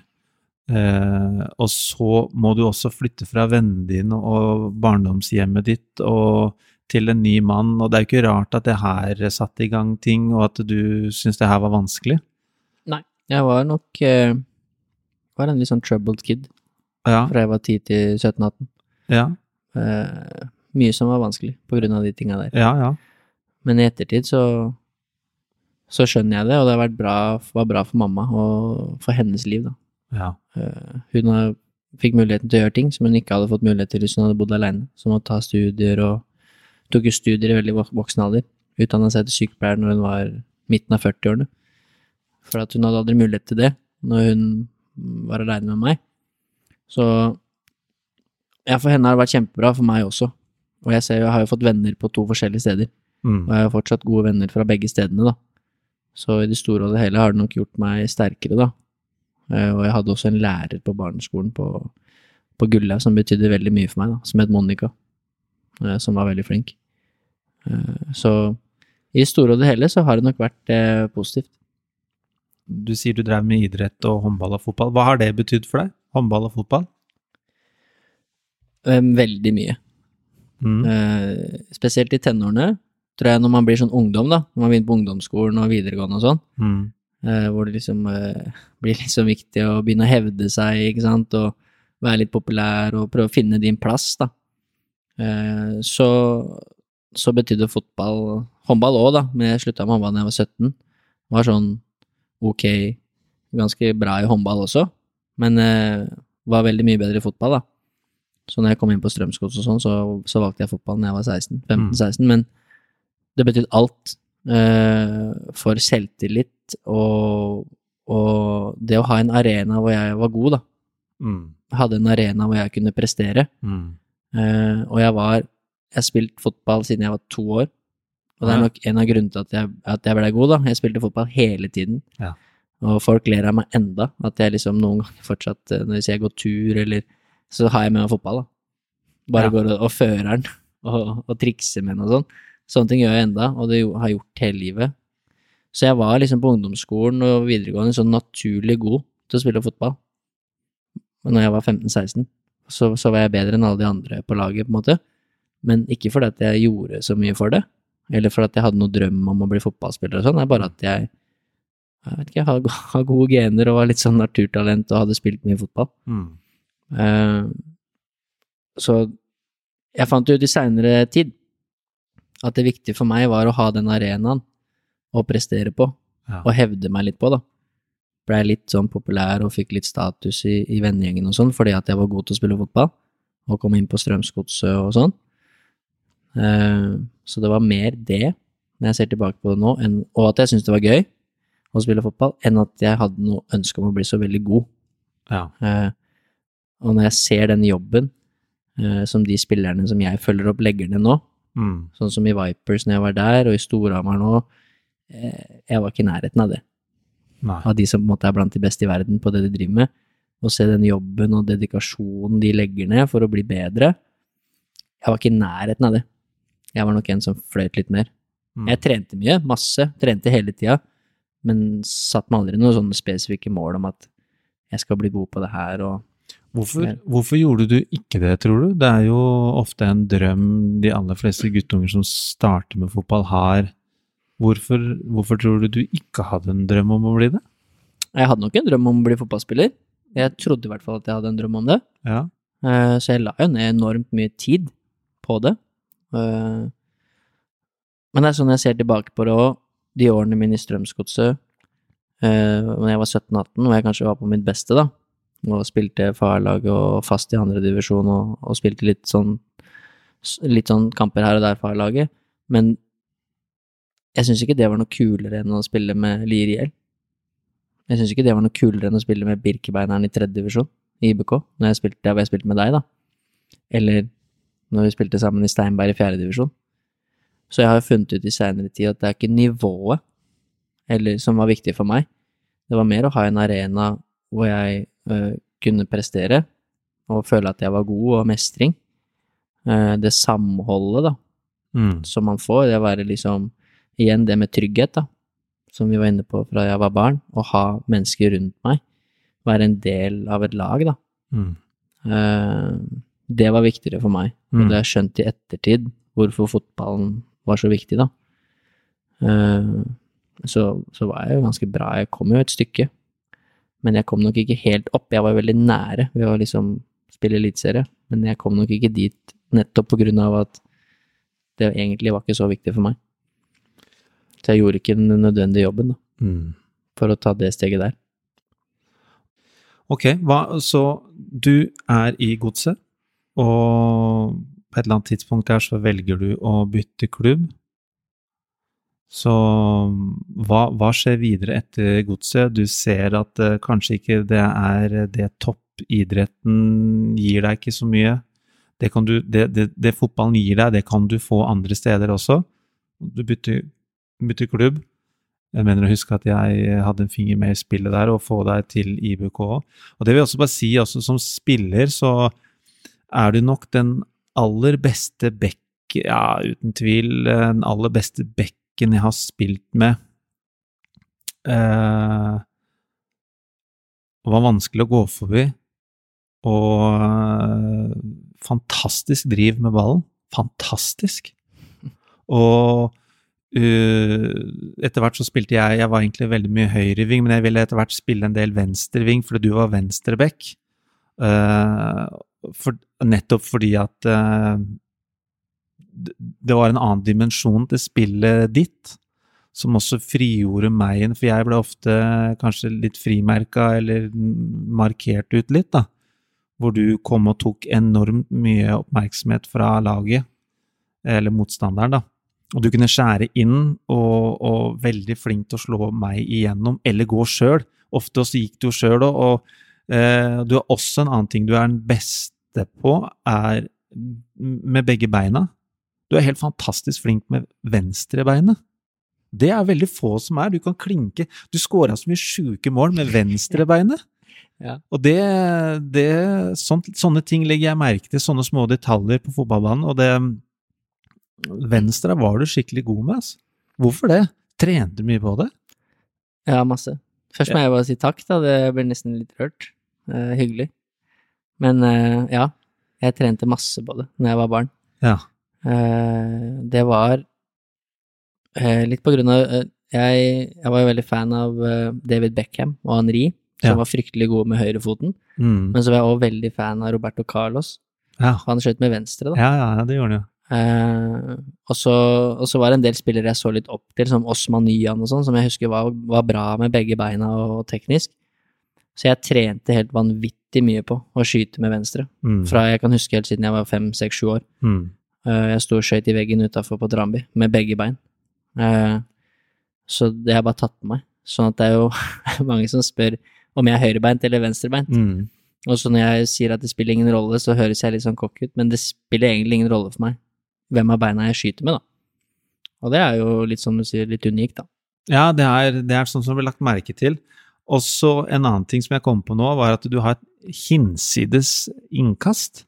Og så må du også flytte fra vennene dine og barndomshjemmet ditt og til en ny mann, og det er jo ikke rart at det her satte i gang ting, og at du syntes det her var vanskelig. Nei, Jeg var nok var en litt sånn troubled kid Ja, fra jeg var 10 til 17-18. ja, mye som var vanskelig på grunn av de tinga der. ja. ja. Men i ettertid så så skjønner jeg det, og det har bra, var bra for mamma og for hennes liv, da. ja. Eh, hun har, fikk muligheten til å gjøre ting som hun ikke hadde fått mulighet til hvis hun hadde bodd alene, som å ta studier og tok jo studier i veldig voksen alder. Utdanna seg til sykepleier når hun var midten av 40-årene. For at hun hadde aldri mulighet til det når hun var aleine med meg. Så ja, for henne har det vært kjempebra, for meg også. Og jeg ser jo, jeg har jo fått venner på to forskjellige steder. Mm. Og jeg har fortsatt gode venner fra begge stedene, da. Så i det store og det hele har det nok gjort meg sterkere, da. Eh, Og jeg hadde også en lærer på barneskolen på, på Gullaug som betydde veldig mye for meg, da, som het Monica, eh, som var veldig flink. Eh, Så i det store og det hele så har det nok vært eh, positivt. Du sier du drev med idrett og håndball og fotball. Hva har det betydd for deg? Håndball og fotball? Eh, Veldig mye. Mm. Eh, Spesielt i tenårene, tror jeg, når man blir sånn ungdom, da, når man begynner på ungdomsskolen og videregående og sånn, Mm. eh, hvor det liksom eh, [LAUGHS] blir liksom viktig å begynne å hevde seg, ikke sant, og være litt populær og prøve å finne din plass, da. Eh, så, så betydde fotball, håndball òg, da, men jeg slutta med håndball da jeg var 17, var sånn ok, ganske bra i håndball også, men eh, var veldig mye bedre i fotball, da. Så når jeg kom inn på Strømsgods og sånn, så, så valgte jeg fotball da jeg var 16, 15-16, men det betydde alt eh, for selvtillit og, og det å ha en arena hvor jeg var god, da. Mm. Hadde en arena hvor jeg kunne prestere. Mm. Eh, og jeg var Jeg har spilt fotball siden jeg var to år. Og det er nok en av grunnene til at jeg, at jeg ble god, da. Jeg spilte fotball hele tiden. Ja. Og folk ler av meg enda. At jeg liksom noen ganger fortsatt eh, Når jeg går tur, eller Så har jeg med meg fotball, da. Bare Ja. går og, og fører den, og, og trikser med den og sånn. Sånne ting gjør jeg enda, og det har jeg gjort hele livet. Så jeg var liksom på ungdomsskolen og videregående sånn naturlig god til å spille fotball. Men når jeg var 15-16, så, så var jeg bedre enn alle de andre på laget, på en måte. Men ikke fordi at jeg gjorde så mye for det, eller fordi at jeg hadde noen drøm om å bli fotballspiller og sånn, det er bare at jeg jeg vet ikke, har, [LAUGHS] har gode gener og var litt sånn naturtalent og hadde spilt mye fotball. Mm. Eh, så jeg fant ut i seinere tid at det viktige for meg var å ha den arenaen å prestere på, Ja. og hevde meg litt på, da. Blei litt sånn populær og fikk litt status i, i vennegjengen og sånn, fordi at jeg var god til å spille fotball, og kom inn på Strømsgodset og sånn. Eh, så det var mer det, når jeg ser tilbake på det nå, enn, og at jeg syntes det var gøy å spille fotball, enn at jeg hadde noe ønske om å bli så veldig god. Ja. Og når jeg ser den jobben eh, som de spillerne som jeg følger opp, legger ned nå, Mm. sånn som i Vipers når jeg var der, og i Storhamar nå, eh, jeg var ikke i nærheten av det. Nei. Av de som på en måte er blant de beste i verden på det de driver med. Å se den jobben og dedikasjonen de legger ned for å bli bedre. Jeg var ikke i nærheten av det. Jeg var nok en som fløyt litt mer. Mm. Jeg trente mye, masse, trente hele tida, men satt meg aldri noen sånne spesifikke mål om at jeg skal bli god på det her og Hvorfor, hvorfor gjorde du ikke det, tror du? Det er jo ofte en drøm de aller fleste guttunger som starter med fotball, har. Hvorfor, hvorfor tror du du ikke hadde en drøm om å bli det? Jeg hadde nok en drøm om å bli fotballspiller. Jeg trodde i hvert fall at jeg hadde en drøm om det. Ja. Eh, Så jeg la jo ned enormt mye tid på det. Eh, Men det er sånn jeg ser tilbake på det òg, de årene mine i Strømsgodset, når da jeg var 17-18, og jeg kanskje var på mitt beste, da, og spilte farlaget og fast i andredivisjon og, og spilte litt sånn litt sånn kamper her og der for A-laget, men jeg syns ikke det var noe kulere enn å spille med Lier IL. Jeg syns ikke det var noe kulere enn å spille med Birkebeineren i tredje divisjon i IBK, når jeg spilte, jeg spilte med deg, da. Eller når vi spilte sammen i Steinberg i fjerde divisjon. Så jeg har funnet ut i seinere tid at det er ikke nivået eller som var viktig for meg. Det var mer å ha en arena hvor jeg kunne prestere og føle at jeg var god, og mestring. Eh, det samholdet, da, Mm. som man får, det å være liksom Igjen det med trygghet, da, som vi var inne på fra jeg var barn. Å ha mennesker rundt meg. Være en del av et lag, da. Mm. Eh, det var viktigere for meg. Og Mm. det har jeg skjønt i ettertid, hvorfor fotballen var så viktig, da. Eh, så, så var jeg jo ganske bra. Jeg kom jo et stykke. Men jeg kom nok ikke helt opp. Jeg var veldig nære ved å liksom spille eliteserie, men jeg kom nok ikke dit nettopp på grunn av at det egentlig var ikke så viktig for meg. Så jeg gjorde ikke den nødvendige jobben da, Mm. for å ta det steget der. Ok, hva, så du er i godset, og på et eller annet tidspunkt der så velger du å bytte klubb. Så hva, hva skjer videre etter godset? Du ser at uh, kanskje ikke det er det toppidretten gir deg ikke så mye. Det, du, det, det, det fotballen gir deg, det kan du få andre steder også. Du bytter, bytter klubb. Jeg mener å huske at jeg hadde en finger med i spillet der, og få deg til IBK. Og det vil jeg også bare si, også som spiller så er du nok den aller beste bekk, ja, uten tvil, den aller beste bekken jeg har spilt med. Eh, var vanskelig å gå forbi, og eh, fantastisk driv med ballen. Fantastisk. Og Uh, etter hvert så spilte jeg Jeg var egentlig veldig mye høyreving, men jeg ville etter hvert spille en del venstreving fordi du var venstreback. Uh, for, nettopp fordi at uh, det var en annen dimensjon til spillet ditt, som også frigjorde meg inn for jeg ble ofte kanskje litt frimerka eller markert ut litt, da. Hvor du kom og tok enormt mye oppmerksomhet fra laget, eller motstanderen, da. Og du kunne skjære inn, og, og veldig flink til å slå meg igjennom, eller gå sjøl. Ofte også gikk du sjøl òg, og eh, du har også en annen ting du er den beste på, er med begge beina. Du er helt fantastisk flink med venstrebeinet. Det er veldig få som er. Du kan klinke Du scora så mye sjuke mål med venstrebeinet. [LAUGHS] Ja. Og det, det sånt, Sånne ting legger jeg merke til, sånne små detaljer på fotballbanen. Og det Venstre var du skikkelig god med, altså. Hvorfor det? Trente du mye på det? Ja, masse. Først må jeg bare si takk, da. Det blir nesten litt rørt. Eh, hyggelig. Men eh, ja, jeg trente masse på det når jeg var barn. Ja. Eh, det var eh, litt på grunn av eh, jeg, jeg var jo veldig fan av David Beckham og Henri, som Ja. var fryktelig gode med høyrefoten. Mm. Men så var jeg også veldig fan av Roberto Carlos. Ja. Han skjøt med venstre, da. ja, ja, det gjorde han jo. Eh, og, så, og så var det en del spillere jeg så litt opp til, som Osman Nyan og sånn, som jeg husker var, var bra med begge beina og, teknisk. Så jeg trente helt vanvittig mye på å skyte med venstre. Mm. Fra jeg kan huske helt siden jeg var fem, seks, sju år. Mm. Eh, jeg sto og skøyt i veggen utafor på Drambi med begge bein. Eh, så det har jeg bare tatt med meg. Sånn at det er jo [LAUGHS] mange som spør om jeg er høyrebeint eller venstrebeint. Mm. Og så når jeg sier at det spiller ingen rolle, så høres jeg litt sånn cocky ut, men det spiller egentlig ingen rolle for meg hvem av beina jeg skyter med, da. Og det er jo litt som du sier, litt unikt, da. Ja, det er, det er sånn som ble lagt merke til. Også en annen ting som jeg kom på nå, var at du har et hinsides innkast.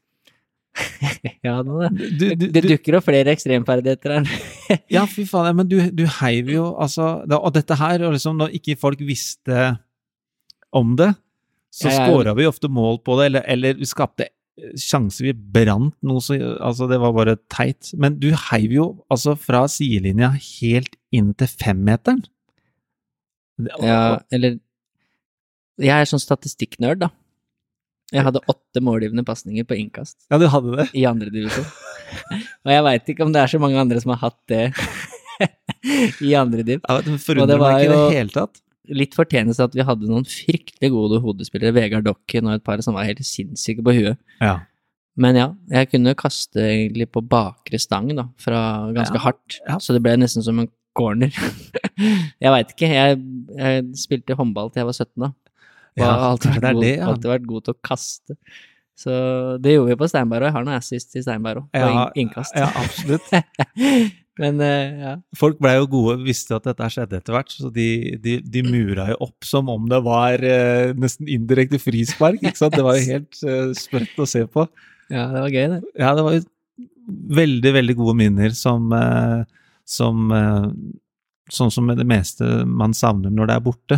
[LAUGHS] ja, Du, du, det dukker opp flere ekstremferdigheter her. [LAUGHS] ja, fy faen, ja, men du, du heiv jo altså da, Og dette her, og liksom når ikke folk visste om det, så Ja, er scora vi ofte mål på det, eller, eller vi skapte sjanser, vi brant noe så Altså, det var bare teit. Men du heiv jo altså fra sidelinja helt inn til femmeteren. Ja, eller Jeg er sånn statistikknerd, da. Jeg hadde åtte målgivende pasninger på innkast ja, du hadde det? i andre divisjon. Og jeg veit ikke om det er så mange andre som har hatt det [LAUGHS] i andrediv. Ja, det forundrer det var meg ikke i det hele tatt. litt fortjeneste at vi hadde noen fryktelig gode hodespillere, Vegard Dokken og et par som var helt sinnssyke på huet. Ja. Men ja, jeg kunne kaste egentlig på bakre stang, da, fra ganske Ja, hardt. ja. Så det ble nesten som en corner. [LAUGHS] jeg veit ikke, jeg, jeg spilte håndball til jeg var 17 da. Og har alltid, vært det god, det, ja. alltid vært god til å kaste. Så det gjorde vi på Steinberg, og jeg har noe assist i Steinberg òg, på Ja, innkast. Ja, absolutt. [LAUGHS] Men eh, ja. Folk blei jo gode, visste at dette skjedde etter hvert, så de, de, de mura jo opp som om det var eh, nesten indirekte frispark. ikke sant? Det var jo helt eh, sprøtt å se på. ja, det var gøy, det. Ja, det var jo veldig, veldig gode minner som, eh, som eh, Sånn som det meste man savner når det er borte.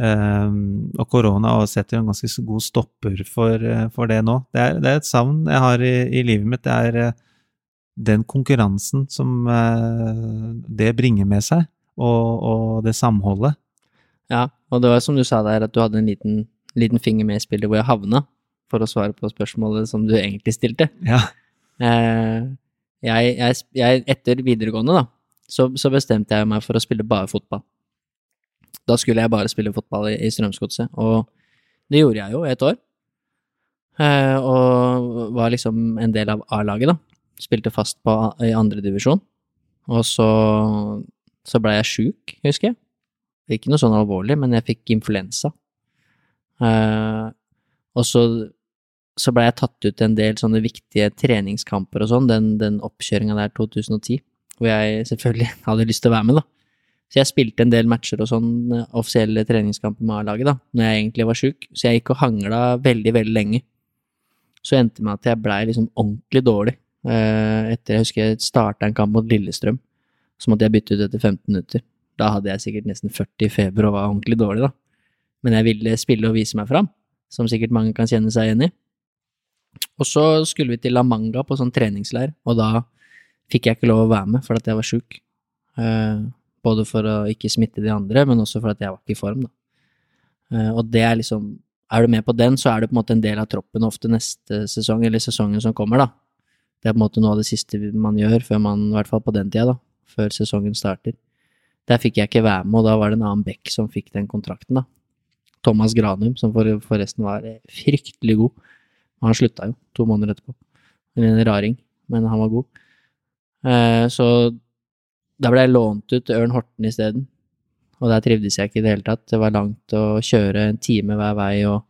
Eh, og korona har setter jo en ganske god stopper for, eh, for det nå. Det er, det er et savn jeg har i, i livet mitt. Det er eh, den konkurransen som eh, det bringer med seg, og, og det samholdet. Ja, og det var som du sa der, at du hadde en liten, liten finger med i spillet hvor jeg havna, for å svare på spørsmålet som du egentlig stilte. Ja. Jeg, jeg, jeg, etter videregående, da, så, så bestemte jeg meg for å spille bare fotball. Da skulle jeg bare spille fotball i, i Strømsgodset, og det gjorde jeg jo et år. Eh, og var liksom en del av A-laget, da. Spilte fast på, i andredivisjon. Og så, så blei jeg sjuk, husker jeg. Ikke noe sånn alvorlig, men jeg fikk influensa. Eh, og så, så blei jeg tatt ut en del sånne viktige treningskamper og sånn, den, den oppkjøringa der 2010, hvor jeg selvfølgelig [LAUGHS] hadde lyst til å være med, da. Så jeg spilte en del matcher og sånn eh, offisielle treningskamper med A-laget, da, når jeg egentlig var sjuk. Så jeg gikk og hangla veldig, veldig lenge. Så endte det med at jeg blei liksom ordentlig dårlig. Eh, etter jeg husker jeg starta en kamp mot Lillestrøm, så måtte jeg bytte ut etter 15 minutter. Da hadde jeg sikkert nesten 40 i feber og var ordentlig dårlig, da. Men jeg ville spille og vise meg fram, som sikkert mange kan kjenne seg igjen i. Og så skulle vi til La Manga på sånn treningsleir, og da fikk jeg ikke lov å være med fordi at jeg var sjuk. Eh, både for å ikke smitte de andre, men også for at jeg var ikke i form, da. Eh, og det er liksom Er du med på den, så er du på en måte en del av troppen ofte neste sesong, eller sesongen som kommer, da. Det er på en måte noe av det siste man gjør, før man, i hvert fall på den tida, da, før sesongen starter. Der fikk jeg ikke være med, og da var det en annen Beck som fikk den kontrakten, da. Thomas Granum, som forresten var fryktelig god. Han slutta jo to måneder etterpå. En raring, men han var god. Eh, så da ble jeg lånt ut til Ørn Horten isteden. Og der trivdes jeg ikke i det hele tatt. Det var langt å kjøre en time hver vei, og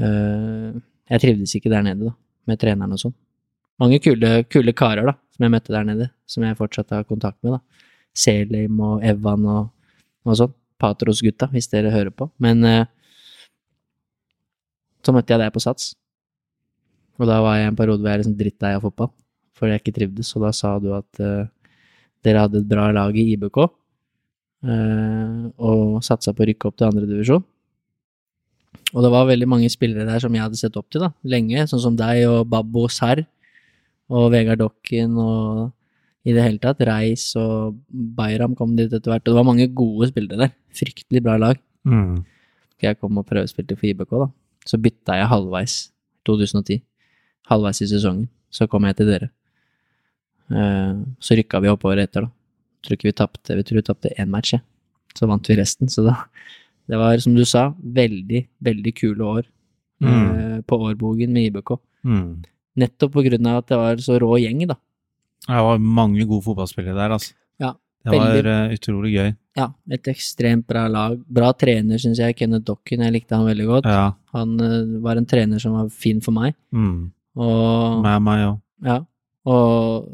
eh, jeg trivdes ikke der nede, da, med treneren og sånn. Mange kule, kule karer, da, som jeg møtte der nede, som jeg fortsatt har kontakt med, da. Selim og Evan og, og sånn. Patros-gutta, hvis dere hører på. Men eh, så møtte jeg deg på Sats. Og da var jeg en periode hvor jeg liksom drittlei av fotball, fordi jeg ikke trivdes, og da sa du at eh, dere hadde et bra lag i IBK, eh, og satsa på å rykke opp til andredivisjon. Og det var veldig mange spillere der som jeg hadde sett opp til da, lenge, sånn som deg og Babbo Sarr og Vegard Dokken og i det hele tatt. Reis og Bayram kom dit etter hvert, og det var mange gode spillere der. Fryktelig bra lag. Mm. Jeg kom og prøvespilte for IBK, da. Så bytta jeg halvveis 2010. Halvveis i sesongen. Så kom jeg til dere. Eh, Så rykka vi oppover etter, da. Tror ikke vi tapte Vi tror vi tapte én match, jeg. Så vant vi resten. Så da Det var, som du sa, veldig, veldig kule år eh, på årbogen med IBK. Mm. Nettopp på grunn av at det var så rå gjeng, da. Det var mange gode fotballspillere der, altså. Ja, Det var veldig. eh, utrolig gøy. Ja, et ekstremt bra lag. Bra trener, syns jeg. Kenneth Dokken, jeg likte han veldig godt. Ja. Han var en trener som var fin for meg. Mm. Og Med meg òg. Ja, og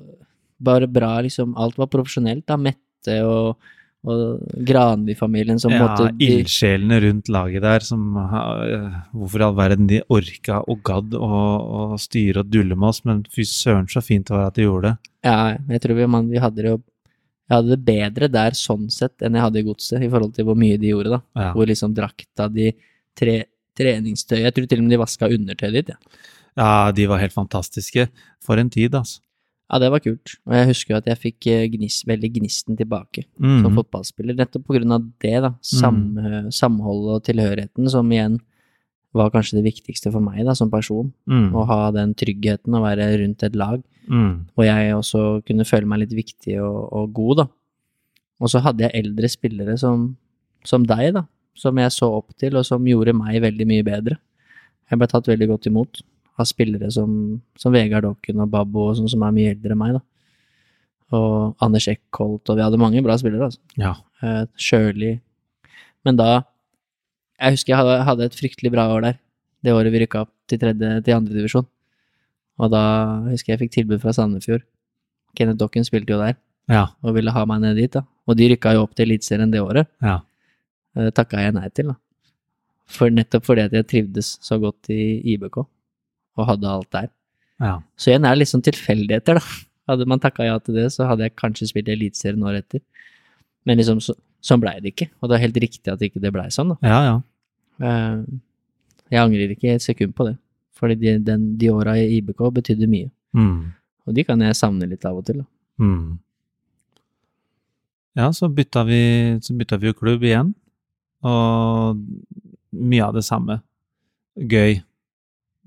bare bra, liksom. Alt var profesjonelt, da. Mette og, og Granli-familien som Ja, måtte de, ildsjelene rundt laget der som eh, Hvorfor i all verden de orka og gadd å, styre og dulle med oss, men fy søren så fint det var at de gjorde det. Ja, jeg tror vi, man, vi hadde det Jeg hadde det bedre der sånn sett enn jeg hadde i Godset, i forhold til hvor mye de gjorde, da. Ja. Hvor liksom drakta, de tre, treningstøy Jeg tror til og med de vaska undertøyet ditt, ja. ja, de var helt fantastiske. For en tid, altså. Ja, det var kult. Og jeg husker jo at jeg fikk gnist, veldig gnisten tilbake som Mm. fotballspiller, nettopp på grunn av det, da. Sam, Samholdet og tilhørigheten, som igjen var kanskje det viktigste for meg da, som person. Mm. Å ha den tryggheten, å være rundt et lag, Mm. hvor jeg også kunne føle meg litt viktig og, og god, da. Og så hadde jeg eldre spillere som, som deg, da, som jeg så opp til, og som gjorde meg veldig mye bedre. Jeg ble tatt veldig godt imot av spillere som, som Vegard Dokken og Babbo, og sånn som er mye eldre enn meg, da. Og Anders Eckholt, og vi hadde mange bra spillere, altså. Ja. Eh, Shirley. Men da Jeg husker jeg hadde, hadde et fryktelig bra år der. Det året vi rykka opp til tredje, til andre divisjon. Og da husker jeg jeg fikk tilbud fra Sandefjord. Kenneth Dokken spilte jo der. Ja. og ville ha meg ned dit. da. Og de rykka jo opp til Eliteserien det året. Ja. Det takka jeg nei til, da. For nettopp fordi at jeg trivdes så godt i IBK, og hadde alt der. Ja. Så igjen er det litt sånn tilfeldigheter, da. Hadde man takka ja til det, så hadde jeg kanskje spilt Eliteserien året etter. Men liksom, så, sånn blei det ikke. Og det er helt riktig at ikke det blei sånn, da. Ja, ja. Eh, Jeg angrer ikke et sekund på det. Fordi de, den, de åra i IBK betydde mye. Mm. Og de kan jeg savne litt av og til, da. Mm. Ja, så bytta vi, så bytta vi jo klubb igjen, og mye av det samme. Gøy.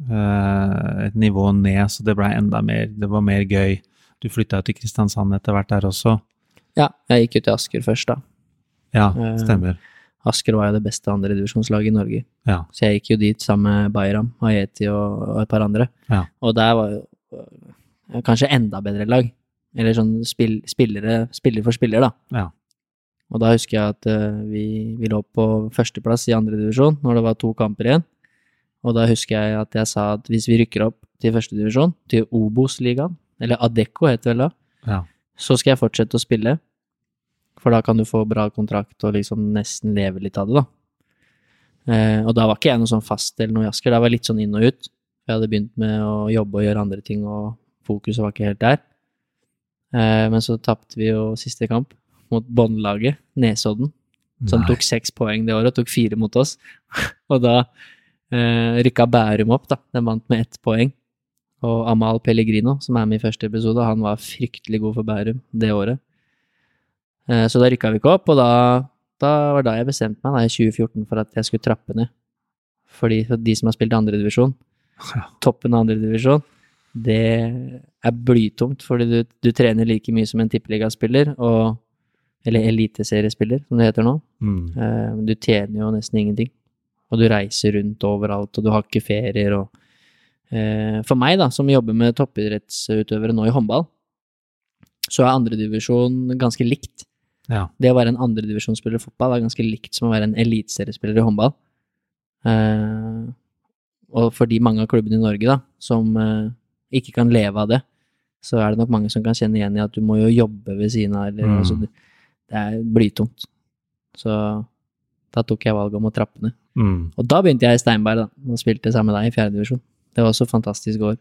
Eh, et nivå ned, så det blei enda mer, det var mer gøy. Du flytta jo til Kristiansand etter hvert der også. Ja, jeg gikk jo til Asker først, da. Ja, Eh, stemmer. Asker var jo det beste andredivisjonslaget i Norge. Ja. Så jeg gikk jo dit sammen med Bayram, Hayeti og, og et par andre. Ja. Og der var jo øh, kanskje enda bedre lag. Eller sånn spill, spillere, spiller for spiller, da. Ja. Og da husker jeg at vi, vi lå på førsteplass i andredivisjon når det var to kamper igjen. Og da husker jeg at jeg sa at hvis vi rykker opp til førstedivisjon, til Obos-ligaen, eller Adecco heter det vel da, Ja. så skal jeg fortsette å spille. For da kan du få bra kontrakt og liksom nesten leve litt av det, da. Eh, og da var ikke jeg noe sånn fast eller noe i Asker, da var jeg litt sånn inn og ut. Jeg hadde begynt med å jobbe og gjøre andre ting, og fokuset var ikke helt der. Eh, men så tapte vi jo siste kamp mot båndlaget, Nesodden, som Nei. tok seks poeng det året, og tok fire mot oss. [LAUGHS] og da eh, rykka Bærum opp, da. Den vant med ett poeng. Og Amal Pellegrino, som er med i første episode, han var fryktelig god for Bærum det året. Eh, så da rykka vi ikke opp, og da, da var da jeg bestemte meg da, i 2014 for at jeg skulle trappe ned. Fordi for de som har spilt andredivisjon, Ja. toppen av andredivisjon, det er blytungt, fordi du, du trener like mye som en tippeligaspiller, og eller eliteseriespiller, som det heter nå. Mm. Eh, du tjener jo nesten ingenting. Og du reiser rundt overalt, og du har ikke ferier og eh, For meg, da, som jobber med toppidrettsutøvere nå i håndball, så er andredivisjon ganske likt. Ja. Det å være en andredivisjonsspiller i fotball er ganske likt som å være en eliteseriespiller i håndball. Eh, og for de mange av klubbene i Norge da, som eh, ikke kan leve av det, så er det nok mange som kan kjenne igjen i at du må jo jobbe ved siden av, eller Mm. altså, det, det er blytungt. Så da tok jeg valget om å trappe ned. Mm. Og da begynte jeg i Steinberg, da, og spilte sammen med deg i fjerdedivisjon. Det var også fantastisk år.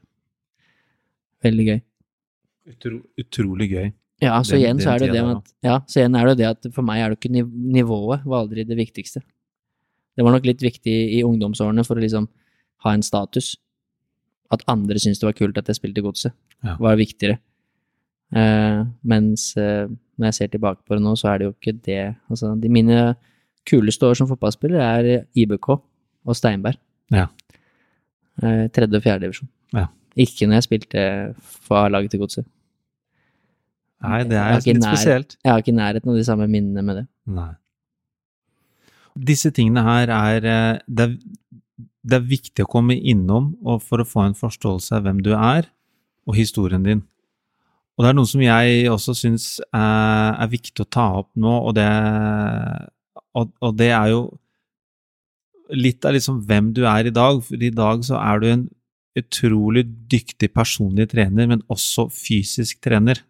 Veldig gøy. Utro, utrolig gøy. Ja, så Den- igjen så er det det at, ja, så igjen er det det at for meg er det ikke nivået var aldri det viktigste. Det var nok litt viktig i ungdomsårene for å liksom ha en status. At andre syntes det var kult at jeg spilte Godset, Ja. var viktigere. Eh, mens eh, når jeg ser tilbake på det nå, så er det jo ikke det. Altså, de mine kuleste år som fotballspiller er IBK og Steinberg. Ja. Eh, tredje og fjerde divisjon. Ja. Ikke når jeg spilte for A-laget til Godset. Nei, det er litt nær- spesielt. Jeg har ikke nærheten av de samme minnene med det. Nei. Disse tingene her er eh, det, er det er viktig å komme innom og for å få en forståelse av hvem du er, og historien din. Og det er noe som jeg også syns er, er viktig å ta opp nå, og det, og, og det er jo litt av liksom hvem du er i dag. For i dag så er du en utrolig dyktig personlig trener, men også fysisk trener.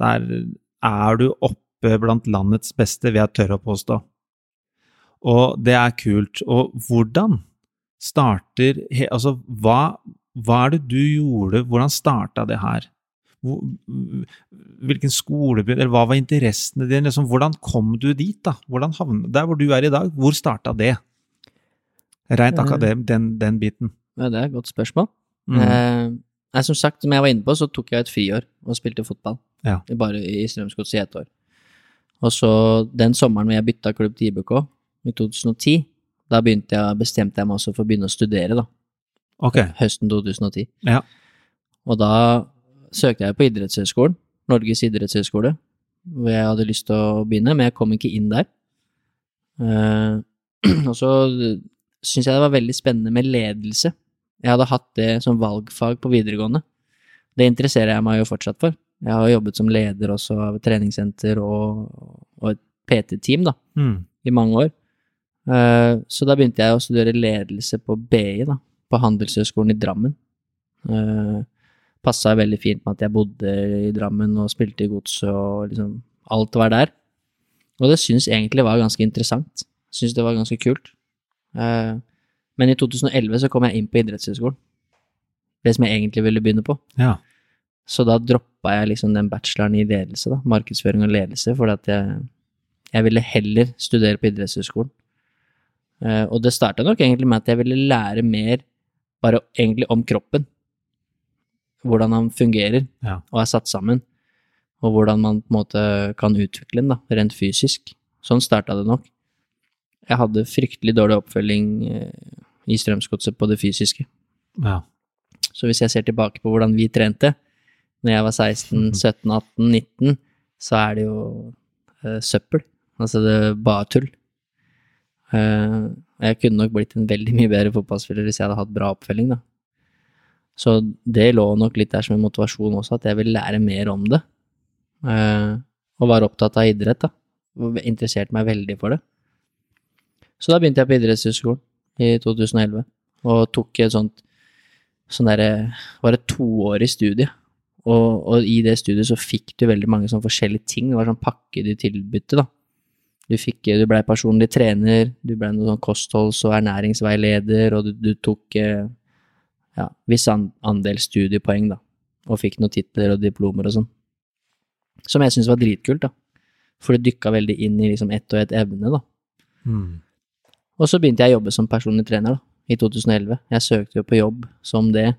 Der er du oppe blant landets beste, vil jeg tørre å påstå. Og det er kult. Og hvordan starter Altså, hva, hva er det du gjorde? Hvordan starta det her? Hvor, hvilken skole Eller hva var interessene dine? Liksom, hvordan kom du dit, da? Hvordan havnet der hvor du er i dag, hvor starta det? Rent Eh. akadem, den, den biten. Ja, det er et godt spørsmål. Mm. Eh, nei, som sagt, som jeg var inne på, så tok jeg et friår og spilte fotball. Ja. Bare i Strømsgodset i ett år. Og så den sommeren hvor jeg bytta klubb til IBK, i 2010, da begynte jeg, bestemte jeg meg også for å begynne å studere, da. Okay. Høsten 2010. Ja. Og da søkte jeg på idrettshøyskolen, Norges idrettshøyskole, hvor jeg hadde lyst til å begynne, men jeg kom ikke inn der. Eh, [CLEARS THROAT] og så syns jeg det var veldig spennende med ledelse. Jeg hadde hatt det som valgfag på videregående. Det interesserer jeg meg jo fortsatt for. Jeg har jobbet som leder også av et treningssenter og, og et PT-team da, Mm. i mange år. Uh, Så da begynte jeg å studere ledelse på BI, da, på Handelshøyskolen i Drammen. Eh, passa veldig fint med at jeg bodde i Drammen og spilte i Godset og liksom alt var der. Og det syns egentlig var ganske interessant. Syns det var ganske kult. Eh, men i 2011 så kom jeg inn på idrettshøyskolen. Det som jeg egentlig ville begynne på. Ja. Så da droppa jeg liksom den bacheloren i ledelse, da. Markedsføring og ledelse, fordi at jeg, jeg ville heller studere på idrettshøyskolen. Eh, og det starta nok egentlig med at jeg ville lære mer bare egentlig om kroppen. Hvordan han fungerer Ja. og er satt sammen. Og hvordan man på en måte kan utvikle den, da, rent fysisk. Sånn starta det nok. Jeg hadde fryktelig dårlig oppfølging eh, i Strømsgodset på det fysiske. ja. Så hvis jeg ser tilbake på hvordan vi trente når jeg var 16, 17, 18, 19, så er det jo uh, søppel. Altså det er bare tull. Uh, jeg kunne nok blitt en veldig mye bedre fotballspiller hvis jeg hadde hatt bra oppfølging, da. Så det lå nok litt der som en motivasjon også, at jeg ville lære mer om det. Eh, og var opptatt av idrett, da. Og Interesserte meg veldig for det. Så da begynte jeg på idrettshøyskolen i 2011, og tok et sånt sånn derre Var det toårig studie? Og, og i det studiet så fikk du veldig mange sånn forskjellige ting. Det var sånn pakke de tilbydte, da. Du fikk Du blei personlig trener, du blei noe sånn kostholds- og ernæringsveileder, og du, du tok eh, ja, viss andel studiepoeng, da. Og fikk noen titler og diplomer og sånn. Som jeg syntes var dritkult, da. For det dykka veldig inn i liksom ett og ett evne, da. Mm. Og så begynte jeg å jobbe som personlig trener, da, i 2011. Jeg søkte jo på jobb som det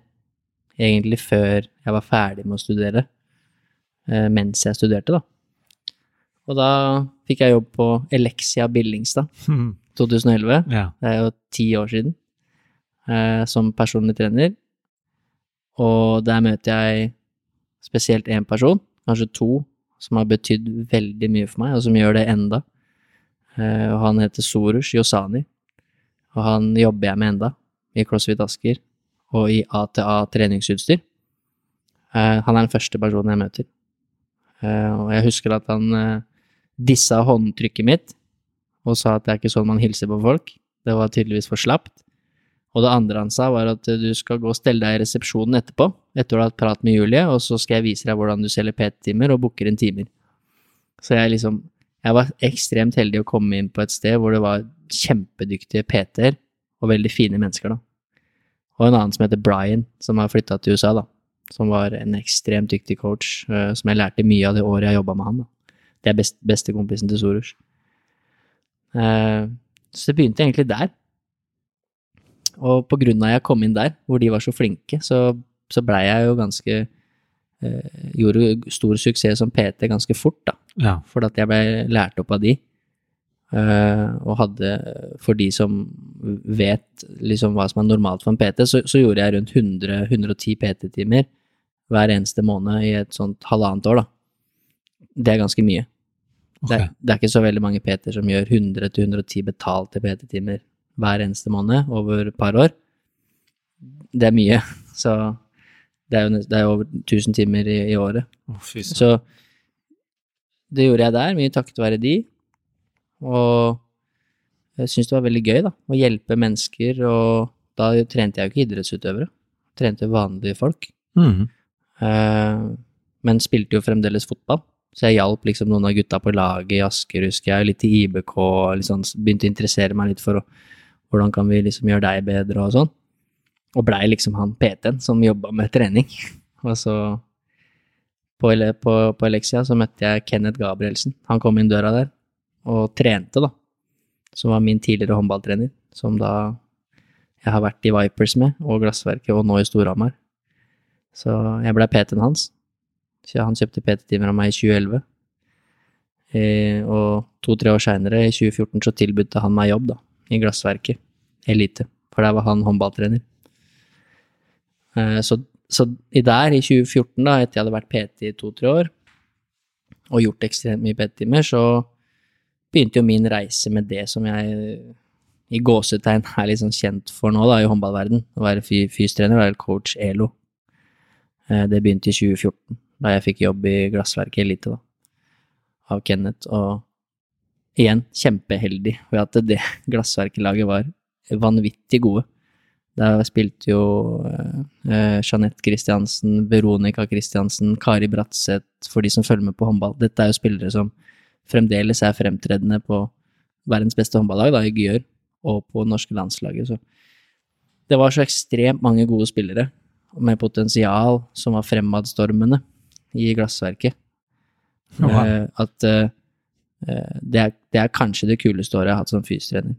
egentlig før jeg var ferdig med å studere, eh, mens jeg studerte, da. Og da fikk jeg jobb på Elexia Billingstad [LAUGHS] 2011. ja. Det er jo ti år siden, eh, som personlig trener. Og der møter jeg spesielt én person, kanskje to, som har betydd veldig mye for meg, og som gjør det enda. Eh, og han heter Sorush Yosani, og han jobber jeg med enda, i CrossFit Asker, og i ATA treningsutstyr. Eh, han er den første personen jeg møter. Eh, og jeg husker at han eh, dissa håndtrykket mitt, og sa at det er ikke sånn man hilser på folk. Det var tydeligvis for slapt. Og det andre han sa, var at du skal gå og stelle deg i resepsjonen etterpå, etter å ha hatt prat med Julie, og så skal jeg vise deg hvordan du selger PT-timer og booker inn timer. Så jeg liksom Jeg var ekstremt heldig å komme inn på et sted hvor det var kjempedyktige PT-er og veldig fine mennesker, da. Og en annen som heter Brian, som har flytta til USA, da. Som var en ekstremt dyktig coach, eh, som jeg lærte mye av det året jeg jobba med han, da. Det er best, bestekompisen til Sorush. Eh, så det begynte egentlig der. Og på grunn av jeg kom inn der, hvor de var så flinke, så, så blei jeg jo ganske eh, Gjorde stor suksess som PT ganske fort, da. ja. Fordi at jeg blei lært opp av de. Eh, og hadde, for de som vet liksom hva som er normalt for en PT, så, så gjorde jeg rundt 100-110 PT-timer hver eneste måned i et sånt halvannet år, da. Det er ganske mye. Det, er- det er ikke så veldig mange PT-er som gjør 100-110 betalte PT-timer hver eneste måned over et par år. Det er mye, så det er jo, det er over 1000 timer i, i året. Oh. Så det gjorde jeg der, mye takket være de. Og jeg syns det var veldig gøy, da, å hjelpe mennesker, og da trente jeg jo ikke idrettsutøvere. Trente vanlige folk. Mm. Eh, men spilte jo fremdeles fotball. Så jeg hjalp liksom noen av gutta på laget i Asker, husker jeg, litt i IBK, liksom begynte å interessere meg litt for å, hvordan kan vi liksom gjøre deg bedre og sånn. Og blei liksom han PT-en som jobba med trening. [LAUGHS] Og så på, på, på Elixia så møtte jeg Kenneth Gabrielsen. Han kom inn døra der og trente, da. Som var min tidligere håndballtrener, som da jeg har vært i Vipers med, og Glassverket, og nå i Storhamar. Så jeg ble PT-en hans. Så han kjøpte PT-timer av meg i 2011. Eh, og to-tre år seinere, i 2014, så tilbudte han meg jobb, da, i Glassverket. Elite. For der var han håndballtrener. Eh, så, så i der, i 2014, da, etter jeg hadde vært PT i to-tre år, og gjort ekstremt mye PT-timer, så begynte jo min reise med det som jeg i gåsetegn er litt sånn kjent for nå, da, i håndballverden. Å være fy- fystrener, være coach ELO. Eh, Det begynte i 2014, da jeg fikk jobb i Glassverket Elite, da, av Kenneth. Og igjen, kjempeheldig ved at det glassverkelaget var vanvittig gode. Der spilte jo eh, Jeanette Christiansen, Veronica Christiansen, Kari Bratseth, for de som følger med på håndball. Dette er jo spillere som fremdeles er fremtredende på verdens beste håndballag, da, i Gyør, og på norske landslaget. Så det var så ekstremt mange gode spillere med potensial som var fremadstormende i glassverket. Wow. Eh, at eh, eh, det, er, det er kanskje det kuleste året jeg har hatt som fysiotrener.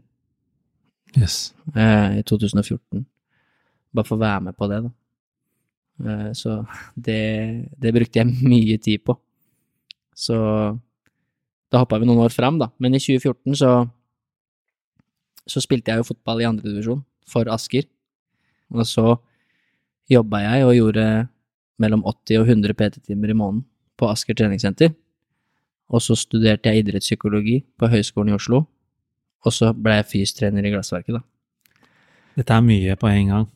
Yes. eh, i 2014. Bare for å være med på det, da. Eh, så det, det brukte jeg mye tid på. Så da hoppa vi noen år fram, da. Men i 2014 så så spilte jeg jo fotball i andredivisjon for Asker. Og så jobba jeg og gjorde mellom 80 og 100 PT-timer i måneden på Asker treningssenter. Og så studerte jeg idrettspsykologi på Høgskolen i Oslo. Og så ble jeg fystrener i Glassverket, da. Dette er mye på en gang.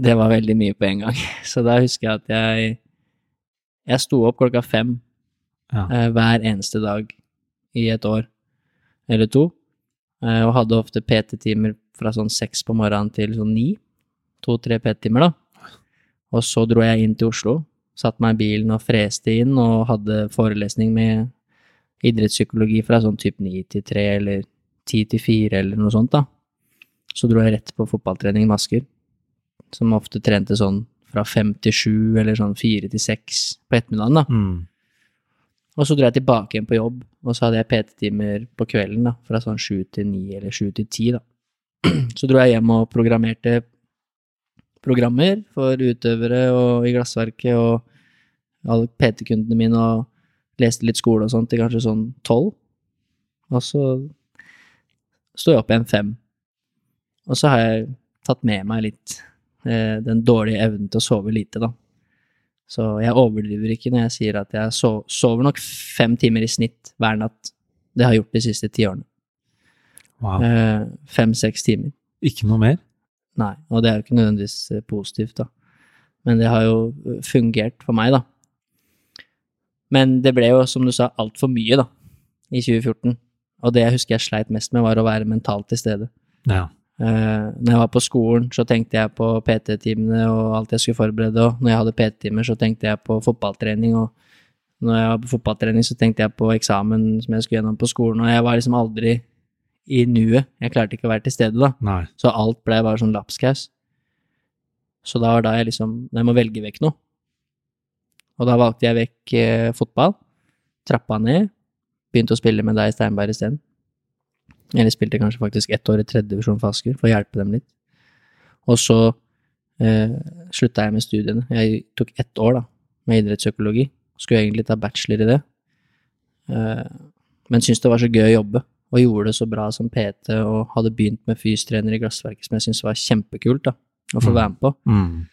Det var veldig mye på en gang. [LAUGHS] Så da husker jeg at jeg Jeg sto opp klokka fem Ja. eh, hver eneste dag i et år eller to, eh, og hadde ofte PT-timer fra sånn seks på morgenen til sånn ni. To-tre PT-timer, da. Og så dro jeg inn til Oslo, satte meg i bilen og freste inn, og hadde forelesning med idrettspsykologi fra sånn type 9 til 3 eller 10 til 4 eller noe sånt, da. Så dro jeg rett på fotballtrening med Asker, som ofte trente sånn fra fem til sju eller sånn fire til seks på ettermiddagen, da. Mm. Og så dro jeg tilbake igjen på jobb, og så hadde jeg PT-timer på kvelden, da, fra sånn sju til ni eller sju til ti, da. [CLEARS THROAT] Så dro jeg hjem og programmerte programmer for utøvere og i glassverket og alle PT-kundene mine, og leste litt skole og sånt til kanskje sånn tolv. Og så sto jeg opp igjen fem. Og så har jeg tatt med meg litt eh, den dårlige evnen til å sove lite, da. Så jeg overdriver ikke når jeg sier at jeg so sover nok fem timer i snitt hver natt. Det har jeg gjort de siste ti årene. Wow. Eh, Fem-seks timer. Ikke noe mer? Nei, og det er jo ikke nødvendigvis positivt, da. Men det har jo fungert for meg, da. Men det ble jo, som du sa, altfor mye, da, i 2014. Og det jeg husker jeg sleit mest med, var å være mentalt til stede. Ja. Uh, når jeg var på skolen, så tenkte jeg på PT-timene og alt jeg skulle forberede, og når jeg hadde PT-timer, så tenkte jeg på fotballtrening, og når jeg var på fotballtrening, så tenkte jeg på eksamen som jeg skulle gjennom på skolen, og jeg var liksom aldri i nuet. Jeg klarte ikke å være til stede, da. Nei. Så alt ble bare sånn lapskaus. Så da var da jeg liksom Jeg må velge vekk noe. Og da valgte jeg vekk eh, fotball. Trappa ned. Begynte å spille med deg i Steinberg isteden. Eller spilte kanskje faktisk ett år i tredje divisjon for Asker, for å hjelpe dem litt. Og så eh, slutta jeg med studiene. Jeg tok ett år da, med idrettspsykologi. Skulle egentlig ta bachelor i det. Eh, men syntes det var så gøy å jobbe, og gjorde det så bra som PT, og hadde begynt med fystrener i Glassverket, som jeg syntes var kjempekult da, å få Mm. være med på. Mm.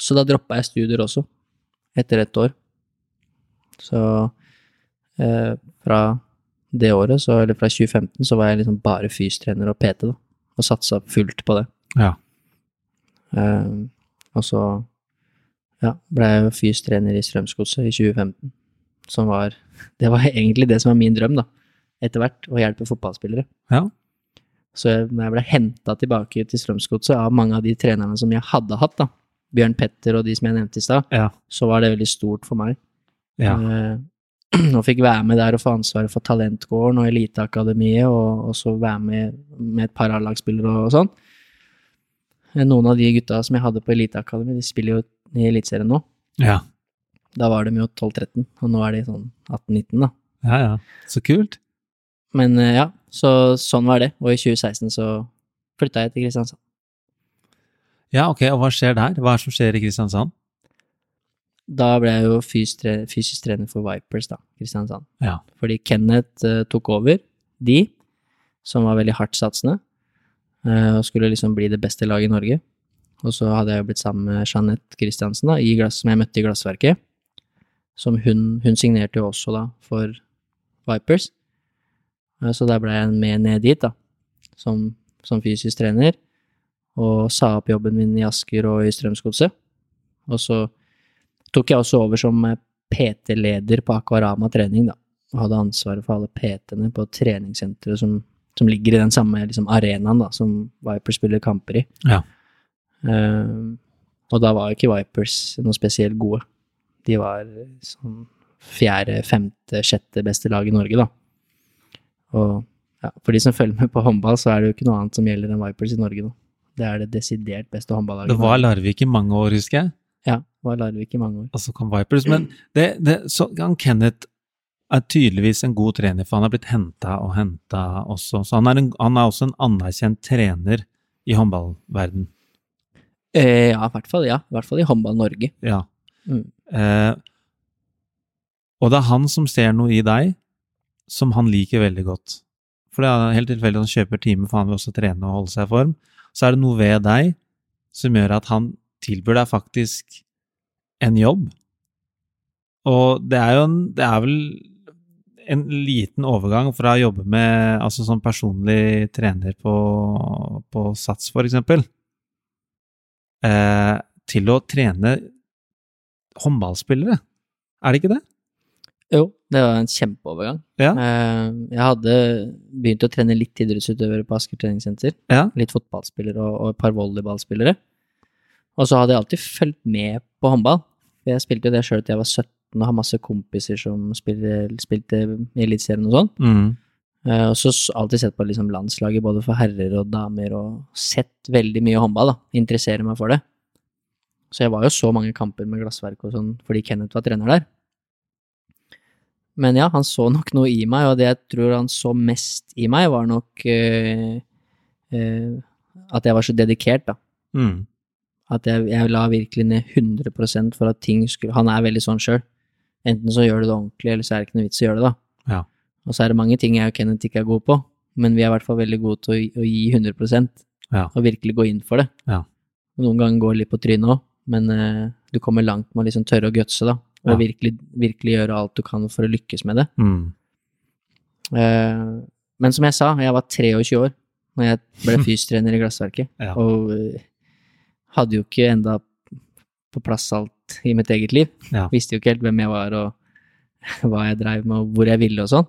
Så da droppa jeg studier også, etter ett år. Så eh, fra det året, så, eller fra 2015, så var jeg liksom bare fystrener og PT, da. Og satsa fullt på det. Ja. Eh, og så ja, ble jeg fystrener i Strømsgodset i 2015. Som var Det var egentlig det som var min drøm, da. Etter hvert. Å hjelpe fotballspillere. Ja. Så jeg, når jeg ble henta tilbake til Strømsgodset av mange av de trenerne som jeg hadde hatt, da, Bjørn Petter og de som jeg nevnte i stad, Ja. så var det veldig stort for meg. ja. Uh, [CLEARS THROAT] og fikk være med der og få ansvaret for Talentgården og Eliteakademiet, og så være med med et par A-lagsspillere og sånn. Eh, Noen av de gutta som jeg hadde på Eliteakademiet, de spiller jo i Eliteserien nå. Ja. Da var de jo 12-13, og nå er de sånn 18-19, da. ja, ja. Så kult. Men uh, ja, så sånn var det. Og i 2016 så flytta jeg til Kristiansand. Ja, ok, og hva skjer der? Hva er det som skjer i Kristiansand? Da ble jeg jo fysisk trener for Vipers, da, Kristiansand. Ja. Fordi Kenneth uh, tok over de, som var veldig hardtsatsende, uh, og skulle liksom bli det beste laget i Norge. Og så hadde jeg jo blitt sammen med Jeanette Kristiansen, da, glass, som jeg møtte i Glassverket. Som hun, hun signerte jo også da for Vipers. Uh, så da ble jeg med ned dit, da, som, som fysisk trener. Og sa opp jobben min i Asker og i Strømsgodset. Og så tok jeg også over som eh, PT-leder på Akvarama trening, da. Og hadde ansvaret for alle PT-ene på treningssenteret som som ligger i den samme liksom, arenaen da, som Vipers spiller kamper i. Ja. Uh, og da var jo ikke Vipers noe spesielt gode. De var sånn fjerde, femte, sjette beste lag i Norge, da. Og ja, for de som følger med på håndball, så er det jo ikke noe annet som gjelder enn Vipers i Norge nå. Det er det desidert beste håndballaget. Det var Larvik i mange år, husker jeg. Ja, det var Larvik i mange år. Og så kom Vipers. Men det, det, så, han Kenneth er tydeligvis en god trener, for han har blitt henta og henta også. Så han er, en, han er også en anerkjent trener i håndballverden. Eh, ja, i hvert fall ja. I hvert fall i Håndball Norge. Ja. Mm. Eh, og det er han som ser noe i deg som han liker veldig godt. For det er helt tilfeldig at han kjøper time, for han vil også trene og holde seg i form. Så er det noe ved deg som gjør at han tilbyr deg faktisk en jobb. Og det er jo en Det er vel en liten overgang fra å jobbe med altså som personlig trener på, på Sats, for eksempel, eh, til å trene håndballspillere. Er det ikke det? Jo, det var en kjempeovergang. Ja. Eh, jeg hadde begynt å trene litt idrettsutøvere på Asker treningssenter. Ja. Litt fotballspillere og, og et par volleyballspillere. Og så hadde jeg alltid fulgt med på håndball. Jeg spilte jo det sjøl til jeg var 17 og har masse kompiser som spilte, spilte i Eliteserien og sånn. Mm. Eh, og så alltid sett på liksom landslaget både for herrer og damer, og sett veldig mye håndball. da, Interesserer meg for det. Så jeg var jo så mange kamper med glassverk og sånn fordi Kenneth var trener der. Men ja, han så nok noe i meg, og det jeg tror han så mest i meg, var nok eh, eh, at jeg var så dedikert, da. Mm. At jeg, jeg la virkelig ned 100% for at ting skulle Han er veldig sånn sjøl. Enten så gjør du det ordentlig, eller så er det ikke noe vits i å gjøre det, da. Ja. Og så er det mange ting jeg og Kenneth ikke er gode på, men vi er i hvert fall veldig gode til å, å gi 100 Ja. og virkelig gå inn for det. Ja. Og noen ganger går det litt på trynet òg, men eh, du kommer langt med å liksom tørre å gutse, da. Og Ja. virkelig, virkelig gjøre alt du kan for å lykkes med det. Mm. Eh, men som jeg sa, jeg var 23 år når jeg ble [LAUGHS] fystrener i Glassverket, Ja. og eh, hadde jo ikke enda på plass alt i mitt eget liv. Ja. Visste jo ikke helt hvem jeg var og [LAUGHS] hva jeg dreiv med og hvor jeg ville og sånn.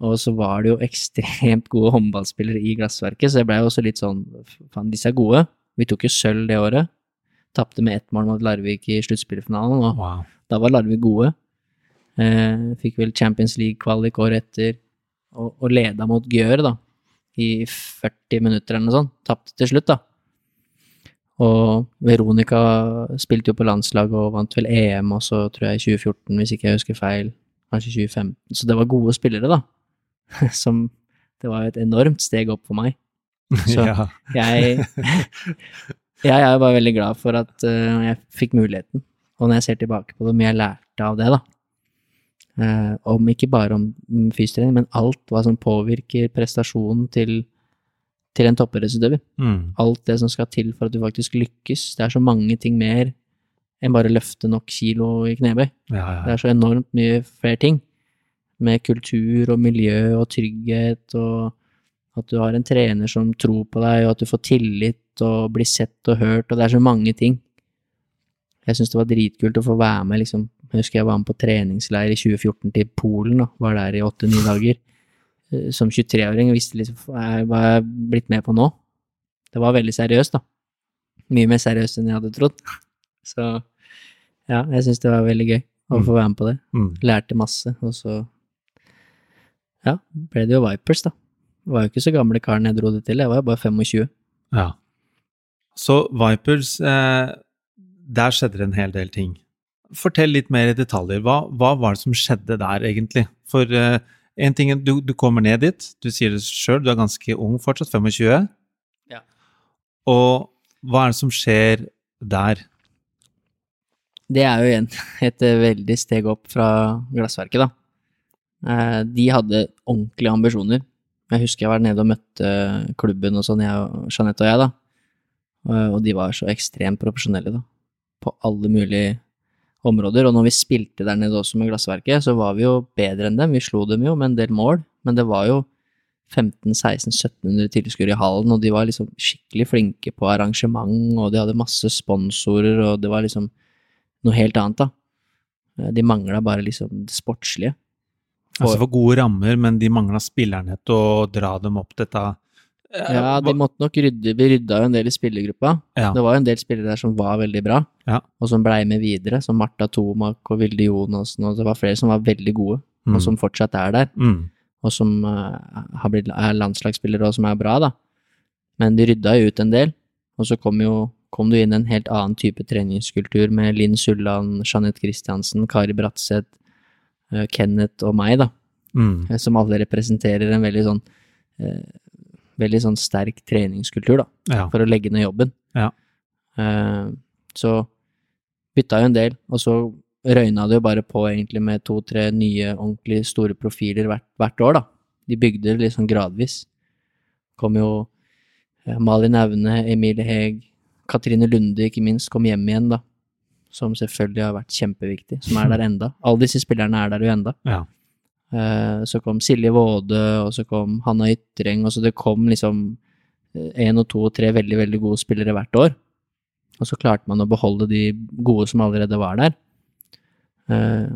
Og så var det jo ekstremt gode håndballspillere i Glassverket, så jeg blei jo også litt sånn Faen, disse er gode. Vi tok jo sølv det året. Tapte med ett mål mot Larvik i sluttspillfinalen, og Wow. da var Larvik gode. Eh, fikk vel Champions League-kvalik året etter, og, og leda mot Gjør, da, i 40 minutter eller noe sånt. Tapte til slutt, da. Og Veronica spilte jo på landslaget og vant vel EM også, tror jeg, i 2014, hvis ikke jeg husker feil. Kanskje 2015. Så det var gode spillere, da. [LAUGHS] Som Det var jo et enormt steg opp for meg. [LAUGHS] Så- ja. Jeg, [LAUGHS] jeg er bare veldig glad for at uh, jeg fikk muligheten. Og når jeg ser tilbake på det, hvor mye jeg lærte av det, da. uh, om ikke bare om fysiotrening, men alt hva som påvirker prestasjonen til, til en toppidrettsutøver. Mm. Alt det som skal til for at du faktisk lykkes. Det er så mange ting mer enn bare løfte nok kilo i knebøy. ja, Det ja. er så enormt mye flere ting. Med kultur og miljø og trygghet og at du har en trener som tror på deg, og at du får tillit og bli sett og hørt, og det er så mange ting. Jeg syns det var dritkult å få være med, liksom. Jeg husker jeg var med på treningsleir i 2014 til Polen, da. Var der i åtte-ni dager. Eh, Som 23-åring og visste liksom hva jeg er blitt med på nå. Det var veldig seriøst, da. Mye mer seriøst enn jeg hadde trodd. Så ja, jeg syns det var veldig gøy å Mm. få være med på det. Mm. Lærte masse, og så ja, ble det jo Vipers, da. Det var jo ikke så gamle karen jeg dro det til, jeg var jo bare 25. ja. Så Vipers, eh, der skjedde det en hel del ting. Fortell litt mer i detaljer. Hva, hva var det som skjedde der, egentlig? For eh, en ting, du, du kommer ned dit, du sier det sjøl, du er ganske ung fortsatt, 25. Ja. Og hva er det som skjer der? Det er jo igjen [LAUGHS] et eh, veldig steg opp fra glassverket, da. Eh, De hadde ordentlige ambisjoner. Jeg husker jeg var nede og møtte klubben og sånn, jeg Jeanette og jeg, da. Eh, Og de var så ekstremt profesjonelle, da. På alle mulige områder. Og når vi spilte der nede også med glassverket, så var vi jo bedre enn dem. Vi slo dem jo med en del mål, men det var jo 1500-1600-1700 tilskuere i hallen, og de var liksom skikkelig flinke på arrangement, og de hadde masse sponsorer, og det var liksom noe helt annet, da. Eh, De mangla bare liksom det sportslige. Altså for gode rammer, men de mangla spillerne til å dra dem opp dette Ja, de måtte nok rydde Vi rydda jo en del i spillergruppa. ja. Det var jo en del spillere der som var veldig bra, Ja. og som blei med videre, som Marta Tomak og Vilde Jonassen, og det var flere som var veldig gode, Mm. og som fortsatt er der, mm. og som uh, har blitt, er landslagsspillere og som er bra, da. Men de rydda jo ut en del, og så kom jo kom du inn en helt annen type treningskultur med Linn Sulland, Jeanette Christiansen, Kari Bratseth, uh, Kenneth og meg, da. Mm. eh, som alle representerer en veldig sånn eh, veldig sånn sterk treningskultur, da, Ja. for å legge ned jobben. Ja. Eh, så bytta jo en del, og så røyna det jo bare på egentlig med to-tre nye ordentlig store profiler hvert, hvert år, da. De bygde det liksom gradvis. Kom jo eh, Malin Aune, Emilie Heg, Katrine Lunde ikke minst, kom hjem igjen, da. Som selvfølgelig har vært kjempeviktig, som er der [LAUGHS] enda. Alle disse spillerne er der jo enda. ja. Eh, Så kom Silje Våde, og så kom Hanna Ytreng, og så det kom liksom én og to og tre veldig, veldig gode spillere hvert år. Og så klarte man å beholde de gode som allerede var der. Eh,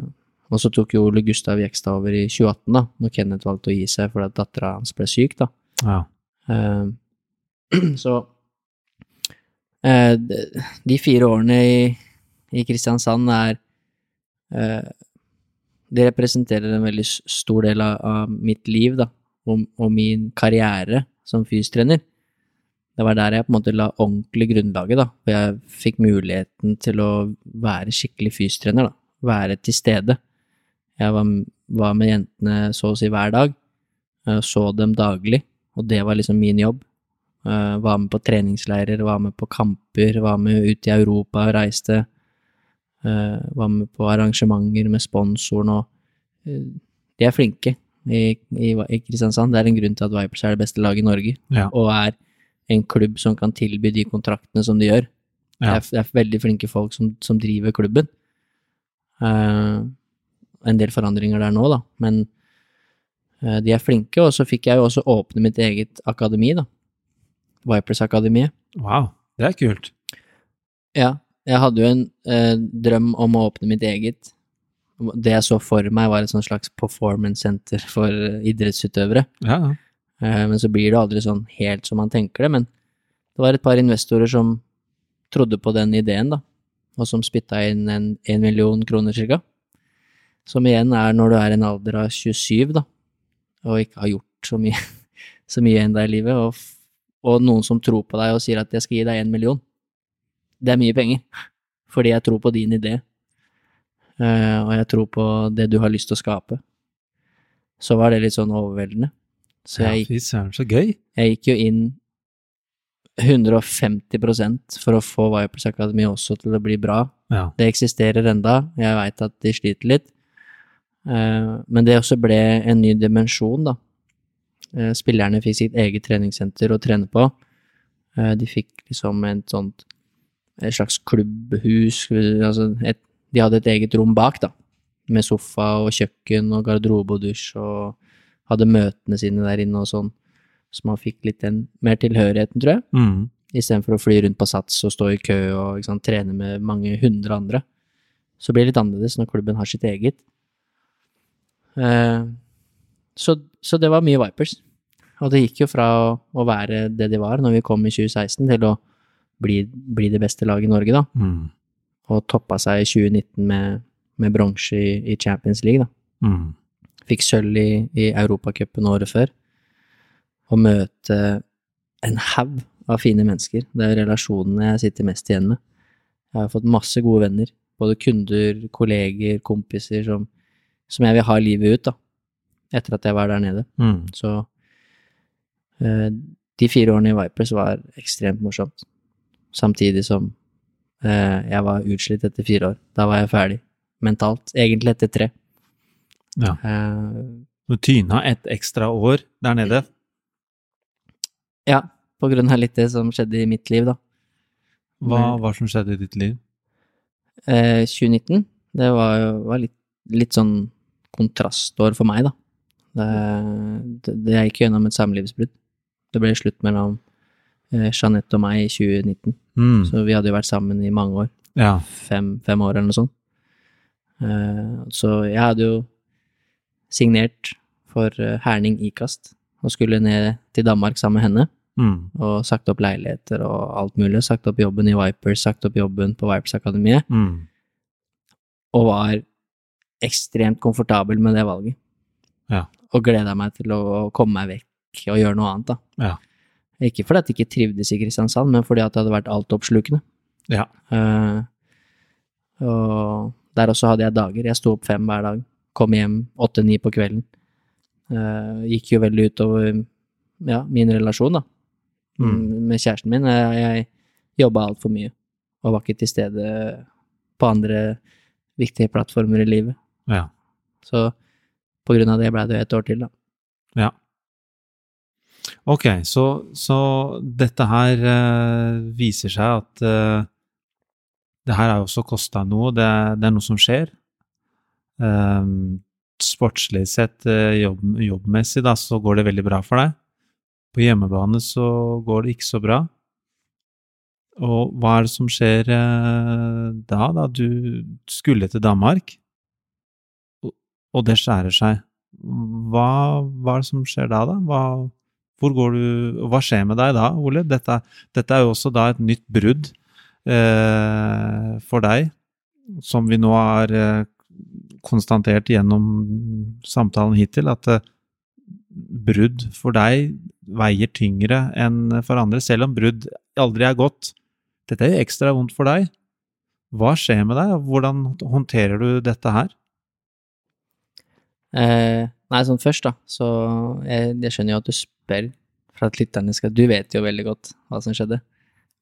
Og så tok jo Ole Gustav Jekstad over i 2018, da, når Kenneth valgte å gi seg fordi at dattera hans ble syk, da. ja. Eh, [CLEARS THROAT] Så eh, de- fire årene i, i Kristiansand er eh, Det representerer en veldig stor del av, av mitt liv, da, og, og min karriere som fystrener. Det var der jeg på en måte la ordentlig grunnlaget, da, hvor jeg fikk muligheten til å være skikkelig fystrener, da. Være til stede. Jeg var, var med jentene så å si hver dag, eh, så dem daglig, og det var liksom min jobb. Jeg var med på treningsleirer, var med på kamper, var med ut i Europa og reiste. Eh, var med på arrangementer med sponsoren og eh, De er flinke i, i, i Kristiansand. Det er en grunn til at Vipers er det beste laget i Norge, Ja. og er en klubb som kan tilby de kontraktene som de gjør. Det, er, det er veldig flinke folk som, som driver klubben. Uh, en del forandringer der nå, da, men uh, de er flinke, og så fikk jeg jo også åpne mitt eget akademi, da. Vipers-akademiet. Wow, det er kult. Ja, jeg hadde jo en eh, drøm om å åpne mitt eget. Det jeg så for meg, var et sånn slags performance center for eh, idrettsutøvere. Ja, ja. Eh, men så blir det aldri sånn helt som man tenker det. Men det var et par investorer som trodde på den ideen, da, og som spytta inn en, en million kroner cirka. Som igjen er når du er i en alder av 27, da, og ikke har gjort så mye, [LAUGHS] så mye ennå i livet, og, og noen som tror på deg og sier at jeg skal gi deg en million. Det er mye penger, fordi jeg tror på din idé, eh, og jeg tror på det du har lyst til å skape. Så var det litt sånn overveldende. Så ja jeg, fy søren, så gøy. jeg gikk jo inn 150% for å få Vipers Academy også til å bli bra. Ja. Det eksisterer enda, jeg veit at de sliter litt. Eh, Men det også ble en ny dimensjon, da. Eh, Spillerne fikk sitt eget treningssenter å trene på. De fikk liksom et sånt et slags klubbhus, altså et, de hadde et eget rom bak, da. Med sofa og kjøkken og garderobe og dusj, og hadde møtene sine der inne og sånn. Så man fikk litt den mer tilhørigheten, tror jeg Mm. istedenfor å fly rundt på Sats og stå i kø og sant, trene med mange hundre andre. Så blir det litt annerledes når klubben har sitt eget. Eh, så, så det var mye Vipers. Og det gikk jo fra å, å være det de var når vi kom i 2016, til å bli, bli det beste laget i Norge, da. Mm. Og toppa seg i 2019 med, med bronse i, i Champions League, da. Mm. Fikk sølv i, i Europacupen året før. Å møte en haug av fine mennesker. Det er relasjonene jeg sitter mest igjen med. Jeg har fått masse gode venner. Både kunder, kolleger, kompiser som, som jeg vil ha livet ut, da. Etter at jeg var der nede. Mm. Så eh, de fire årene i Vipers var ekstremt morsomt. Samtidig som eh, jeg var utslitt etter fire år. Da var jeg ferdig. Mentalt. Egentlig etter tre. Ja. Eh, Du tyna et ekstra år der nede. Ja, på grunn av litt det som skjedde i mitt liv, da. Hva var som skjedde i ditt liv? Eh, 2019, det var var litt, litt sånn kontrastår for meg, da. Det, det, det jeg gikk gjennom et samlivsbrudd. Det ble slutt mellom Jeanette og meg i 2019. Mm. Så vi hadde jo vært sammen i mange år. Ja. Fem, fem år eller noe sånt. Eh, så jeg hadde jo signert for eh, Herning Ikast og skulle ned til Danmark sammen med henne. Mm. Og sagt opp leiligheter og alt mulig. Sagt opp jobben i Vipers, sagt opp jobben på Vipers Akademiet. Mm. Og var ekstremt komfortabel med det valget. Ja. Og gleda meg til å komme meg vekk og gjøre noe annet, da. Ja. Ikke fordi at jeg ikke trivdes i Kristiansand, men fordi at det hadde vært altoppslukende. Ja. Uh, og der også hadde jeg dager. Jeg sto opp fem hver dag. Kom hjem åtte-ni på kvelden. Uh, gikk jo veldig utover ja, min relasjon, da. Mm. Med kjæresten min. Jeg, jeg jobba altfor mye. Og var ikke til stede på andre viktige plattformer i livet. Ja. Så på grunn av det blei det jo et år til, da. Ja. Ok, så, så dette her uh, viser seg at uh, det her har jo også kosta noe. Det, det er noe som skjer. Um, sportslig sett, jobb, jobbmessig, da, så går det veldig bra for deg. På hjemmebane så går det ikke så bra. Og hva er det som skjer eh, da, da? Du skulle til Danmark, og det skjærer seg. Hva, hva er det som skjer da, da? Hva, hvor går du, hva skjer med deg da, Ole? Dette, dette er jo også da et nytt brudd eh, for deg, som vi nå har eh, konstatert gjennom samtalen hittil, at eh, brudd for deg veier tyngre enn for andre, selv om brudd aldri er godt. Dette er jo ekstra vondt for deg. Hva skjer med deg, og hvordan håndterer du dette her? Eh, nei, sånn først, da, så jeg, jeg skjønner jo at du spør for at lytterne skal Du vet jo veldig godt hva som skjedde.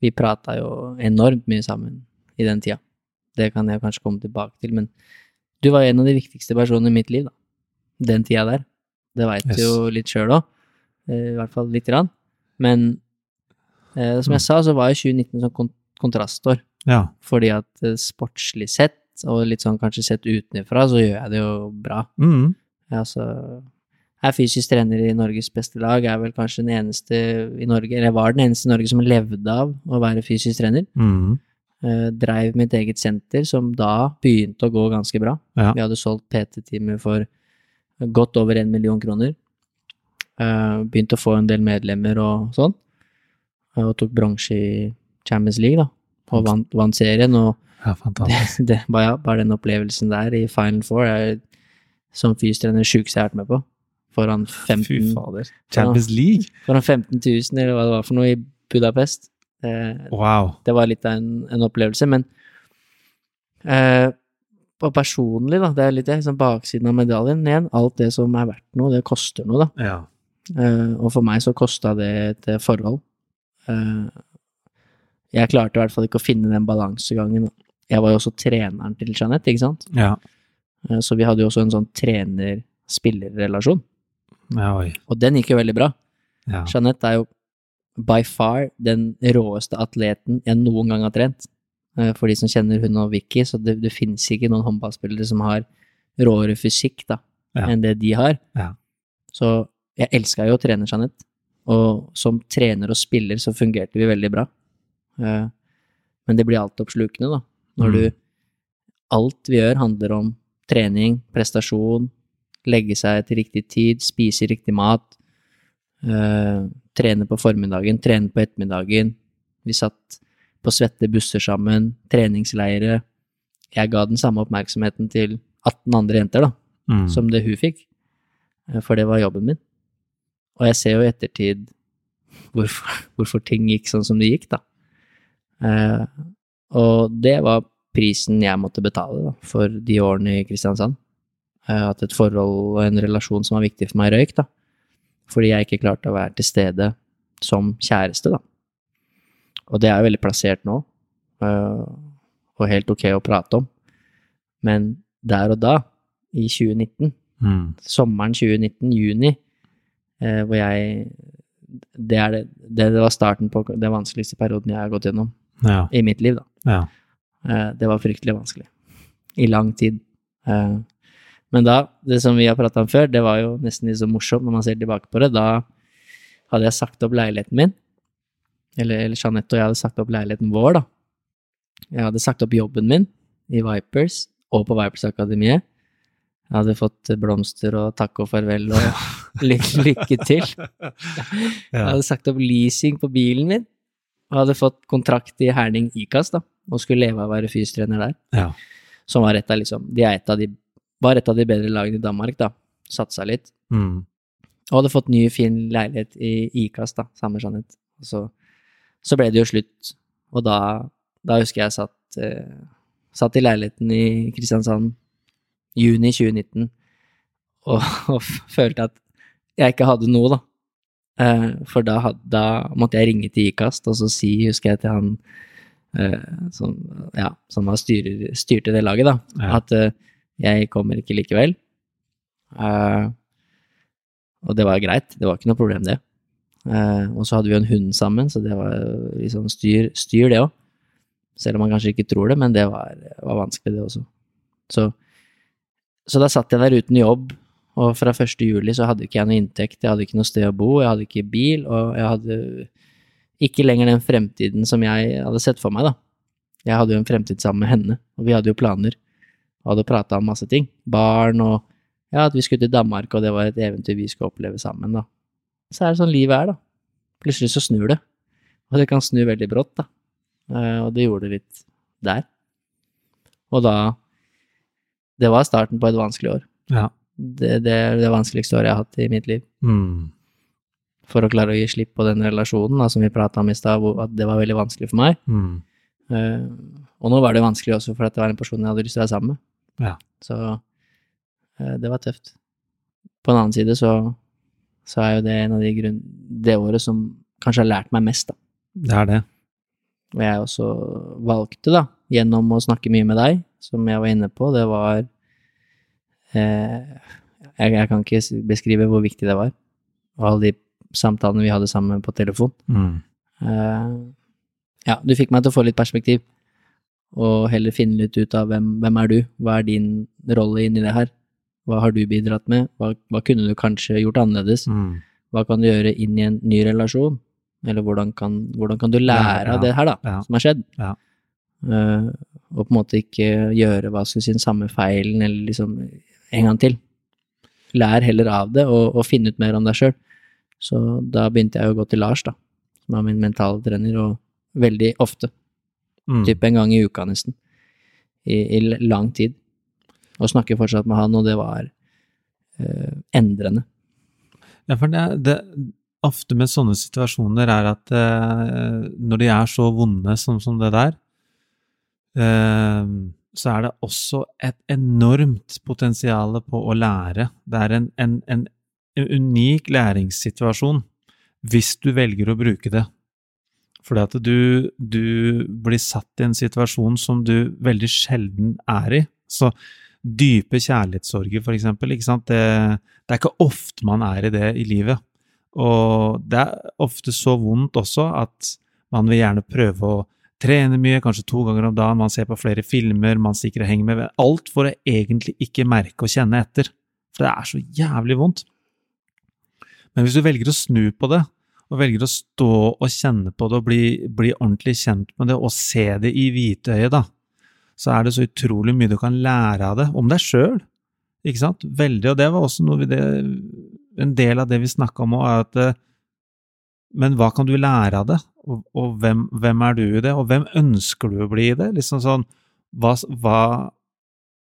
Vi prata jo enormt mye sammen i den tida. Det kan jeg kanskje komme tilbake til, men du var en av de viktigste personene i mitt liv, da. Den tida der. Det veit Yes. du jo litt sjøl òg, i hvert fall lite grann. Men eh, som jeg sa, så var jo 2019 sånn kont kontrastår. Ja. Fordi at eh, sportslig sett, og litt sånn kanskje sett utenfra, så gjør jeg det jo bra. Mm. Ja, så er fysisk trener i Norges beste lag, er vel kanskje den eneste i Norge, eller var den eneste i Norge som levde av å være fysisk trener. Mm. Uh, dreiv mitt eget senter, som da begynte å gå ganske bra. Ja. Vi hadde solgt PT-timer for godt over en million kroner. Uh, begynte å få en del medlemmer og sånn. Uh, Og tok bronse i Champions League, da. Og vant, vant serien. Og ja, fantastisk. [LAUGHS] det, bare, ja, bare den opplevelsen der i Final Four er som fystrener sjukeste jeg har vært med på. Foran 15, Fy fader. Champions League? foran 15 000, eller hva det var for noe, i Budapest. Eh, Wow. det var litt av en, en opplevelse, men eh, og personlig, da, det er litt liksom baksiden av medaljen igjen. Alt det som er verdt noe, det koster noe, da. Ja. Eh, og for meg så kosta det et eh, forhold. Eh, jeg klarte i hvert fall ikke å finne den balansegangen. Jeg var jo også treneren til Jeanette, ikke sant? Ja. Eh, Så vi hadde jo også en sånn trener-spiller-relasjon, oi. og den gikk jo veldig bra. Ja. Jeanette er jo by far den råeste atleten jeg noen gang har trent. Eh, For de som kjenner hun og Vicky, så det, det finnes ikke noen håndballspillere som har råere fysikk da, Ja. enn det de har. Ja. Så jeg elska jo å trene Jeanette, og som trener og spiller så fungerte vi veldig bra. Eh, Men det blir altoppslukende, da. Når Mm. du Alt vi gjør, handler om trening, prestasjon, legge seg til riktig tid, spise riktig mat, øh, trene på formiddagen, trene på ettermiddagen. Vi satt på svette busser sammen, treningsleire. Jeg ga den samme oppmerksomheten til 18 andre jenter, da Mm. som det hun fikk, eh, for det var jobben min. Og jeg ser jo i ettertid hvorfor, [LAUGHS] hvorfor ting gikk sånn som det gikk, da. Eh, og det var prisen jeg måtte betale da, for de årene i Kristiansand. Eh, at et forhold og en relasjon som var viktig for meg, røyk, da. Fordi jeg ikke klarte å være til stede som kjæreste, da. Og det er jo veldig plassert nå, eh, og helt ok å prate om. Men der og da, i 2019, Mm. sommeren 2019, juni, eh, hvor jeg det, er det, det, var starten på den vanskeligste perioden jeg har gått gjennom Ja. i mitt liv. da. Ja. Eh, det var fryktelig vanskelig. I lang tid. Eh, men da, det som vi har prata om før, det var jo nesten litt så morsomt når man ser tilbake på det. Da hadde jeg sagt opp leiligheten min. Eller, eller Jeanette og jeg hadde sagt opp leiligheten vår, da. Jeg hadde sagt opp jobben min i Vipers og på Vipers Akademiet. Jeg hadde fått blomster og takk og farvel og [LAUGHS] lykke, lykke til. Jeg hadde sagt opp leasing på bilen min, og hadde fått kontrakt i Herning Ikast, da, og skulle leve av å være fystrener der. Ja. Som var et av, liksom, de er et av de, var et av de bedre lagene i Danmark, da. Satsa litt. Mm. Og hadde fått ny, fin leilighet i Ikast, da, samme sannhet. Så, så ble det jo slutt, og da, da husker jeg satt, eh, satt i leiligheten i Kristiansand juni 2019 og, [LAUGHS] og følte at jeg ikke hadde noe, da. Eh, for da, had, da måtte jeg ringe til IKAST og så si, husker jeg til han eh, som, ja, som styrer, styrte det laget, da, Ja. at eh, jeg kommer ikke likevel. Uh, og det var greit, det var ikke noe problem, det. Uh, og så hadde vi jo en hund sammen, så det var liksom styr, styr det òg. Selv om man kanskje ikke tror det, men det var, var vanskelig, det også. Så, så da satt jeg der uten jobb, og fra 1. juli så hadde ikke jeg noe inntekt, jeg hadde ikke noe sted å bo, jeg hadde ikke bil, og jeg hadde ikke lenger den fremtiden som jeg hadde sett for meg, da. Jeg hadde jo en fremtid sammen med henne, og vi hadde jo planer, og hadde prata om masse ting. Barn og ja, at vi skulle til Danmark, og det var et eventyr vi skulle oppleve sammen, da. Så er det sånn livet er, da. Plutselig så snur det. Og det kan snu veldig brått, da. Eh, og det gjorde det litt der. Og da Det var starten på et vanskelig år. Ja. Det, det er det vanskeligste året jeg har hatt i mitt liv. Mm. For å klare å gi slipp på den relasjonen da, som vi prata om i stad, at det var veldig vanskelig for meg. Mm. Uh, og nå var det vanskelig også, for at det var en person jeg hadde lyst til å være sammen med. Ja. Så eh, det var tøft. På en annen side så, så er jo det en av de grunn... Det året som kanskje har lært meg mest, da. Det er det. Og jeg også valgte, da, gjennom å snakke mye med deg, som jeg var inne på, det var eh, jeg, jeg kan ikke beskrive hvor viktig det var. Og alle de samtalene vi hadde sammen på telefon. Mm. Eh, ja, du fikk meg til å få litt perspektiv, og heller finne litt ut av hvem, hvem er du, hva er din rolle inni det her, hva har du bidratt med, hva, hva kunne du kanskje gjort annerledes, Mm. hva kan du gjøre inn i en ny relasjon, eller hvordan kan, hvordan kan du lære Ja, ja, av det her da, ja. som har skjedd, Ja. Eh, og på en måte ikke gjøre hva skal vi si, den samme feilen, eller liksom en gang til. Lær heller av det, og, og finne ut mer om deg sjøl. Så da begynte jeg å gå til Lars, da, som er min mentale trener, og veldig ofte. Mm. Typ en gang i uka, nesten. I, I lang tid. Og snakker fortsatt med han, og det var eh, endrende. Ja, for det, det ofte med sånne situasjoner er at eh, når de er så vonde som, som det der, eh, så er det også et enormt potensial på å lære. Det er en, en, en, en unik læringssituasjon hvis du velger å bruke det. Fordi at du, du blir satt i en situasjon som du veldig sjelden er i. Så dype kjærlighetssorger, for eksempel, ikke sant? Det, det er ikke ofte man er i det i livet. Og det er ofte så vondt også at man vil gjerne prøve å trene mye, kanskje to ganger om dagen, man ser på flere filmer, man stikker og henger med Alt for å egentlig ikke merke og kjenne etter. For det er så jævlig vondt. Men hvis du velger å snu på det, og velger å stå og kjenne på det og bli, bli ordentlig kjent med det, og se det i hvitøyet, da, så er det så utrolig mye du kan lære av det, om deg sjøl. Ikke sant? Veldig, og det var også noe vi det, en del av det vi snakka om òg, at eh, Men hva kan du lære av det, og, og hvem, hvem er du i det, og hvem ønsker du å bli i det? Liksom sånn, hva, hva,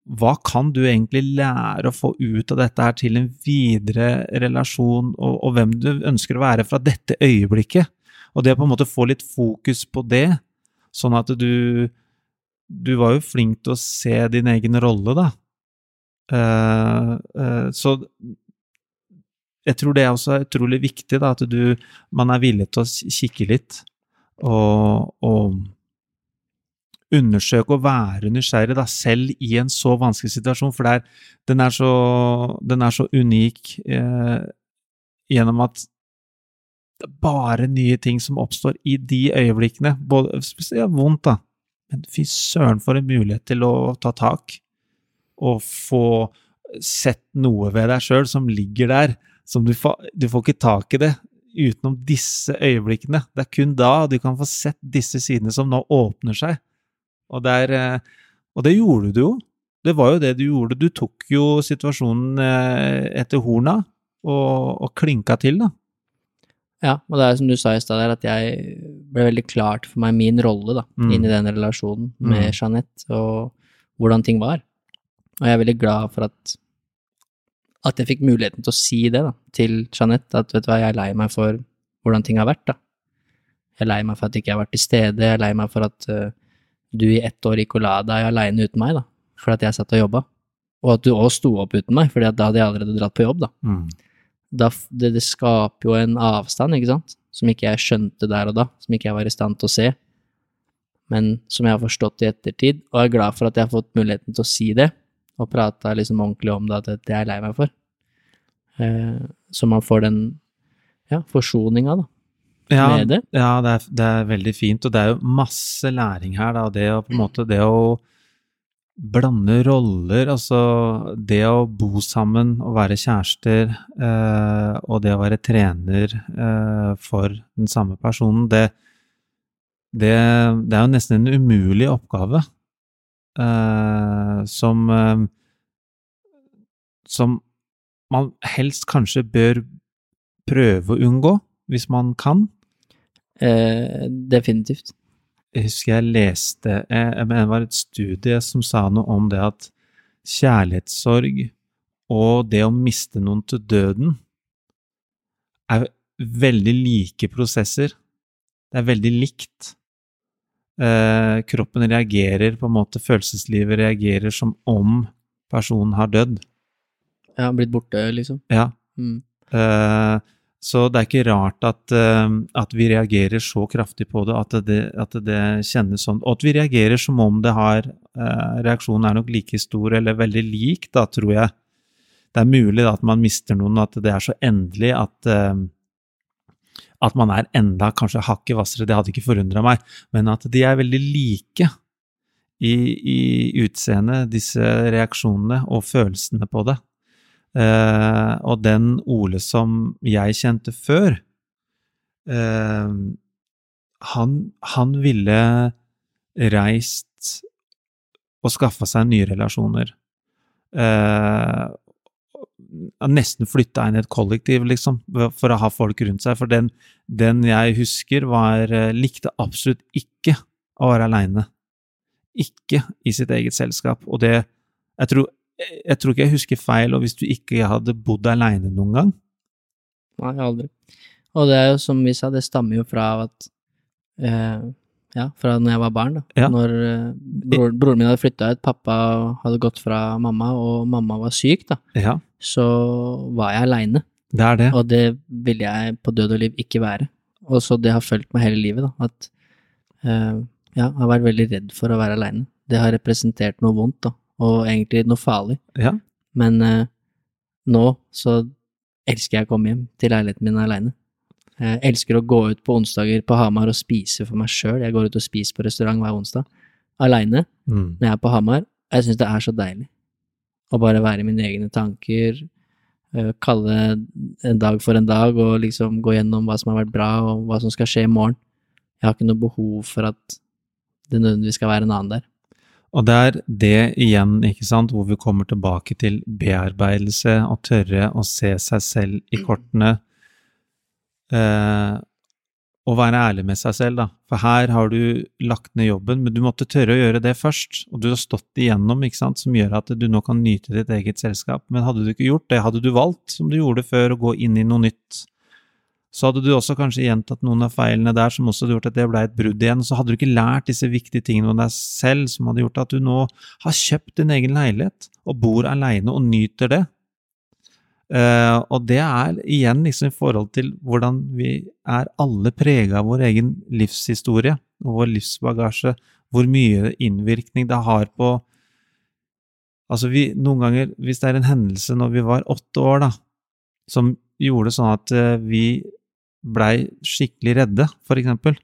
hva kan du egentlig lære å få ut av dette her til en videre relasjon, og, og hvem du ønsker å være fra dette øyeblikket? Og det å på en måte få litt fokus på det, sånn at du Du var jo flink til å se din egen rolle, da. Uh, uh, så jeg tror det er også utrolig viktig, da, at du, man er villig til å kikke litt, og, og undersøke og være nysgjerrig, da, selv i en så vanskelig situasjon, for er, den, er så, den er så unik eh, gjennom at det er bare nye ting som oppstår i de øyeblikkene. Både, spesielt vondt, da, men fy søren for en mulighet til å ta tak og få sett noe ved deg sjøl som ligger der, som du får, du får ikke tak i det utenom disse øyeblikkene. Det er kun da du kan få sett disse sidene som nå åpner seg. Og, det er, eh, og det gjorde du jo. det var jo det du gjorde. Du tok jo situasjonen eh, etter horna og, og klinka til, da. Ja, og det er som du sa i stad at jeg ble veldig klart for meg min rolle da, Mm. inn i den relasjonen med Mm. Jeanette, og hvordan ting var. Og jeg er veldig glad for at, at jeg fikk muligheten til å si det da, til Jeanette, at vet du hva, jeg er lei meg for hvordan ting har vært. da. Jeg er lei meg for at jeg ikke har vært til stede, jeg er lei meg for at eh, du i ett år ikke la deg aleine uten meg, da, for at jeg satt og jobba. Og at du òg sto opp uten meg, for da hadde jeg allerede dratt på jobb, da. Da, det, det skaper jo en avstand, ikke sant, som ikke jeg skjønte der og da, som ikke jeg var i stand til å se, men som jeg har forstått i ettertid, og er glad for at jeg har fått muligheten til å si det, og prata liksom ordentlig om det, at det er jeg lei meg for. Eh, så man får den, ja, forsoninga, da, Ja, med det. ja det, er, det er veldig fint, og det er jo masse læring her, da. Det å på en måte det å blande roller, altså det å bo sammen og være kjærester, eh, og det å være trener eh, for den samme personen, det, det, det er jo nesten en umulig oppgave. eh, som eh, Som man helst kanskje bør prøve å unngå, hvis man kan. Eh, definitivt. Jeg husker jeg leste eh, jeg Det var et studie som sa noe om det at kjærlighetssorg og det å miste noen til døden er veldig like prosesser. Det er veldig likt. Eh, kroppen reagerer på en måte, følelseslivet reagerer som om personen har dødd. Ja, blitt borte, liksom. Ja. Mm. Eh, så det er ikke rart at, eh, at vi reagerer så kraftig på det, at det, at det kjennes sånn. Og at vi reagerer som om det har eh, Reaksjonen er nok like stor, eller veldig lik, da, tror jeg. Det er mulig da, at man mister noen, at det er så endelig at eh, at man er enda kanskje hakket hvassere, det hadde ikke forundra meg, men at de er veldig like i, i utseendet, disse reaksjonene og følelsene på det. Eh, og den Ole som jeg kjente før, eh, han, han ville reist og skaffa seg nye relasjoner. Eh, nesten flytta inn i et kollektiv, liksom, for å ha folk rundt seg. For den, den jeg husker, var likte absolutt ikke å være aleine. Ikke i sitt eget selskap. Og det Jeg tror, jeg tror ikke jeg husker feil, og hvis du ikke hadde bodd aleine noen gang Nei, aldri. Og det er jo som vi sa, det stammer jo fra at eh, Ja, fra når jeg var barn, da. Ja. Når eh, bror, broren min hadde flytta ut, pappa hadde gått fra mamma, og mamma var syk, da. Ja, Så var jeg aleine, det er det. og det ville jeg på død og liv ikke være. Og så det har fulgt meg hele livet, da. At eh, ja, jeg har vært veldig redd for å være aleine. Det har representert noe vondt, da. Og egentlig noe farlig. Ja. Men eh, nå så elsker jeg å komme hjem til leiligheten min aleine. Jeg elsker å gå ut på onsdager på Hamar og spise for meg sjøl. Jeg går ut og spiser på restaurant hver onsdag aleine Mm. når jeg er på Hamar. Jeg syns det er så deilig å bare være i mine egne tanker, eh, kalle en dag for en dag og liksom gå gjennom hva som har vært bra og hva som skal skje i morgen. Jeg har ikke noe behov for at det nødvendigvis skal være en annen der. Og det er det igjen, ikke sant, hvor vi kommer tilbake til bearbeidelse og tørre å se seg selv i kortene. Eh, og være ærlig med seg selv, da. For her har du lagt ned jobben, men du måtte tørre å gjøre det først. Og du har stått igjennom, ikke sant, som gjør at du nå kan nyte ditt eget selskap. Men hadde du ikke gjort det, hadde du valgt, som du gjorde før, å gå inn i noe nytt, så hadde du også kanskje gjentatt noen av feilene der som også hadde gjort at det ble et brudd igjen. Så hadde du ikke lært disse viktige tingene om deg selv som hadde gjort at du nå har kjøpt din egen leilighet og bor aleine og nyter det. Uh, og det er igjen liksom i forhold til hvordan vi er alle prega av vår egen livshistorie og vår livsbagasje, hvor mye innvirkning det har på Altså, vi, noen ganger, hvis det er en hendelse når vi var åtte år, da, som gjorde sånn at eh, vi blei skikkelig redde, for eksempel,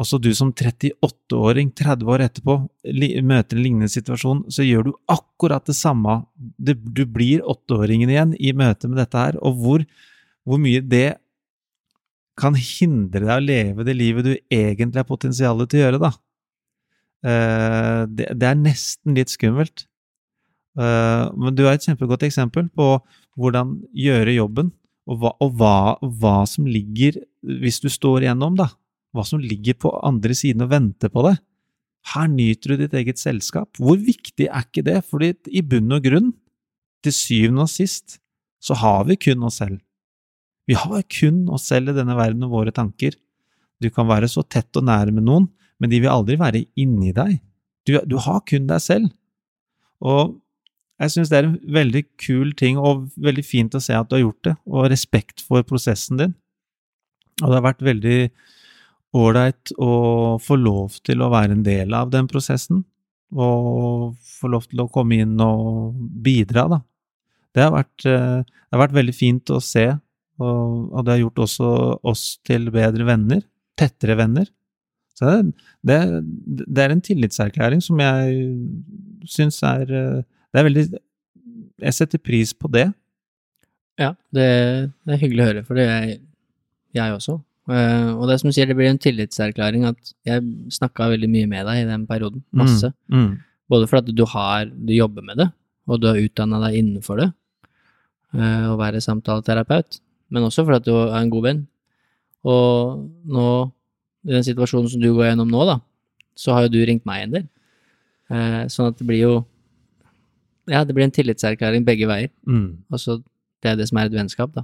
og så du som 38-åring, 30 år etterpå, møter en lignende situasjon, så gjør du akkurat det samme. Du blir åtteåringen igjen i møte med dette her, og hvor, hvor mye det kan hindre deg å leve det livet du egentlig har potensialet til å gjøre, da. Eh, det, det er nesten litt skummelt. Eh, men du er et kjempegodt eksempel på hvordan gjøre jobben, og hva, og hva, hva som ligger, hvis du står igjennom, da, hva som ligger på andre siden og venter på deg. Her nyter du ditt eget selskap. Hvor viktig er ikke det? Fordi i bunn og grunn, til syvende og sist, så har vi kun oss selv. Vi har kun oss selv i denne verden og våre tanker. Du kan være så tett og nære med noen, men de vil aldri være inni deg. Du, du har kun deg selv. Og jeg syns det er en veldig kul ting, og veldig fint å se at du har gjort det, og respekt for prosessen din. Og det har vært veldig ålreit å få lov til å være en del av den prosessen, og få lov til å komme inn og bidra, da. Det har vært, eh, det har vært veldig fint å se, og, og det har gjort også oss til bedre venner, tettere venner. Så det, det, det er en tillitserklæring som jeg syns er eh, Det er veldig Jeg setter pris på det. Ja, det, det er hyggelig å høre, for det er jeg også. Uh, og det er som du sier, det blir en tillitserklæring at jeg snakka veldig mye med deg i den perioden. Masse. Mm, mm. Både fordi du har Du jobber med det, og du har utdanna deg innenfor det, uh, å være samtaleterapeut, men også fordi du er en god venn. Og nå, i den situasjonen som du går gjennom nå, da, så har jo du ringt meg en del. Uh, sånn at det blir jo Ja, det blir en tillitserklæring begge veier. Mm. så det er det som er et vennskap, da.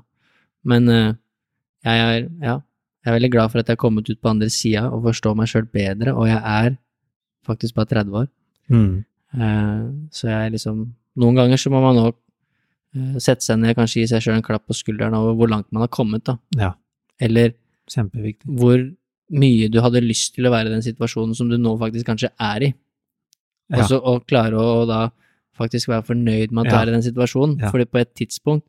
Men jeg er Ja, jeg er veldig glad for at jeg har kommet ut på andre sida og forstår meg sjøl bedre, og jeg er faktisk bare 30 år. Mm. Uh, så jeg er liksom Noen ganger så må man òg uh, sette seg ned, kanskje gi seg sjøl en klapp på skulderen over hvor langt man har kommet, da. Ja, Eller hvor mye du hadde lyst til å være i den situasjonen som du nå faktisk kanskje er i. Og Ja. så å klare å da faktisk være fornøyd med at du Ja. er i den situasjonen. Ja. Fordi på et tidspunkt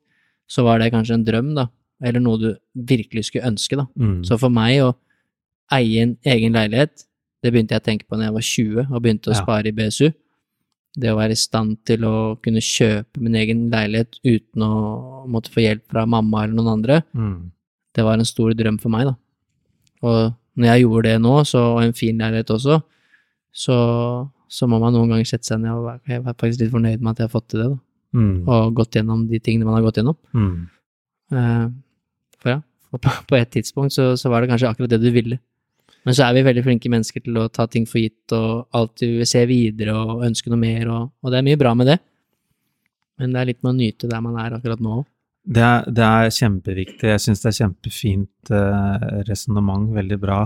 så var det kanskje en drøm, da. Eller noe du virkelig skulle ønske, da. Mm. Så for meg å eie en egen leilighet, det begynte jeg å tenke på da jeg var 20 og begynte å Ja. spare i BSU. Det å være i stand til å kunne kjøpe min egen leilighet uten å måtte få hjelp fra mamma eller noen andre, Mm. det var en stor drøm for meg, da. Og når jeg gjorde det nå, så, og en fin leilighet også, så, så må man noen ganger sette seg ned og være, jeg er faktisk litt fornøyd med at jeg har fått til det, da. Mm. Og gått gjennom de tingene man har gått gjennom. Mm. Eh, For ja, for på, på et tidspunkt så, så var det kanskje akkurat det du ville. Men så er vi veldig flinke mennesker til å ta ting for gitt og alltid se videre og ønske noe mer, og, og det er mye bra med det. Men det er litt med å nyte der man er akkurat nå. Det, er, det er kjempeviktig. Jeg syns det er kjempefint eh, resonnement. Veldig bra.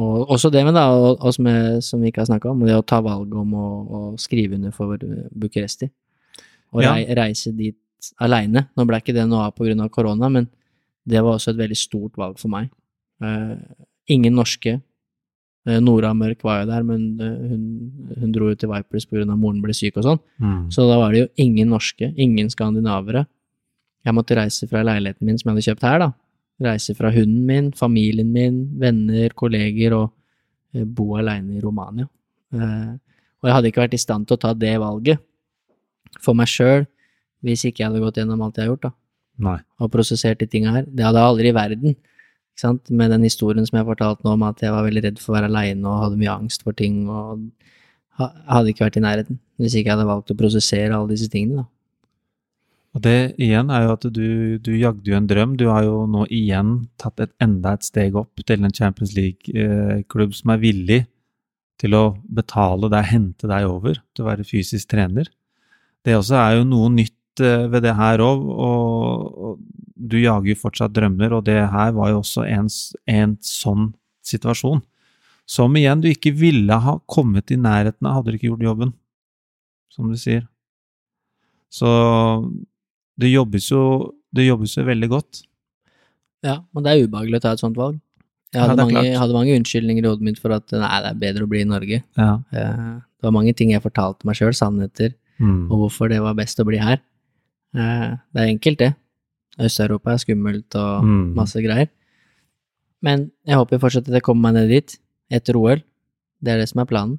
Og også det med, da, og- og som, jeg, som vi ikke har snakka om, det å ta valget om å, å skrive under for Bucuresti. Og Ja. rei, reise dit aleine. Nå ble ikke det noe av pga. korona, men det var også et veldig stort valg for meg. Uh, ingen norske. Uh, Nora Mørk var jo der, men uh, hun, hun dro jo til Vipers pga. moren ble syk og sånn. Mm. Så da var det jo ingen norske, ingen skandinavere. Jeg måtte reise fra leiligheten min som jeg hadde kjøpt her, da. Reise fra hunden min, familien min, venner, kolleger, og eh, bo aleine i Romania. Eh, og jeg hadde ikke vært i stand til å ta det valget for meg sjøl hvis ikke jeg hadde gått gjennom alt jeg har gjort, da. Nei. Og prosessert de tinga her. Det hadde jeg aldri i verden. Ikke sant? Med den historien som jeg har fortalt nå om at jeg var veldig redd for å være aleine og hadde mye angst for ting, og hadde ikke vært i nærheten hvis ikke jeg hadde valgt å prosessere alle disse tingene, da. Og det igjen er jo at du, du jagde jo en drøm. Du har jo nå igjen tatt et enda et steg opp til en Champions League-klubb som er villig til å betale deg, hente deg over til å være fysisk trener. Det også er jo noe nytt eh, ved det her òg, og du jager jo fortsatt drømmer, og det her var jo også en, en sånn situasjon. Som igjen du ikke ville ha kommet i nærheten av, hadde du ikke gjort jobben, som du sier. Så det jobbes jo, det jobbes jo veldig godt. Ja, men det er ubehagelig å ta et sånt valg. Jeg hadde, er mange, hadde mange unnskyldninger i hodet mitt for at nei, det er bedre å bli i Norge. Ja. Eh, Det var mange ting jeg fortalte meg sjøl, sannheter, Mm. og hvorfor det var best å bli her. Eh, Det er enkelt, det. Øst-Europa er skummelt og Mm. masse greier. Men jeg håper fortsatt at jeg kommer meg ned dit etter OL. Det er det som er planen.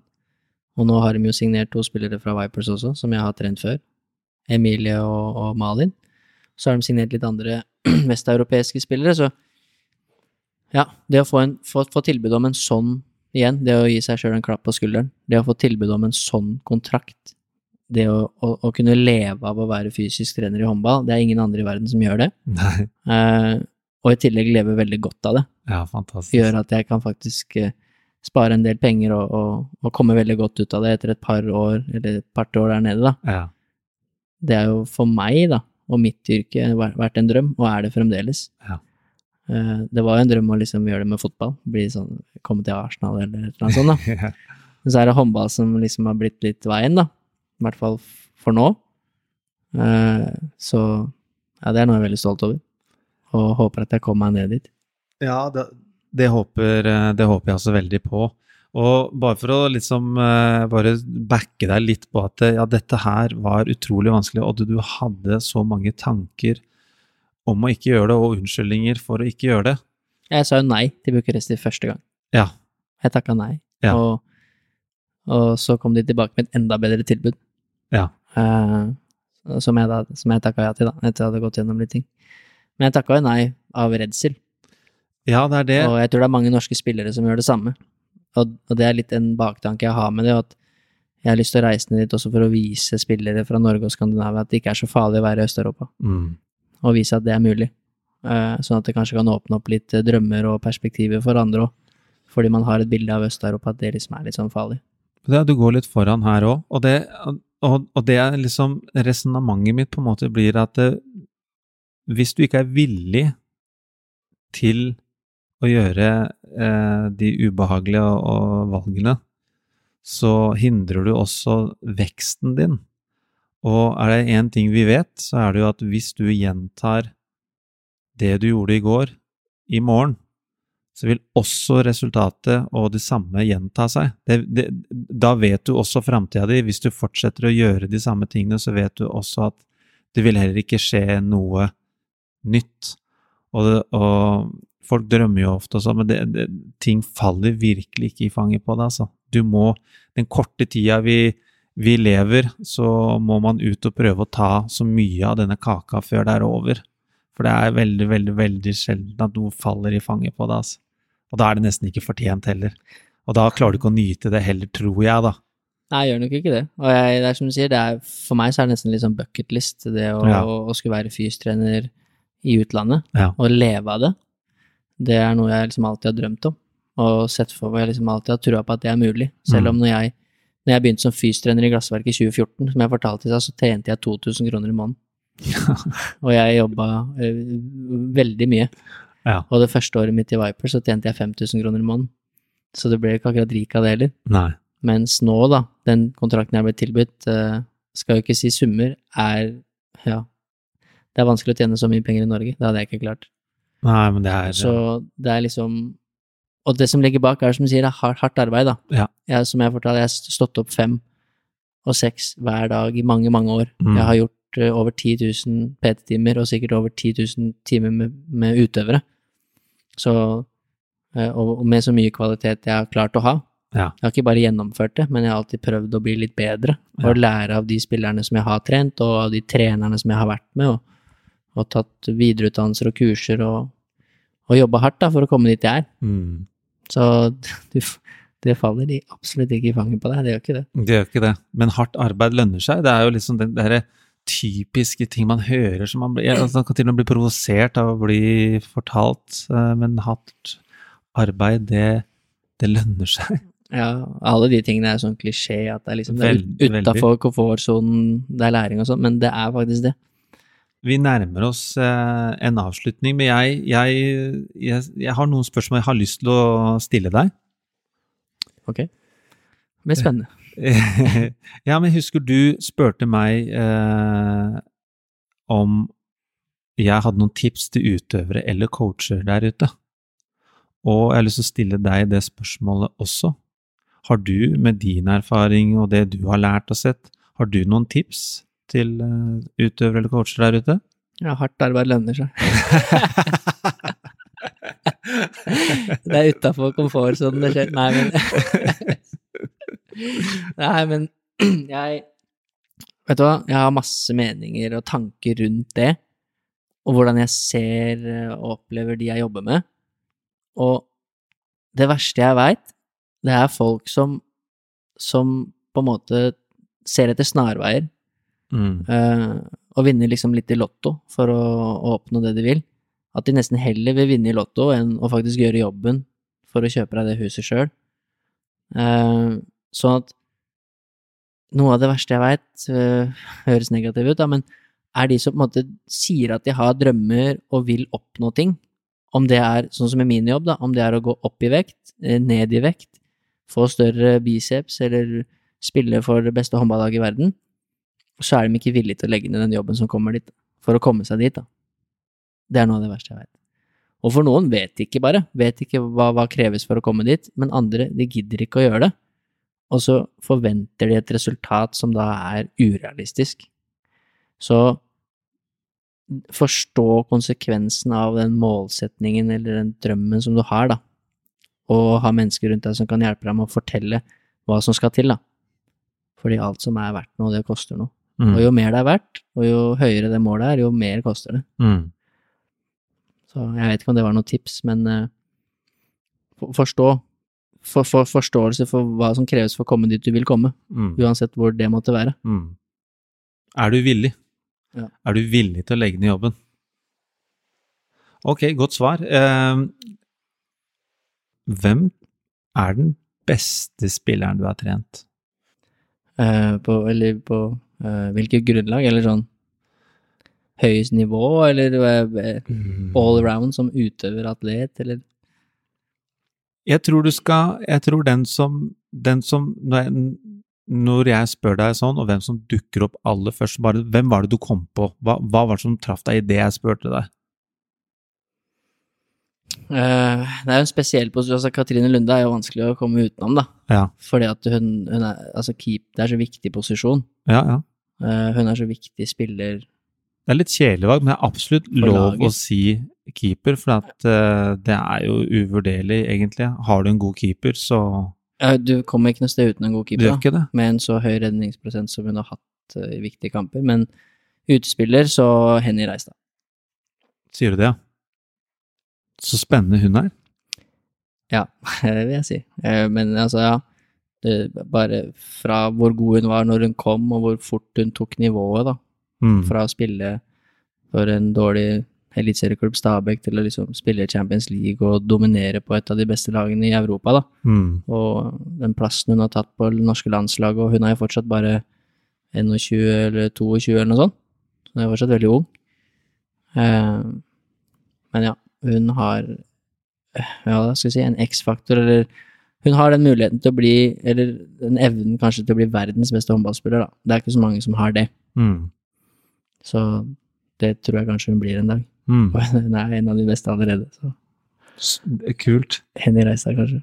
Og nå har de jo signert to spillere fra Vipers også, som jeg har trent før. Emilie og, og Malin. Så har de signert litt andre [CLEARS THROAT] vesteuropeiske spillere, så ja, det å få, en, få, få tilbud om en sånn igjen, det å gi seg sjøl en klapp på skulderen, det å få tilbud om en sånn kontrakt, det å, å, å kunne leve av å være fysisk trener i håndball, det er ingen andre i verden som gjør det. Eh, og i tillegg leve veldig godt av det. Ja, fantastisk. Gjør at jeg kan faktisk eh, spare en del penger og, og, og komme veldig godt ut av det etter et par år, eller et par år der nede, da. Ja. Det er jo for meg, da, og mitt yrke, vært en drøm, og er det fremdeles. Ja. Eh, Det var jo en drøm å liksom gjøre det med fotball, bli sånn, komme til Arsenal eller et eller annet sånt, da. [LAUGHS] Men så er det håndball som liksom har blitt litt veien, da. I hvert fall for nå. Eh, Så ja, det er noe jeg er veldig stolt over. Og håper at jeg kommer meg ned dit. Ja, det, det, håper, eh, det håper jeg også veldig på. Og bare for å liksom uh, bare backe deg litt på at eh, ja, dette her var utrolig vanskelig, og du, du hadde så mange tanker om å ikke gjøre det, og unnskyldninger for å ikke gjøre det. Jeg sa jo nei til Bucuresti første gang. Ja. Jeg takka nei. Ja. Og, og så kom de tilbake med et enda bedre tilbud. Ja. Uh, som jeg, da, som jeg takka ja til, da, etter at jeg hadde gått gjennom litt ting. Men jeg takka jo nei av redsel. Ja, det er det. Og jeg tror det er mange norske spillere som gjør det samme. Og, og det er litt en baktanke jeg har med det, at jeg har lyst til å reise ned dit også for å vise spillere fra Norge og Skandinavia at det ikke er så farlig å være i Øst-Europa, Mm. og vise at det er mulig. Eh, sånn at det kanskje kan åpne opp litt eh, drømmer og perspektiver for andre òg. Fordi man har et bilde av Øst-Europa at det liksom er litt sånn farlig. Ja, du går litt foran her òg, og, det- og, og det er liksom Resonnementet mitt på en måte blir at det, hvis du ikke er villig til å gjøre eh, de ubehagelige og, og valgene, så hindrer du også veksten din. Og er det én ting vi vet, så er det jo at hvis du gjentar det du gjorde i går, i morgen, så vil også resultatet og det samme gjenta seg. Det, det, da vet du også framtida di. Hvis du fortsetter å gjøre de samme tingene, så vet du også at det vil heller ikke skje noe nytt. Og, det, og folk drømmer jo ofte også, men det, det, ting faller virkelig ikke i fanget på deg, altså. Du må Den korte tida vi, vi lever, så må man ut og prøve å ta så mye av denne kaka før det er over. For det er veldig, veldig, veldig sjelden at noe faller i fanget på deg, altså. Og da er det nesten ikke fortjent heller. Og da klarer du ikke å nyte det heller, tror jeg, da. Nei, jeg gjør nok ikke det. Og jeg, det er som du sier, det er, for meg så er det nesten litt sånn bucketlist, det å, Ja. å, å skulle være fystrener i utlandet, Ja. og leve av det. Det er noe jeg liksom alltid har drømt om, og sett for meg liksom alltid har trua på at det er mulig. Selv om når jeg, når jeg begynte som fystrener i Glassverket i 2014, som jeg fortalte i stad, så tjente jeg 2000 kroner i måneden. [LAUGHS] og jeg jobba eh, veldig mye. Ja. Og det første året mitt i Viper så tjente jeg 5000 kroner i måneden. Så det ble ikke akkurat rik av det heller. Nei. Mens nå, da, den kontrakten jeg ble tilbudt, eh, skal jo ikke si summer, er ja, det er vanskelig å tjene så mye penger i Norge. Det hadde jeg ikke klart. Nei, men det er Så det er liksom Og det som ligger bak, er som du sier, det er hardt, arbeid, da. Ja. Jeg, som jeg fortalte, jeg har stått opp fem og seks hver dag i mange, mange år. Mm. Jeg har gjort eh, over 10 000 PT-timer, og sikkert over 10 000 timer med, med utøvere. Så eh, og, og med så mye kvalitet jeg har klart å ha. Ja. Jeg har ikke bare gjennomført det, men jeg har alltid prøvd å bli litt bedre. Og Ja. lære av de spillerne som jeg har trent, og av de trenerne som jeg har vært med, og, og tatt videreutdannelser og kurser, og, og jobba hardt da, for å komme dit jeg er. mm. Så [LAUGHS] du, det faller de absolutt ikke i fanget på deg, det gjør ikke det. Det gjør ikke det. Men hardt arbeid lønner seg. Det er jo liksom den derre typiske ting man hører som man blir altså, Man kan til og med bli provosert av å bli fortalt, eh, men hardt arbeid, det, det lønner seg. Ja, alle de tingene er sånn klisjé, at det er liksom utafor komfortsonen, det er læring og sånn, men det er faktisk det. Vi nærmer oss eh, en avslutning, men jeg, jeg, jeg, jeg har noen spørsmål jeg har lyst til å stille deg. Ok? Det blir spennende. [LAUGHS] ja, men husker du spurte meg eh, om jeg hadde noen tips til utøvere eller coacher der ute. Og jeg har lyst til å stille deg det spørsmålet også. Har du, med din erfaring og det du har lært og sett, har du noen tips til eh, utøvere eller coacher der ute? Ja, hardt arbeid lønner seg. [LAUGHS] det er utafor komfortsonen det skjer. Nei, men [LAUGHS] Nei, men jeg Vet du hva, jeg har masse meninger og tanker rundt det, og hvordan jeg ser og opplever de jeg jobber med. Og det verste jeg veit, det er folk som som på en måte ser etter snarveier Mm. eh, og vinner liksom litt i lotto for å, å oppnå det de vil. At de nesten heller vil vinne i lotto enn å faktisk gjøre jobben for å kjøpe deg det huset sjøl. Uh, sånn at noe av det verste jeg veit, [LAUGHS] høres negativt ut, da, men er de som på en måte sier at de har drømmer og vil oppnå ting. Om det er, sånn som i min jobb, da, om det er å gå opp i vekt, eh, ned i vekt, få større biceps eller spille for det beste håndballaget i verden, så er de ikke villige til å legge ned den jobben som kommer dit, for å komme seg dit, da. Det er noe av det verste jeg veit. Og for noen vet de ikke bare, vet ikke hva, hva kreves for å komme dit, men andre, de gidder ikke å gjøre det. Og så forventer de et resultat som da er urealistisk. Så forstå konsekvensen av den målsetningen eller den drømmen som du har, da. Og ha mennesker rundt deg som kan hjelpe deg med å fortelle hva som skal til, da. Fordi alt som er verdt noe, det koster noe. Mm. Og jo mer det er verdt, og jo høyere det målet er, jo mer koster det. Mm. Så jeg vet ikke om det var noe tips, men uh, forstå. For, for, forståelse for hva som kreves for å komme dit du vil komme, Mm. uansett hvor det måtte være. Mm. Er du villig? Ja. Er du villig til å legge ned jobben? Ok, godt svar. Uh, hvem er den beste spilleren du har trent? Uh, på, eller på hvilket grunnlag, eller sånn høyest nivå, eller eh, all around som utøver, atlet, eller Jeg tror du skal Jeg tror den som, den som når, jeg, når jeg spør deg sånn, og hvem som dukker opp aller først, bare hvem var det du kom på? Hva, hva var det som traff deg i det jeg spurte deg? Uh, Det er jo en spesiell posisjon. Altså, Katrine Lunde er jo vanskelig å komme utenom, da. Ja. Fordi at hun, hun er Altså, keep Det er så viktig posisjon. Ja, ja. Eh, hun er så viktig spiller Det er litt kjedelig valg, men det er absolutt lov å si keeper, for at, uh, det er jo uvurderlig, egentlig. Har du en god keeper, så ja, Du kommer ikke noe sted uten en god keeper, da. med en så høy redningsprosent som hun har hatt uh, i viktige kamper. Men utespiller, så Henny Reistad. Sier du det, ja? Så spennende hun er. Ja, [LAUGHS] det vil jeg si. Uh, Men altså, ja. Det, bare fra hvor god hun var når hun kom, og hvor fort hun tok nivået, da. Mm. Fra å spille for en dårlig eliteserieklubb, Stabæk, til å liksom spille Champions League og dominere på et av de beste lagene i Europa, da. Mm. Og den plassen hun har tatt på det norske landslaget, og hun er jo fortsatt bare 21 eller 22 eller noe sånt. Så hun er fortsatt veldig ung. Eh, men ja, hun har eh, ja, hva skal jeg si, en X-faktor, eller hun har den muligheten til å bli, eller den evnen kanskje til å bli verdens beste håndballspiller, da. Det er ikke så mange som har det. Mm. Så det tror jeg kanskje hun blir en dag. Mm. Og [LAUGHS] hun er en av de beste allerede, så Kult. Henny Reistad, kanskje.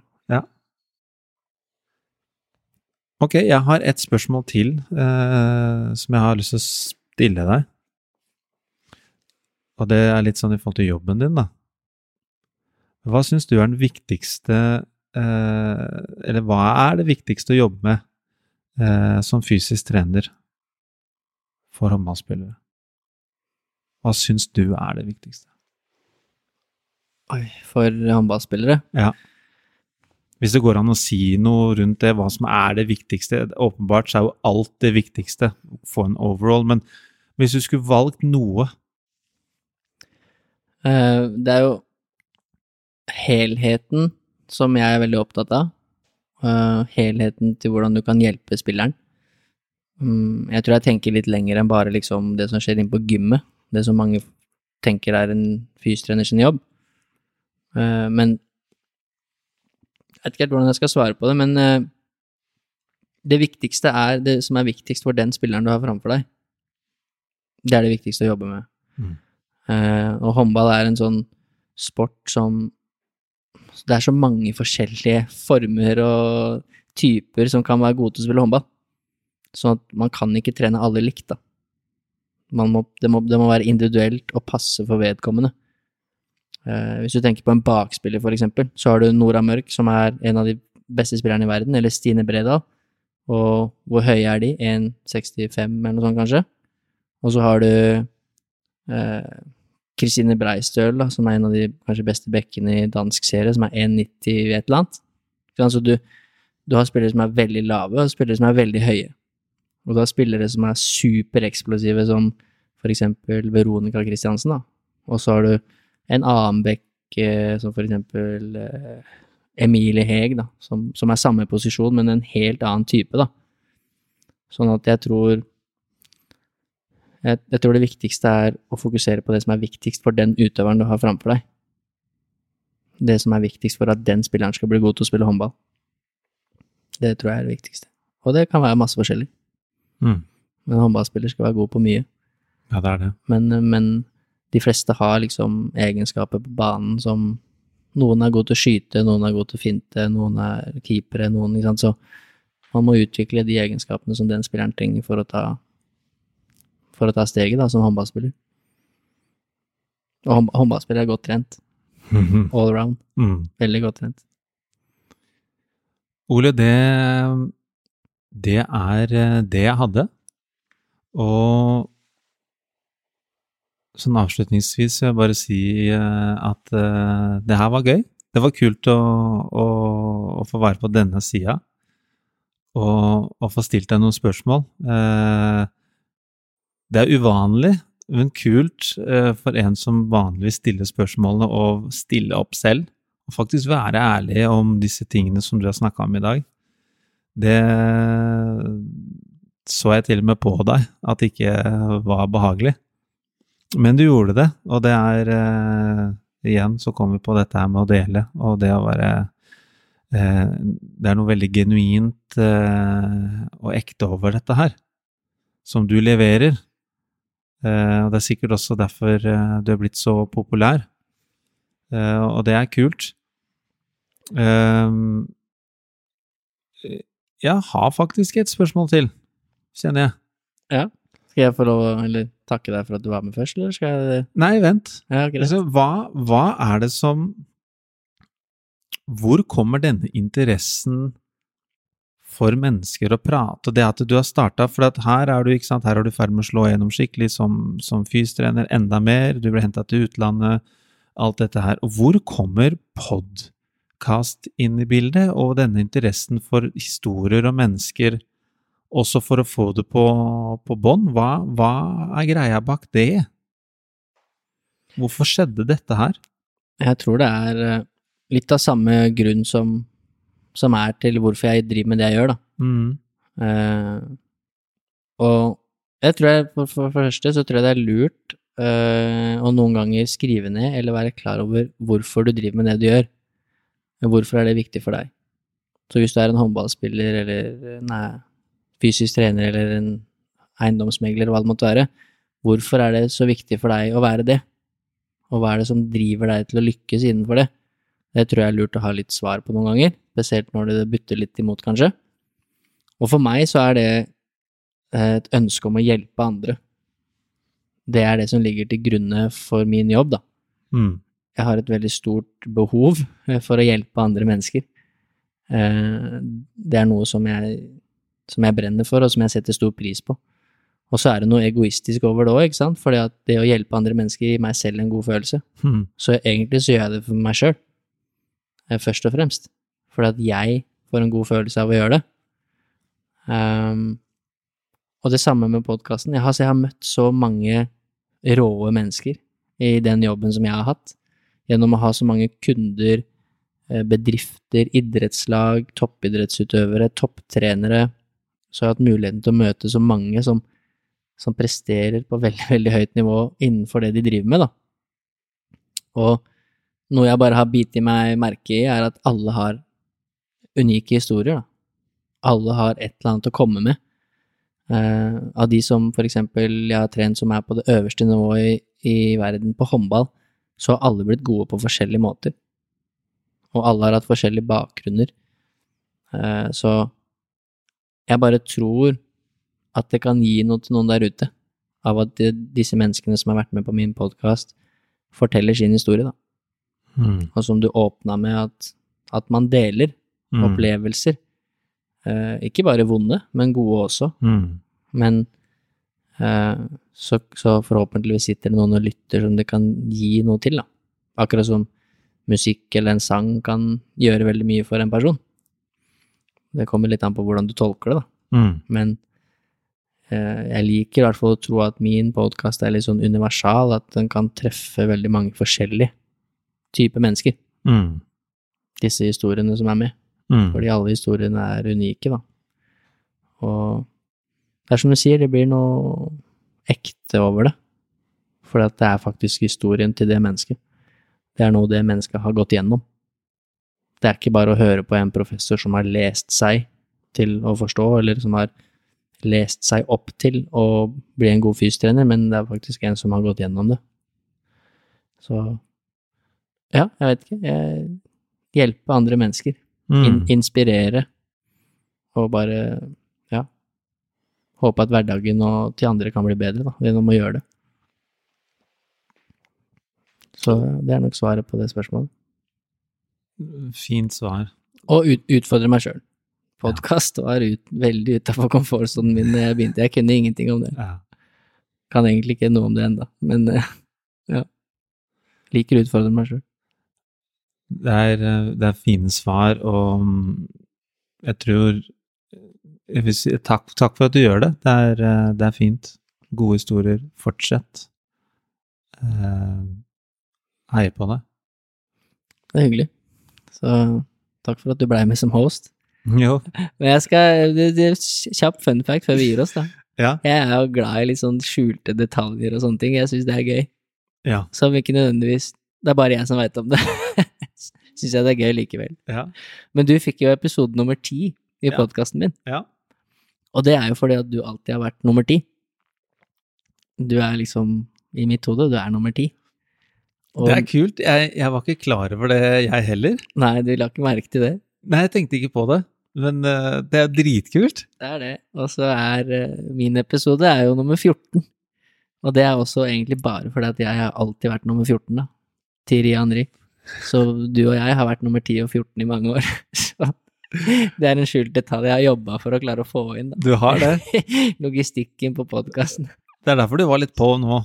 Ok, jeg har et spørsmål til eh, som jeg har lyst til å stille deg. Og det er litt sånn i forhold til jobben din, da. Hva syns du er den viktigste Eller hva er det viktigste å jobbe med eh, som fysisk trener for håndballspillere? Hva syns du er det viktigste? Oi, for håndballspillere. Hvis det går an å si noe rundt det, hva som er det viktigste Åpenbart så er jo alt det viktigste, få en overall, men hvis du skulle valgt noe Eh, Det er jo helheten som jeg er veldig opptatt av. Uh, Helheten til hvordan du kan hjelpe spilleren. Um, Jeg tror jeg tenker litt lenger enn bare liksom det som skjer inne på gymmet. Det som mange tenker er en fystrener sin jobb. Uh, Men jeg vet ikke helt hvordan jeg skal svare på det, men uh, det viktigste er det som er viktigst for den spilleren du har framfor deg. Det er det viktigste å jobbe med. Mm. Og håndball er en sånn sport som Det er så mange forskjellige former og typer som kan være gode til å spille håndball. Sånn at man kan ikke trene alle likt, da. Må, det, må, det må være individuelt og passe for vedkommende. Eh, hvis du tenker på en bakspiller, for eksempel, så har du Nora Mørk, som er en av de beste spillerne i verden, eller Stine Bredal. Og hvor høye er de? 1,65 eller noe sånt, kanskje? Og så har du eh, Kristine Breistøl, da, som er en av de kanskje beste bekkene i dansk serie, som er 1,90 i et eller annet. Så du, du har spillere som er veldig lave, og spillere som er veldig høye. Og du har spillere som er supereksplosive, som for eksempel Veronica Christiansen, da. Og så har du en annen bekk, eh, som for eksempel eh, Emilie Heg, da, som, som er samme posisjon, men en helt annen type, da. Sånn at jeg tror jeg, jeg tror det viktigste er å fokusere på det som er viktigst for den utøveren du har framfor deg. Det som er viktigst for at den spilleren skal bli god til å spille håndball. Det tror jeg er det viktigste. Og det kan være masse forskjellig. Mm. Men håndballspiller skal være god på mye. Ja, det er det. Men, men de fleste har liksom egenskaper på banen som Noen er god til å skyte, noen er god til å finte, noen er keepere, noen ikke sant. Så man må utvikle de egenskapene som den spilleren trenger for å ta for å ta steget da, som håndballspiller. Og hånd, håndballspiller er godt trent. All around. Mm. Veldig godt trent. Ole, det, det er det jeg hadde. Og sånn avslutningsvis vil jeg bare si eh, at uh, det her var gøy. Det var kult å, å, å få være på denne sida og, og få stilt deg noen spørsmål. Eh, det er uvanlig, men kult eh, for en som vanligvis stiller spørsmålene, å stille opp selv. Og faktisk være ærlig om disse tingene som du har snakka om i dag. Det så jeg til og med på deg at det ikke var behagelig. Men du gjorde det, og det er eh, Igjen så kommer vi på dette her med å dele, og det å være eh, Det er noe veldig genuint og ekte over dette her, som du leverer. Eh, og det er sikkert også derfor eh, du er blitt så populær, Eh, og det er kult. Jeg har faktisk et spørsmål til, kjenner jeg. Ja. Skal jeg få lov å takke deg for at du var med først, eller skal jeg Nei, vent. Ja. Altså, hva, hva er det som Hvor kommer denne interessen for mennesker å prate, det at du har starta For her er du ikke sant, her er i ferd med å slå gjennom skikkelig som, som fystrener, enda mer, du ble henta til utlandet, alt dette her. Og hvor kommer podkast inn i bildet, og denne interessen for historier og mennesker, også for å få det på, på bånd? Hva, hva er greia bak det? Hvorfor skjedde dette her? Jeg tror det er eh, litt av samme grunn som, som er til hvorfor jeg driver med det jeg gjør, da. Mm. Uh, og jeg tror jeg, for, for, for første så tror jeg det er lurt uh, å noen ganger skrive ned eller være klar over hvorfor du driver med det du gjør. Hvorfor er det viktig for deg? Så hvis du er en håndballspiller eller en eh, fysisk trener eller en eiendomsmegler, hva det måtte være, hvorfor er det så viktig for deg å være det? Og hva er det som driver deg til å lykkes innenfor det? Det tror jeg er lurt å ha litt svar på noen ganger, spesielt når det butter litt imot, kanskje. Og for meg så er det eh, et ønske om å hjelpe andre. Det er det som ligger til grunne for min jobb, da. Mm. Jeg har et veldig stort behov eh, for å hjelpe andre mennesker. Eh, Det er noe som jeg, som jeg brenner for, og som jeg setter stor pris på. Og så er det noe egoistisk over det òg, ikke sant, fordi at det å hjelpe andre mennesker gir meg selv en god følelse. Mm. Så egentlig så gjør jeg det for meg sjøl, først og fremst. Fordi at jeg får en god følelse av å gjøre det. Um, og det samme med podkasten. Jeg, jeg har møtt så mange råe mennesker i den jobben som jeg har hatt, gjennom å ha så mange kunder, eh, bedrifter, idrettslag, toppidrettsutøvere, topptrenere. Så jeg har hatt muligheten til å møte så mange som, som presterer på veldig, [LAUGHS] veldig høyt nivå innenfor det de driver med, da. Og noe jeg bare har bitt i meg merke i, er at alle har unike historier, da. Alle har et eller annet å komme med. Eh, av de som for eksempel jeg har trent som er på det øverste nivået i, i verden på håndball, så har alle blitt gode på forskjellige måter. Og alle har hatt forskjellige bakgrunner. Eh, så jeg bare tror at det kan gi noe til noen der ute, av at de, disse menneskene som har vært med på min podkast, forteller sin historie, da. Mm. Og som du åpna med, at, at man deler Mm. opplevelser. Eh, ikke bare vonde, men gode også. Mm. Men eh, så, så forhåpentligvis sitter det noen og lytter som det kan gi noe til, da. Akkurat som musikk eller en sang kan gjøre veldig mye for en person. Det kommer litt an på hvordan du tolker det, da. Mm. Men eh, jeg liker i hvert fall å tro at min podkast er litt sånn universal, at den kan treffe veldig mange forskjellige typer mennesker, Mm. disse historiene som er med. Mm. Fordi alle historiene er unike, da. Og det er som du sier, det blir noe ekte over det. For det er faktisk historien til det mennesket. Det er noe det mennesket har gått gjennom. Det er ikke bare å høre på en professor som har lest seg til å forstå, eller som har lest seg opp til å bli en god fystrener, men det er faktisk en som har gått gjennom det. Så ja, jeg vet ikke. Jeg hjelper andre mennesker in Mm. inspirere og bare ja håpe at hverdagen og til andre kan bli bedre da, gjennom å gjøre det. Så det er nok svaret på det spørsmålet. Fint svar. Og ut, utfordre meg sjøl. Podkast var ut, veldig utafor komfortsonen min da jeg begynte. Jeg kunne ingenting om det. Ja. Kan egentlig ikke noe om det enda, men eh, ja. Liker å utfordre meg sjøl. Det er, eh, det er fine svar, og mm, jeg tror jeg si, takk, takk for at du gjør det. Det er, eh, det er fint. Gode historier. Fortsett. Eh, heier på deg. Det er hyggelig. Så takk for at du blei med som host. [LAUGHS] Jo. Men jeg skal det, det, Kjapp fun fact før vi gir oss, da. Ja. Jeg er jo glad i litt sånn skjulte detaljer og sånne ting. Jeg syns det er gøy. Ja. Som ikke nødvendigvis Det er bare jeg som veit om det. [LAUGHS] syns jeg det er gøy likevel. Ja. Men du fikk jo episode nummer ti i Ja. podkasten min. ja. Og det er jo fordi at du alltid har vært nummer ti. Du er liksom, i mitt hode, du er nummer ti. Og, Det er kult. Jeg, jeg var ikke klar over det, jeg heller. Nei, du la ikke merke til det. Nei, jeg tenkte ikke på det. Men uh, det er dritkult. Det er det. Og så er uh, min episode er jo nummer 14. Og det er også egentlig bare fordi at jeg har alltid vært nummer 14, da. Thierry Henry. Så du og jeg har vært nummer 10 og 14 i mange år. [LAUGHS] Så det er en skjult detalj jeg har jobba for å klare å få inn, da. Du har det. [LAUGHS] Logistikken på podkasten. Det er derfor du var litt på nå.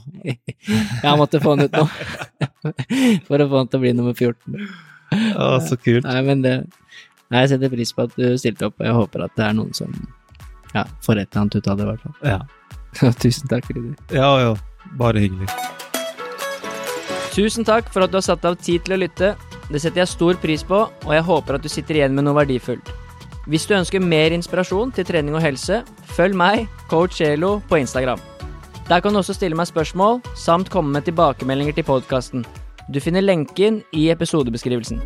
[LAUGHS] Jeg måtte få den ut nå. For å få den til å bli nummer 14. Å, så kult. Nei, men det Nei, jeg setter pris på at du stilte opp, og jeg håper at det er noen som ja, får et eller annet ut av det, i hvert fall. Ja. Tusen takk, Rudi. ja, ja. Bare hyggelig. Tusen takk for at du har satt av tid til å lytte. Det setter jeg stor pris på, og jeg håper at du sitter igjen med noe verdifullt. Hvis du ønsker mer inspirasjon til trening og helse, følg meg, coach Elo, på Instagram. Der kan du også stille meg spørsmål, samt komme med tilbakemeldinger til podkasten. Du finner lenken i episodebeskrivelsen.